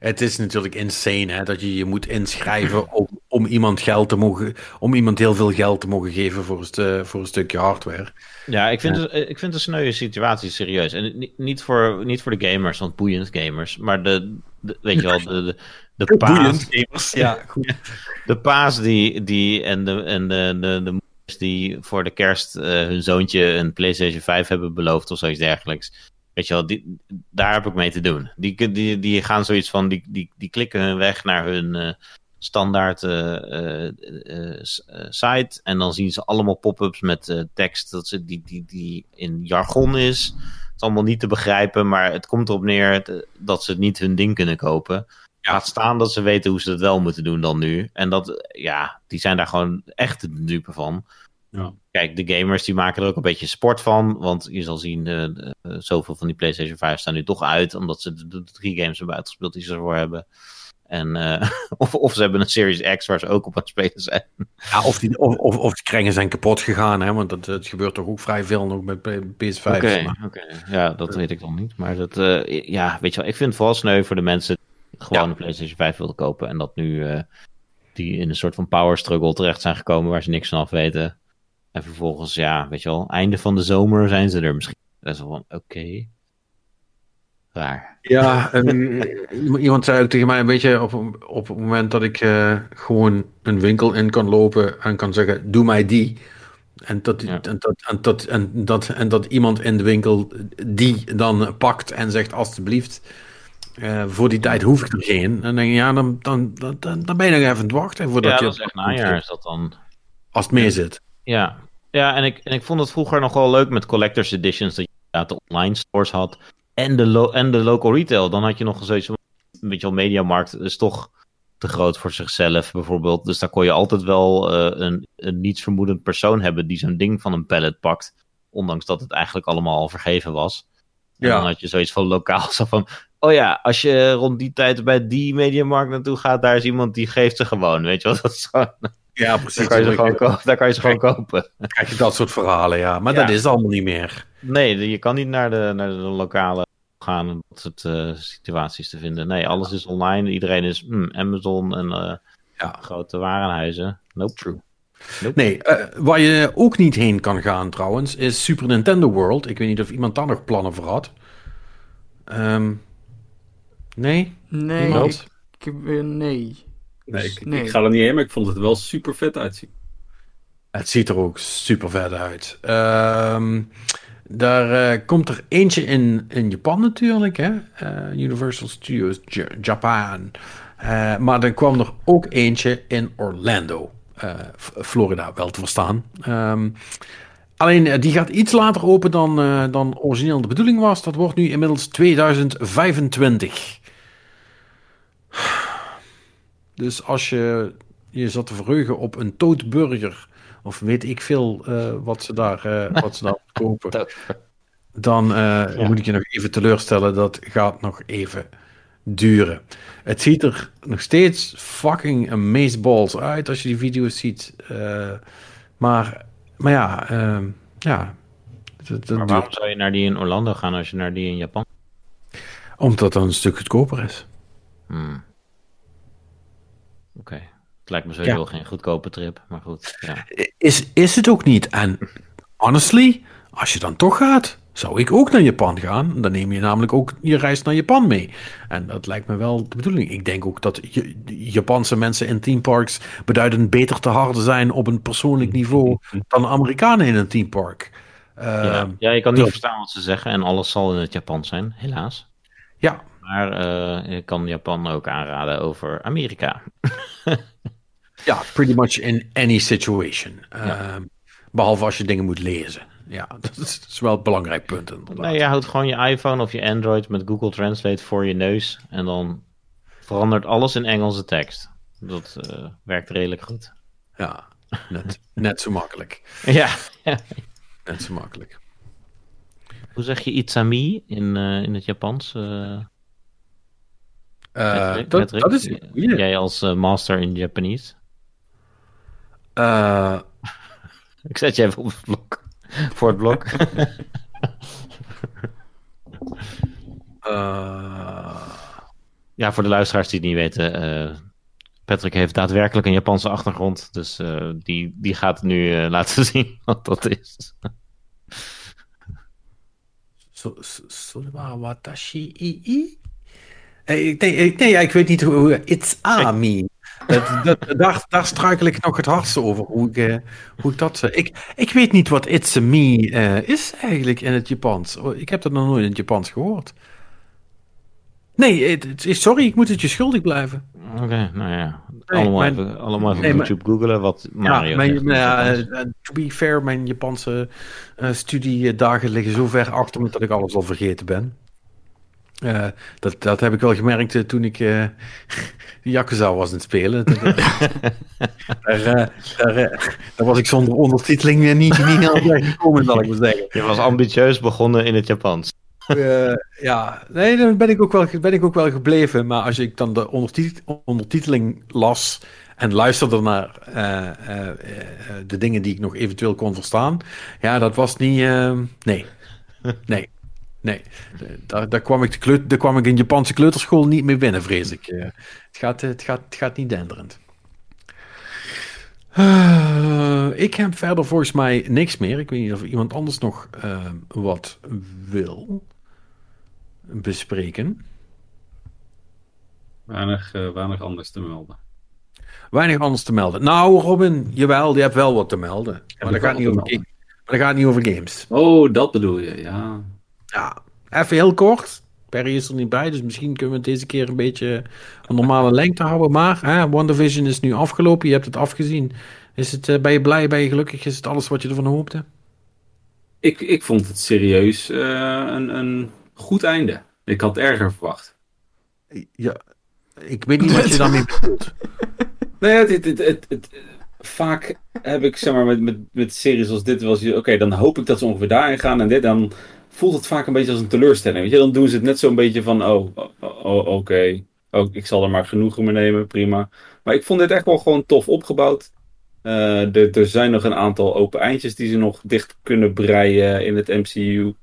S1: het is natuurlijk insane hè, dat je je moet inschrijven om, om iemand geld te mogen, om iemand heel veel geld te mogen geven voor voor een stukje hardware.
S3: Ja, ik vind, Het, ik vind een sneuwe situatie, serieus. En ni- niet voor, niet voor de gamers, want boeiend gamers. Maar de, de- weet je wel, de, de, de paas,
S1: gamers. Ja, goed.
S3: de paas die, die en, de, en de, de, de moeders die voor de kerst eh, hun zoontje een PlayStation 5 hebben beloofd of zoiets dergelijks. Weet je wel, die, daar heb ik mee te doen. Die, die, die gaan zoiets van, die, die, die klikken hun weg naar hun eh, standaard eh, eh, site. En dan zien ze allemaal pop-ups met tekst dat ze, die, die, die in jargon is. Het is allemaal niet te begrijpen, maar het komt erop neer dat ze niet hun ding kunnen kopen. Laat staan dat ze weten hoe ze het wel moeten doen dan nu. En dat, ja, die zijn daar gewoon echt de dupe van.
S4: Ja.
S3: Kijk, de gamers die maken er ook een beetje sport van. Want je zal zien, eh, zoveel van die PlayStation 5 staan nu toch uit. Omdat ze de, de drie games hebben uitgespeeld die ze ervoor hebben. En, eh, of, of ze hebben een Series X waar ze ook op aan het spelen zijn.
S1: Ja, of, die, of, of, of de kringen zijn kapot gegaan, hè, want dat, het gebeurt toch ook vrij veel nog met P- PS5.
S3: Oké, ja, dat weet ik dan niet. Maar dat, ja, weet je wel, ik vind het vooral sneu voor de mensen die gewoon
S1: Ja.
S3: een PlayStation 5 wilden kopen. En dat nu die in een soort van power struggle terecht zijn gekomen waar ze niks van af weten. En vervolgens, ja, weet je wel, einde van de zomer zijn ze er misschien Dat is wel van, oké. Raar.
S1: Ja, iemand zei ook tegen mij een beetje op, op het moment dat ik eh, gewoon een winkel in kan lopen en kan zeggen, doe mij die. En dat,
S3: Ja.
S1: en, dat, en, dat, en, dat, en dat iemand in de winkel die dan pakt en zegt, alstublieft, eh, voor die tijd hoef ik er geen. En dan denk je, ja, dan, dan, dan, dan, ben je nog even aan het wachten voordat
S3: ja,
S1: je...
S3: dat is echt najaar is dat dan.
S1: Als het mee zit.
S3: Ja, ja en, ik, en ik vond het vroeger nog wel leuk met collector's editions. Dat je inderdaad de online stores had. En de, lo en de local retail. Dan had je nog zoiets van. Een beetje wel mediamarkt is toch te groot voor zichzelf bijvoorbeeld. Dus daar kon je altijd wel eh, een, een nietsvermoedend persoon hebben. die zo'n ding van een pallet pakt. Ondanks dat het eigenlijk allemaal al vergeven was. En
S1: Ja.
S3: dan had je zoiets van lokaal. Zo van. Oh ja, als je rond die tijd bij die mediamarkt naartoe gaat. daar is iemand die geeft ze gewoon. Weet je wel? Dat is gewoon,
S1: Ja,
S3: daar,
S1: precies.
S3: kan je ze gewoon ko- daar kan je ze gewoon kopen.
S1: krijg je dat soort verhalen, ja. Maar
S3: Ja.
S1: dat is allemaal niet meer.
S3: Nee, je kan niet naar de, naar de lokale gaan om dat soort eh, situaties te vinden. Nee, alles is online. Iedereen is hmm, Amazon en eh,
S1: Ja.
S3: grote warenhuizen. Nope.
S1: True.
S3: Nope.
S1: Nee, eh, waar je ook niet heen kan gaan trouwens, is Super Nintendo World. Ik weet niet of iemand daar nog plannen voor had. Ehm, nee?
S2: Nee, ik, ik- nee.
S4: Nee, ik,
S2: Nee.
S4: ik ga er niet heen, maar ik vond het er wel super vet uitzien.
S1: Het ziet er ook super vet uit. Ehm, daar eh, komt er eentje in, in Japan natuurlijk, hè? Eh, Universal Studios Ja- Japan. Eh, maar er kwam er ook eentje in Orlando, eh, Florida, wel te verstaan. Ehm, alleen die gaat iets later open dan, eh, dan origineel de bedoeling was. Dat wordt nu inmiddels 2025. Dus als je je zat te verheugen op een toadburger, of weet ik veel eh, wat ze daar, eh, wat ze daar kopen, dan eh, moet ik je nog even teleurstellen. Dat gaat nog even duren. Het ziet er nog steeds fucking amazeballs uit als je die video's ziet. Maar, maar ja, ehm, ja. Dat, dat
S3: Maar
S1: duurt.
S3: waarom zou je naar die in Orlando gaan als je naar die in Japan?
S1: Omdat dat een stuk goedkoper is.
S3: Hmm. Oké. Het lijkt me sowieso
S1: Ja.
S3: geen goedkope trip, maar goed. Ja.
S1: Is, is het ook niet. En honestly, als je dan toch gaat, zou ik ook naar Japan gaan. Dan neem je namelijk ook je reis naar Japan mee. En dat lijkt me wel de bedoeling. Ik denk ook dat Japanse mensen in teamparks beduidend beter te harde zijn op een persoonlijk niveau dan Amerikanen in een teampark.
S3: Ja.
S1: Ehm,
S3: ja, je kan niet
S1: ja.
S3: verstaan wat ze zeggen en alles zal in het Japans zijn, helaas.
S1: ja,
S3: Maar eh, ik kan Japan ook aanraden over Amerika.
S1: ja, pretty much in any situation. Ehm, Behalve als je dingen moet lezen. Ja, dat is, dat is wel een belangrijk punt. inderdaad.
S3: Nee, je houdt gewoon je iPhone of je Android met Google Translate voor je neus. En dan verandert alles in Engelse tekst. Dat eh, werkt redelijk goed.
S1: Ja, net, net zo makkelijk.
S3: Ja.
S1: Net zo makkelijk.
S3: Hoe zeg je Itzami in, eh, in het Japans? Eh, Patrick?
S1: dat,
S3: Patrick?
S1: dat is goeie.
S3: Jij als eh, master in Japanese.
S1: Eh,
S3: Ik zet je even op het blok. Voor het blok.
S1: eh,
S3: ja, voor de luisteraars die het niet weten. eh, Patrick heeft daadwerkelijk een Japanse achtergrond. Dus eh, die, die gaat nu eh, laten zien wat dat is.
S1: so- so- Sorewa watashi ii? Eh, ik- Nee, ik- nee, ik weet niet hoe. It's Ami. Dat, dat, daar, daar struikel ik nog het hardste over. Hoe ik, eh, hoe ik dat zeg. Ik, ik weet niet wat It's a Me eh, is eigenlijk in het Japans. Oh, Ik heb dat nog nooit in het Japans gehoord. Nee, het- sorry, ik moet het je schuldig blijven.
S3: Oké, nou ja.
S1: Nee,
S3: allemaal,
S1: mijn-
S3: even, allemaal even
S1: nee,
S3: op
S1: maar-
S3: YouTube googelen wat Mario
S1: ja, mijn, eh, to be fair, mijn Japanse eh, studiedagen liggen zo ver achter me dat ik alles al vergeten ben. Eh, dat, dat heb ik wel gemerkt eh, toen ik eh Yakuza was aan het spelen. Daar, daar, daar was ik zonder ondertiteling niet, niet heel ver gekomen, zal ik maar zeggen.
S3: Je was ambitieus begonnen in het Japans.
S1: Ja, nee, dan ben ik, ook wel, ben ik ook wel gebleven. Maar als ik dan de ondertit- ondertiteling las en luisterde naar de dingen die ik nog eventueel kon verstaan, ja, dat was niet. nee. Nee. Nee. Daar, daar, kwam ik de kleut, daar kwam ik in Japanse kleuterschool niet mee binnen, vrees ik. Het, gaat, het, gaat, het gaat niet denderend. Eh, ik heb verder volgens mij niks meer. Ik weet niet of iemand anders nog eh, wat wil bespreken.
S4: Weinig, eh, weinig anders te melden.
S1: Weinig anders te melden. Nou, Robin, jawel, je hebt wel wat te melden. Maar dat
S4: wel
S1: gaat, niet
S4: wat
S1: over,
S4: te melden.
S1: maar dat gaat niet over games.
S4: Oh, dat bedoel je, ja.
S1: Ja, even heel kort. Perry is er niet bij, dus misschien kunnen we het deze keer een beetje een normale lengte houden. Maar hè, WandaVision is nu afgelopen, je hebt het afgezien. Is het, eh, ben je blij, ben je gelukkig? Is het alles wat je ervan hoopte?
S4: Ik, ik vond het serieus eh, een, een goed einde. Ik had erger verwacht.
S1: Ja, ik weet niet wat je daarmee bedoelt.
S4: Nee, het, het, het, het, het- vaak heb ik, zeg maar, met, met, met series als dit, was je, oké, dan hoop ik dat ze ongeveer daarin gaan en dit, dan voelt het vaak een beetje als een teleurstelling. Weet je, dan doen ze het net zo'n beetje van, oh, oh, oh, oké, oh, ik zal er maar genoegen mee nemen, prima. Maar ik vond dit echt wel gewoon tof opgebouwd. Eh, er, er zijn nog een aantal open eindjes die ze nog dicht kunnen breien in het MCU.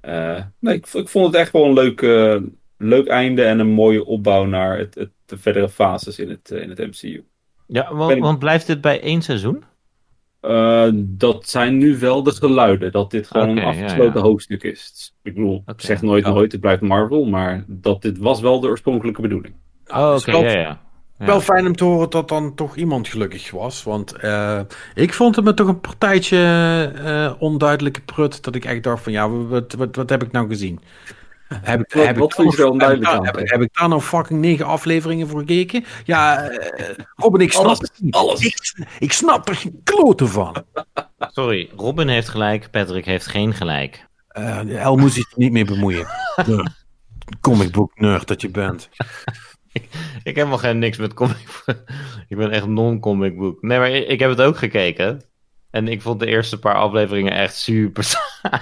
S4: Eh, nee, ik, ik vond het echt wel een leuk, eh, leuk einde en een mooie opbouw naar het, het, de verdere fases in het, in het MCU.
S3: Ja, want,
S4: ik-
S3: want blijft dit bij één seizoen?
S4: Eh, dat zijn nu wel de geluiden, dat dit gewoon een afgesloten
S3: ja.
S4: hoofdstuk is. Ik bedoel,
S3: Oké.
S4: zeg nooit
S1: Ja.
S4: nooit, het blijft Marvel, maar dat dit was wel de oorspronkelijke bedoeling.
S3: Oh,
S1: het
S3: oké, ja, ja. Ja.
S1: Wel fijn om te horen dat dan toch iemand gelukkig was. Want eh, ik vond het me toch een partijtje eh, onduidelijke prut. Dat ik echt dacht van ja, wat, wat, wat heb ik nou gezien? Heb ik, heb
S4: wat
S1: ik nog- heb, ik daar nou fucking negen afleveringen voor gekeken? Ja, eh, Robin, ik snap
S4: Alles,
S1: het niet.
S4: alles.
S1: Ik, ik snap er geen kloten van.
S3: Sorry, Robin heeft gelijk, Patrick heeft geen gelijk.
S1: Eh El moest zich er niet mee bemoeien. Ja. Comic book nerd dat je bent.
S3: Ik heb helemaal geen niks met comic Ik ben echt non-comic book. Nee, maar ik, ik heb het ook gekeken. En ik vond de eerste paar afleveringen echt super saai.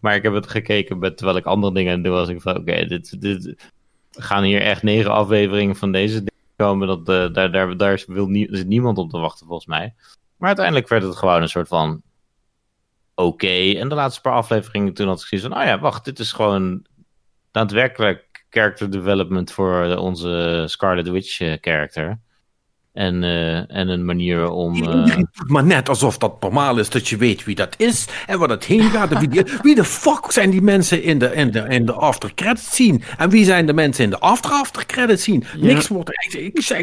S3: Maar ik heb het gekeken met, terwijl ik andere dingen aan was. Ik van, oké, dit, dit gaan hier echt negen afleveringen van deze dingen komen. Dat, eh, daar, daar, daar wil zit niemand op te wachten, volgens mij. Maar uiteindelijk werd het gewoon een soort van oké. En de laatste paar afleveringen, toen had ik zoiets van, oh ja, wacht, dit is gewoon daadwerkelijk character development voor onze Scarlet Witch eh, character. En, eh, en een manier om... eh,
S1: maar net alsof dat normaal is dat je weet wie dat is en waar het heen gaat. En wie, die- wie de fuck zijn die mensen in de, in de, in de after credits scene? En wie zijn de mensen in de after after credits scene? Niks wordt er echt. Ik zeg.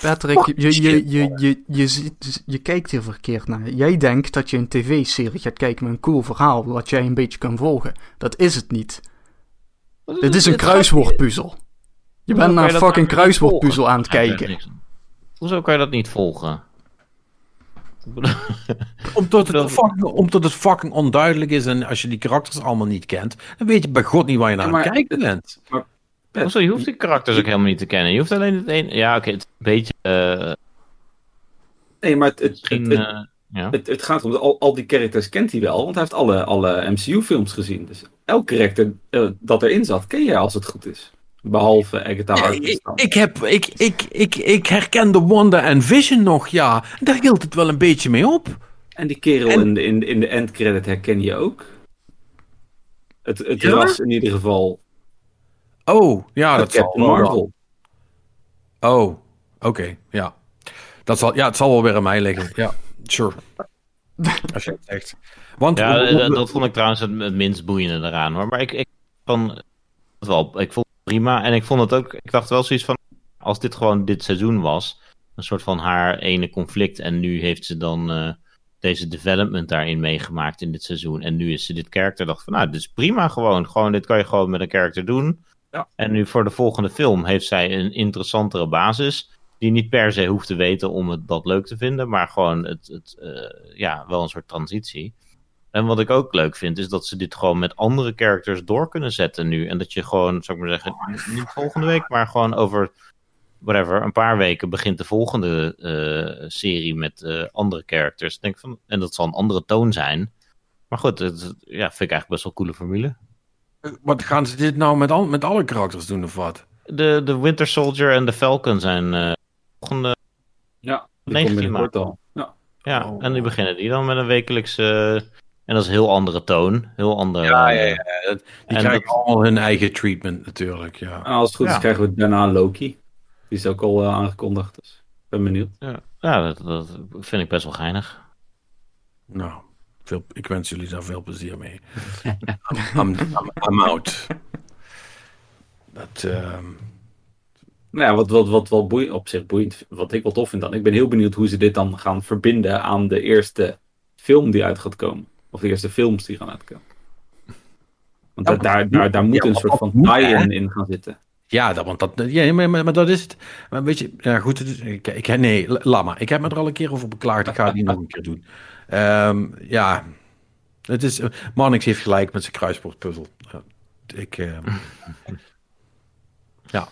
S2: Patrick, je, je, je, je, je, ziet- je kijkt hier verkeerd naar. Jij denkt dat je een tv-serie gaat kijken met een cool verhaal, wat jij een beetje kan volgen. Dat is het niet. Dit is een kruiswoordpuzzel. Je bent naar
S3: je
S2: een
S3: dat
S2: fucking kruiswoordpuzzel aan het kijken.
S3: Hoezo kan je dat niet volgen?
S1: Omdat
S3: Dat-
S1: het, fucking, omdat het fucking onduidelijk is en als je die karakters allemaal niet kent, dan weet je bij god niet waar je naar
S4: Ja,
S1: aan het
S4: maar
S1: kijken bent.
S3: Hoezo, je hoeft die karakters ook helemaal niet te kennen. Je hoeft alleen het een... Ja, oké, het is een beetje... eh,
S4: Nee, maar het, het, het, het,
S3: eh, ja.
S4: het, het gaat om, al, al die characters kent hij wel, want hij heeft alle, alle MCU-films gezien. Dus elk karakter eh, dat erin zat, ken jij als het goed is. Behalve Agatha Harkness
S1: Ik, ik, heb, ik, ik, ik, ik herkende Wanda en Vision nog, ja. Daar hield het wel een beetje mee op.
S4: En die kerel
S1: En-
S4: in, de, in, de- in de endcredit herken je ook. Het, het
S1: Ja?
S4: ras in ieder geval.
S1: Oh, ja, dat zal
S4: Captain
S1: wel.
S4: Marvel.
S1: Oh, oké, ja. Dat zal, ja, het zal wel weer aan mij liggen. Ja, sure. Als je het zegt. Want
S3: Ja, dat vond ik trouwens het, het minst boeiende eraan hoor. Maar ik, ik, van, het wel, ik vond prima. En ik vond het ook, ik dacht wel zoiets van, als dit gewoon dit seizoen was, een soort van haar ene conflict. En nu heeft ze dan eh, deze development daarin meegemaakt in dit seizoen. En nu is ze dit character. dacht van, nou, dit is prima gewoon. Gewoon, dit kan je gewoon met een character doen.
S4: Ja.
S3: En nu voor de volgende film heeft zij een interessantere basis. Die niet per se hoeft te weten om het dat leuk te vinden. Maar gewoon het, het eh, ja, wel een soort transitie. En wat ik ook leuk vind, is dat ze dit gewoon met andere characters door kunnen zetten nu. En dat je gewoon, zou ik maar zeggen, niet volgende week, maar gewoon over, whatever, een paar weken begint de volgende eh, serie met eh, andere characters. Ik Denk van, en dat zal een andere toon zijn. Maar goed, het, ja, vind ik eigenlijk best wel een coole formule.
S1: Wat gaan ze dit nou met, al, met alle karakters doen of wat?
S3: De, de Winter Soldier en de Falcon zijn eh, volgende,
S4: Ja, die
S3: 19
S4: komt binnenkort
S3: maart.
S4: al. Ja.
S3: ja,
S1: Oh.
S3: en die beginnen die dan met een wekelijkse, en dat is een heel andere toon, heel andere...
S1: Ja, ja, ja. Dat- Die
S3: En
S1: krijgen
S3: dat-
S1: allemaal hun eigen treatment natuurlijk, ja.
S4: En als het goed is, krijgen we daarna Loki. Die is ook al eh, aangekondigd. Dus ik ben benieuwd.
S3: Ja, dat, dat vind ik best wel geinig.
S1: Nou, veel, ik wens jullie daar veel plezier mee. I'm, I'm, I'm out. Dat, ehm,
S4: Nou ja, wat, wat, wat wel boeiend, op zich boeiend, wat ik wel tof vind dan. Ik ben heel benieuwd hoe ze dit dan gaan verbinden aan de eerste film die uit gaat komen. Of de eerste films die gaan uitkomen. Want daar, daar, daar, daar moet
S1: Ja,
S4: een soort van tie-in in gaan zitten.
S1: ja, dat, want dat, ja maar, maar, maar dat is het. Maar weet je, ja goed, ik, ik, nee, la- laat maar. Ik heb me er al een keer over beklaagd. Ik ga het niet nog een keer doen. Ehm, ja, het is, Marnix heeft gelijk met zijn kruiswoordpuzzel. Ja, ik, ehm, ja.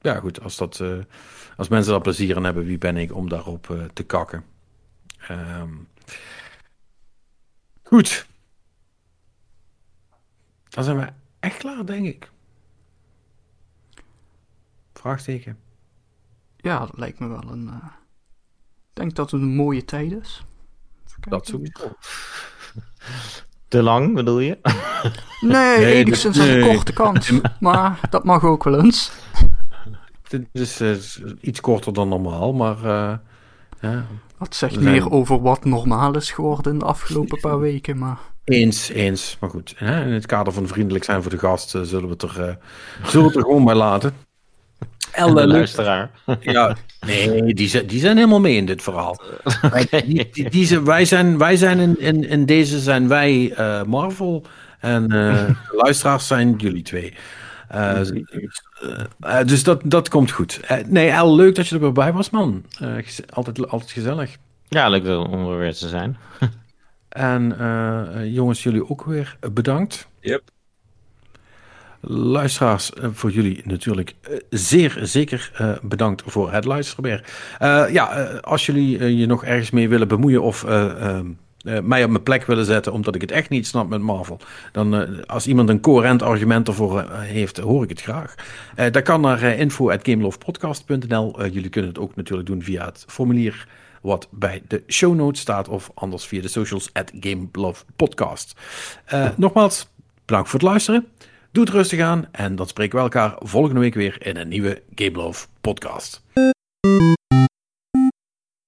S1: Ja, goed, als, dat, eh, als mensen daar plezier aan hebben, wie ben ik om daarop eh, te kakken? Ehm, goed. Dan zijn we echt klaar, denk ik. Vraagteken.
S2: Ja, dat lijkt me wel een... eh, Ik denk dat het een mooie tijd is.
S1: Dat sowieso.
S3: Te lang, bedoel je?
S2: Nee,
S1: Nee,
S2: enigszins
S1: dit-
S2: aan de
S1: nee.
S2: korte kant. Maar dat mag ook wel eens.
S1: Dit is eh, iets korter dan normaal, maar eh, ja,
S2: Dat zegt
S1: zijn-
S2: meer over wat normaal is geworden in de afgelopen paar weken. Maar
S1: eens, eens. Maar goed, hè, in het kader van vriendelijk zijn voor de gast eh, zullen we het er, eh, zullen we het er gewoon bij laten.
S3: En de
S1: leuk.
S3: luisteraar.
S1: Ja, nee, die zijn, die zijn helemaal mee in dit verhaal. Wij, die, die, die zijn- wij zijn, wij zijn in, in, in deze zijn wij eh, Marvel en eh, de luisteraars zijn jullie twee. Eh, eh, dus dat, dat komt goed. Eh, nee, El, leuk dat je er weer bij was, man. Eh, altijd, altijd gezellig.
S3: Ja, leuk om er weer te zijn.
S1: En jongens, jullie ook weer bedankt.
S4: Yep.
S1: Luisteraars, voor jullie natuurlijk zeer zeker eh, bedankt voor het luisteren weer. Eh, ja, eh, als jullie je nog ergens mee willen bemoeien of eh, eh, mij op mijn plek willen zetten omdat ik het echt niet snap met Marvel, dan eh, als iemand een coherent argument ervoor eh, heeft, hoor ik het graag. Dat kan naar info.gamelovepodcast.nl. Jullie kunnen het ook natuurlijk doen via het formulier wat bij de show notes staat of anders via de socials at gamelovepodcast. Nogmaals, bedankt voor het luisteren. Doe het rustig aan en dan spreken we elkaar volgende week weer in een nieuwe Game Love podcast.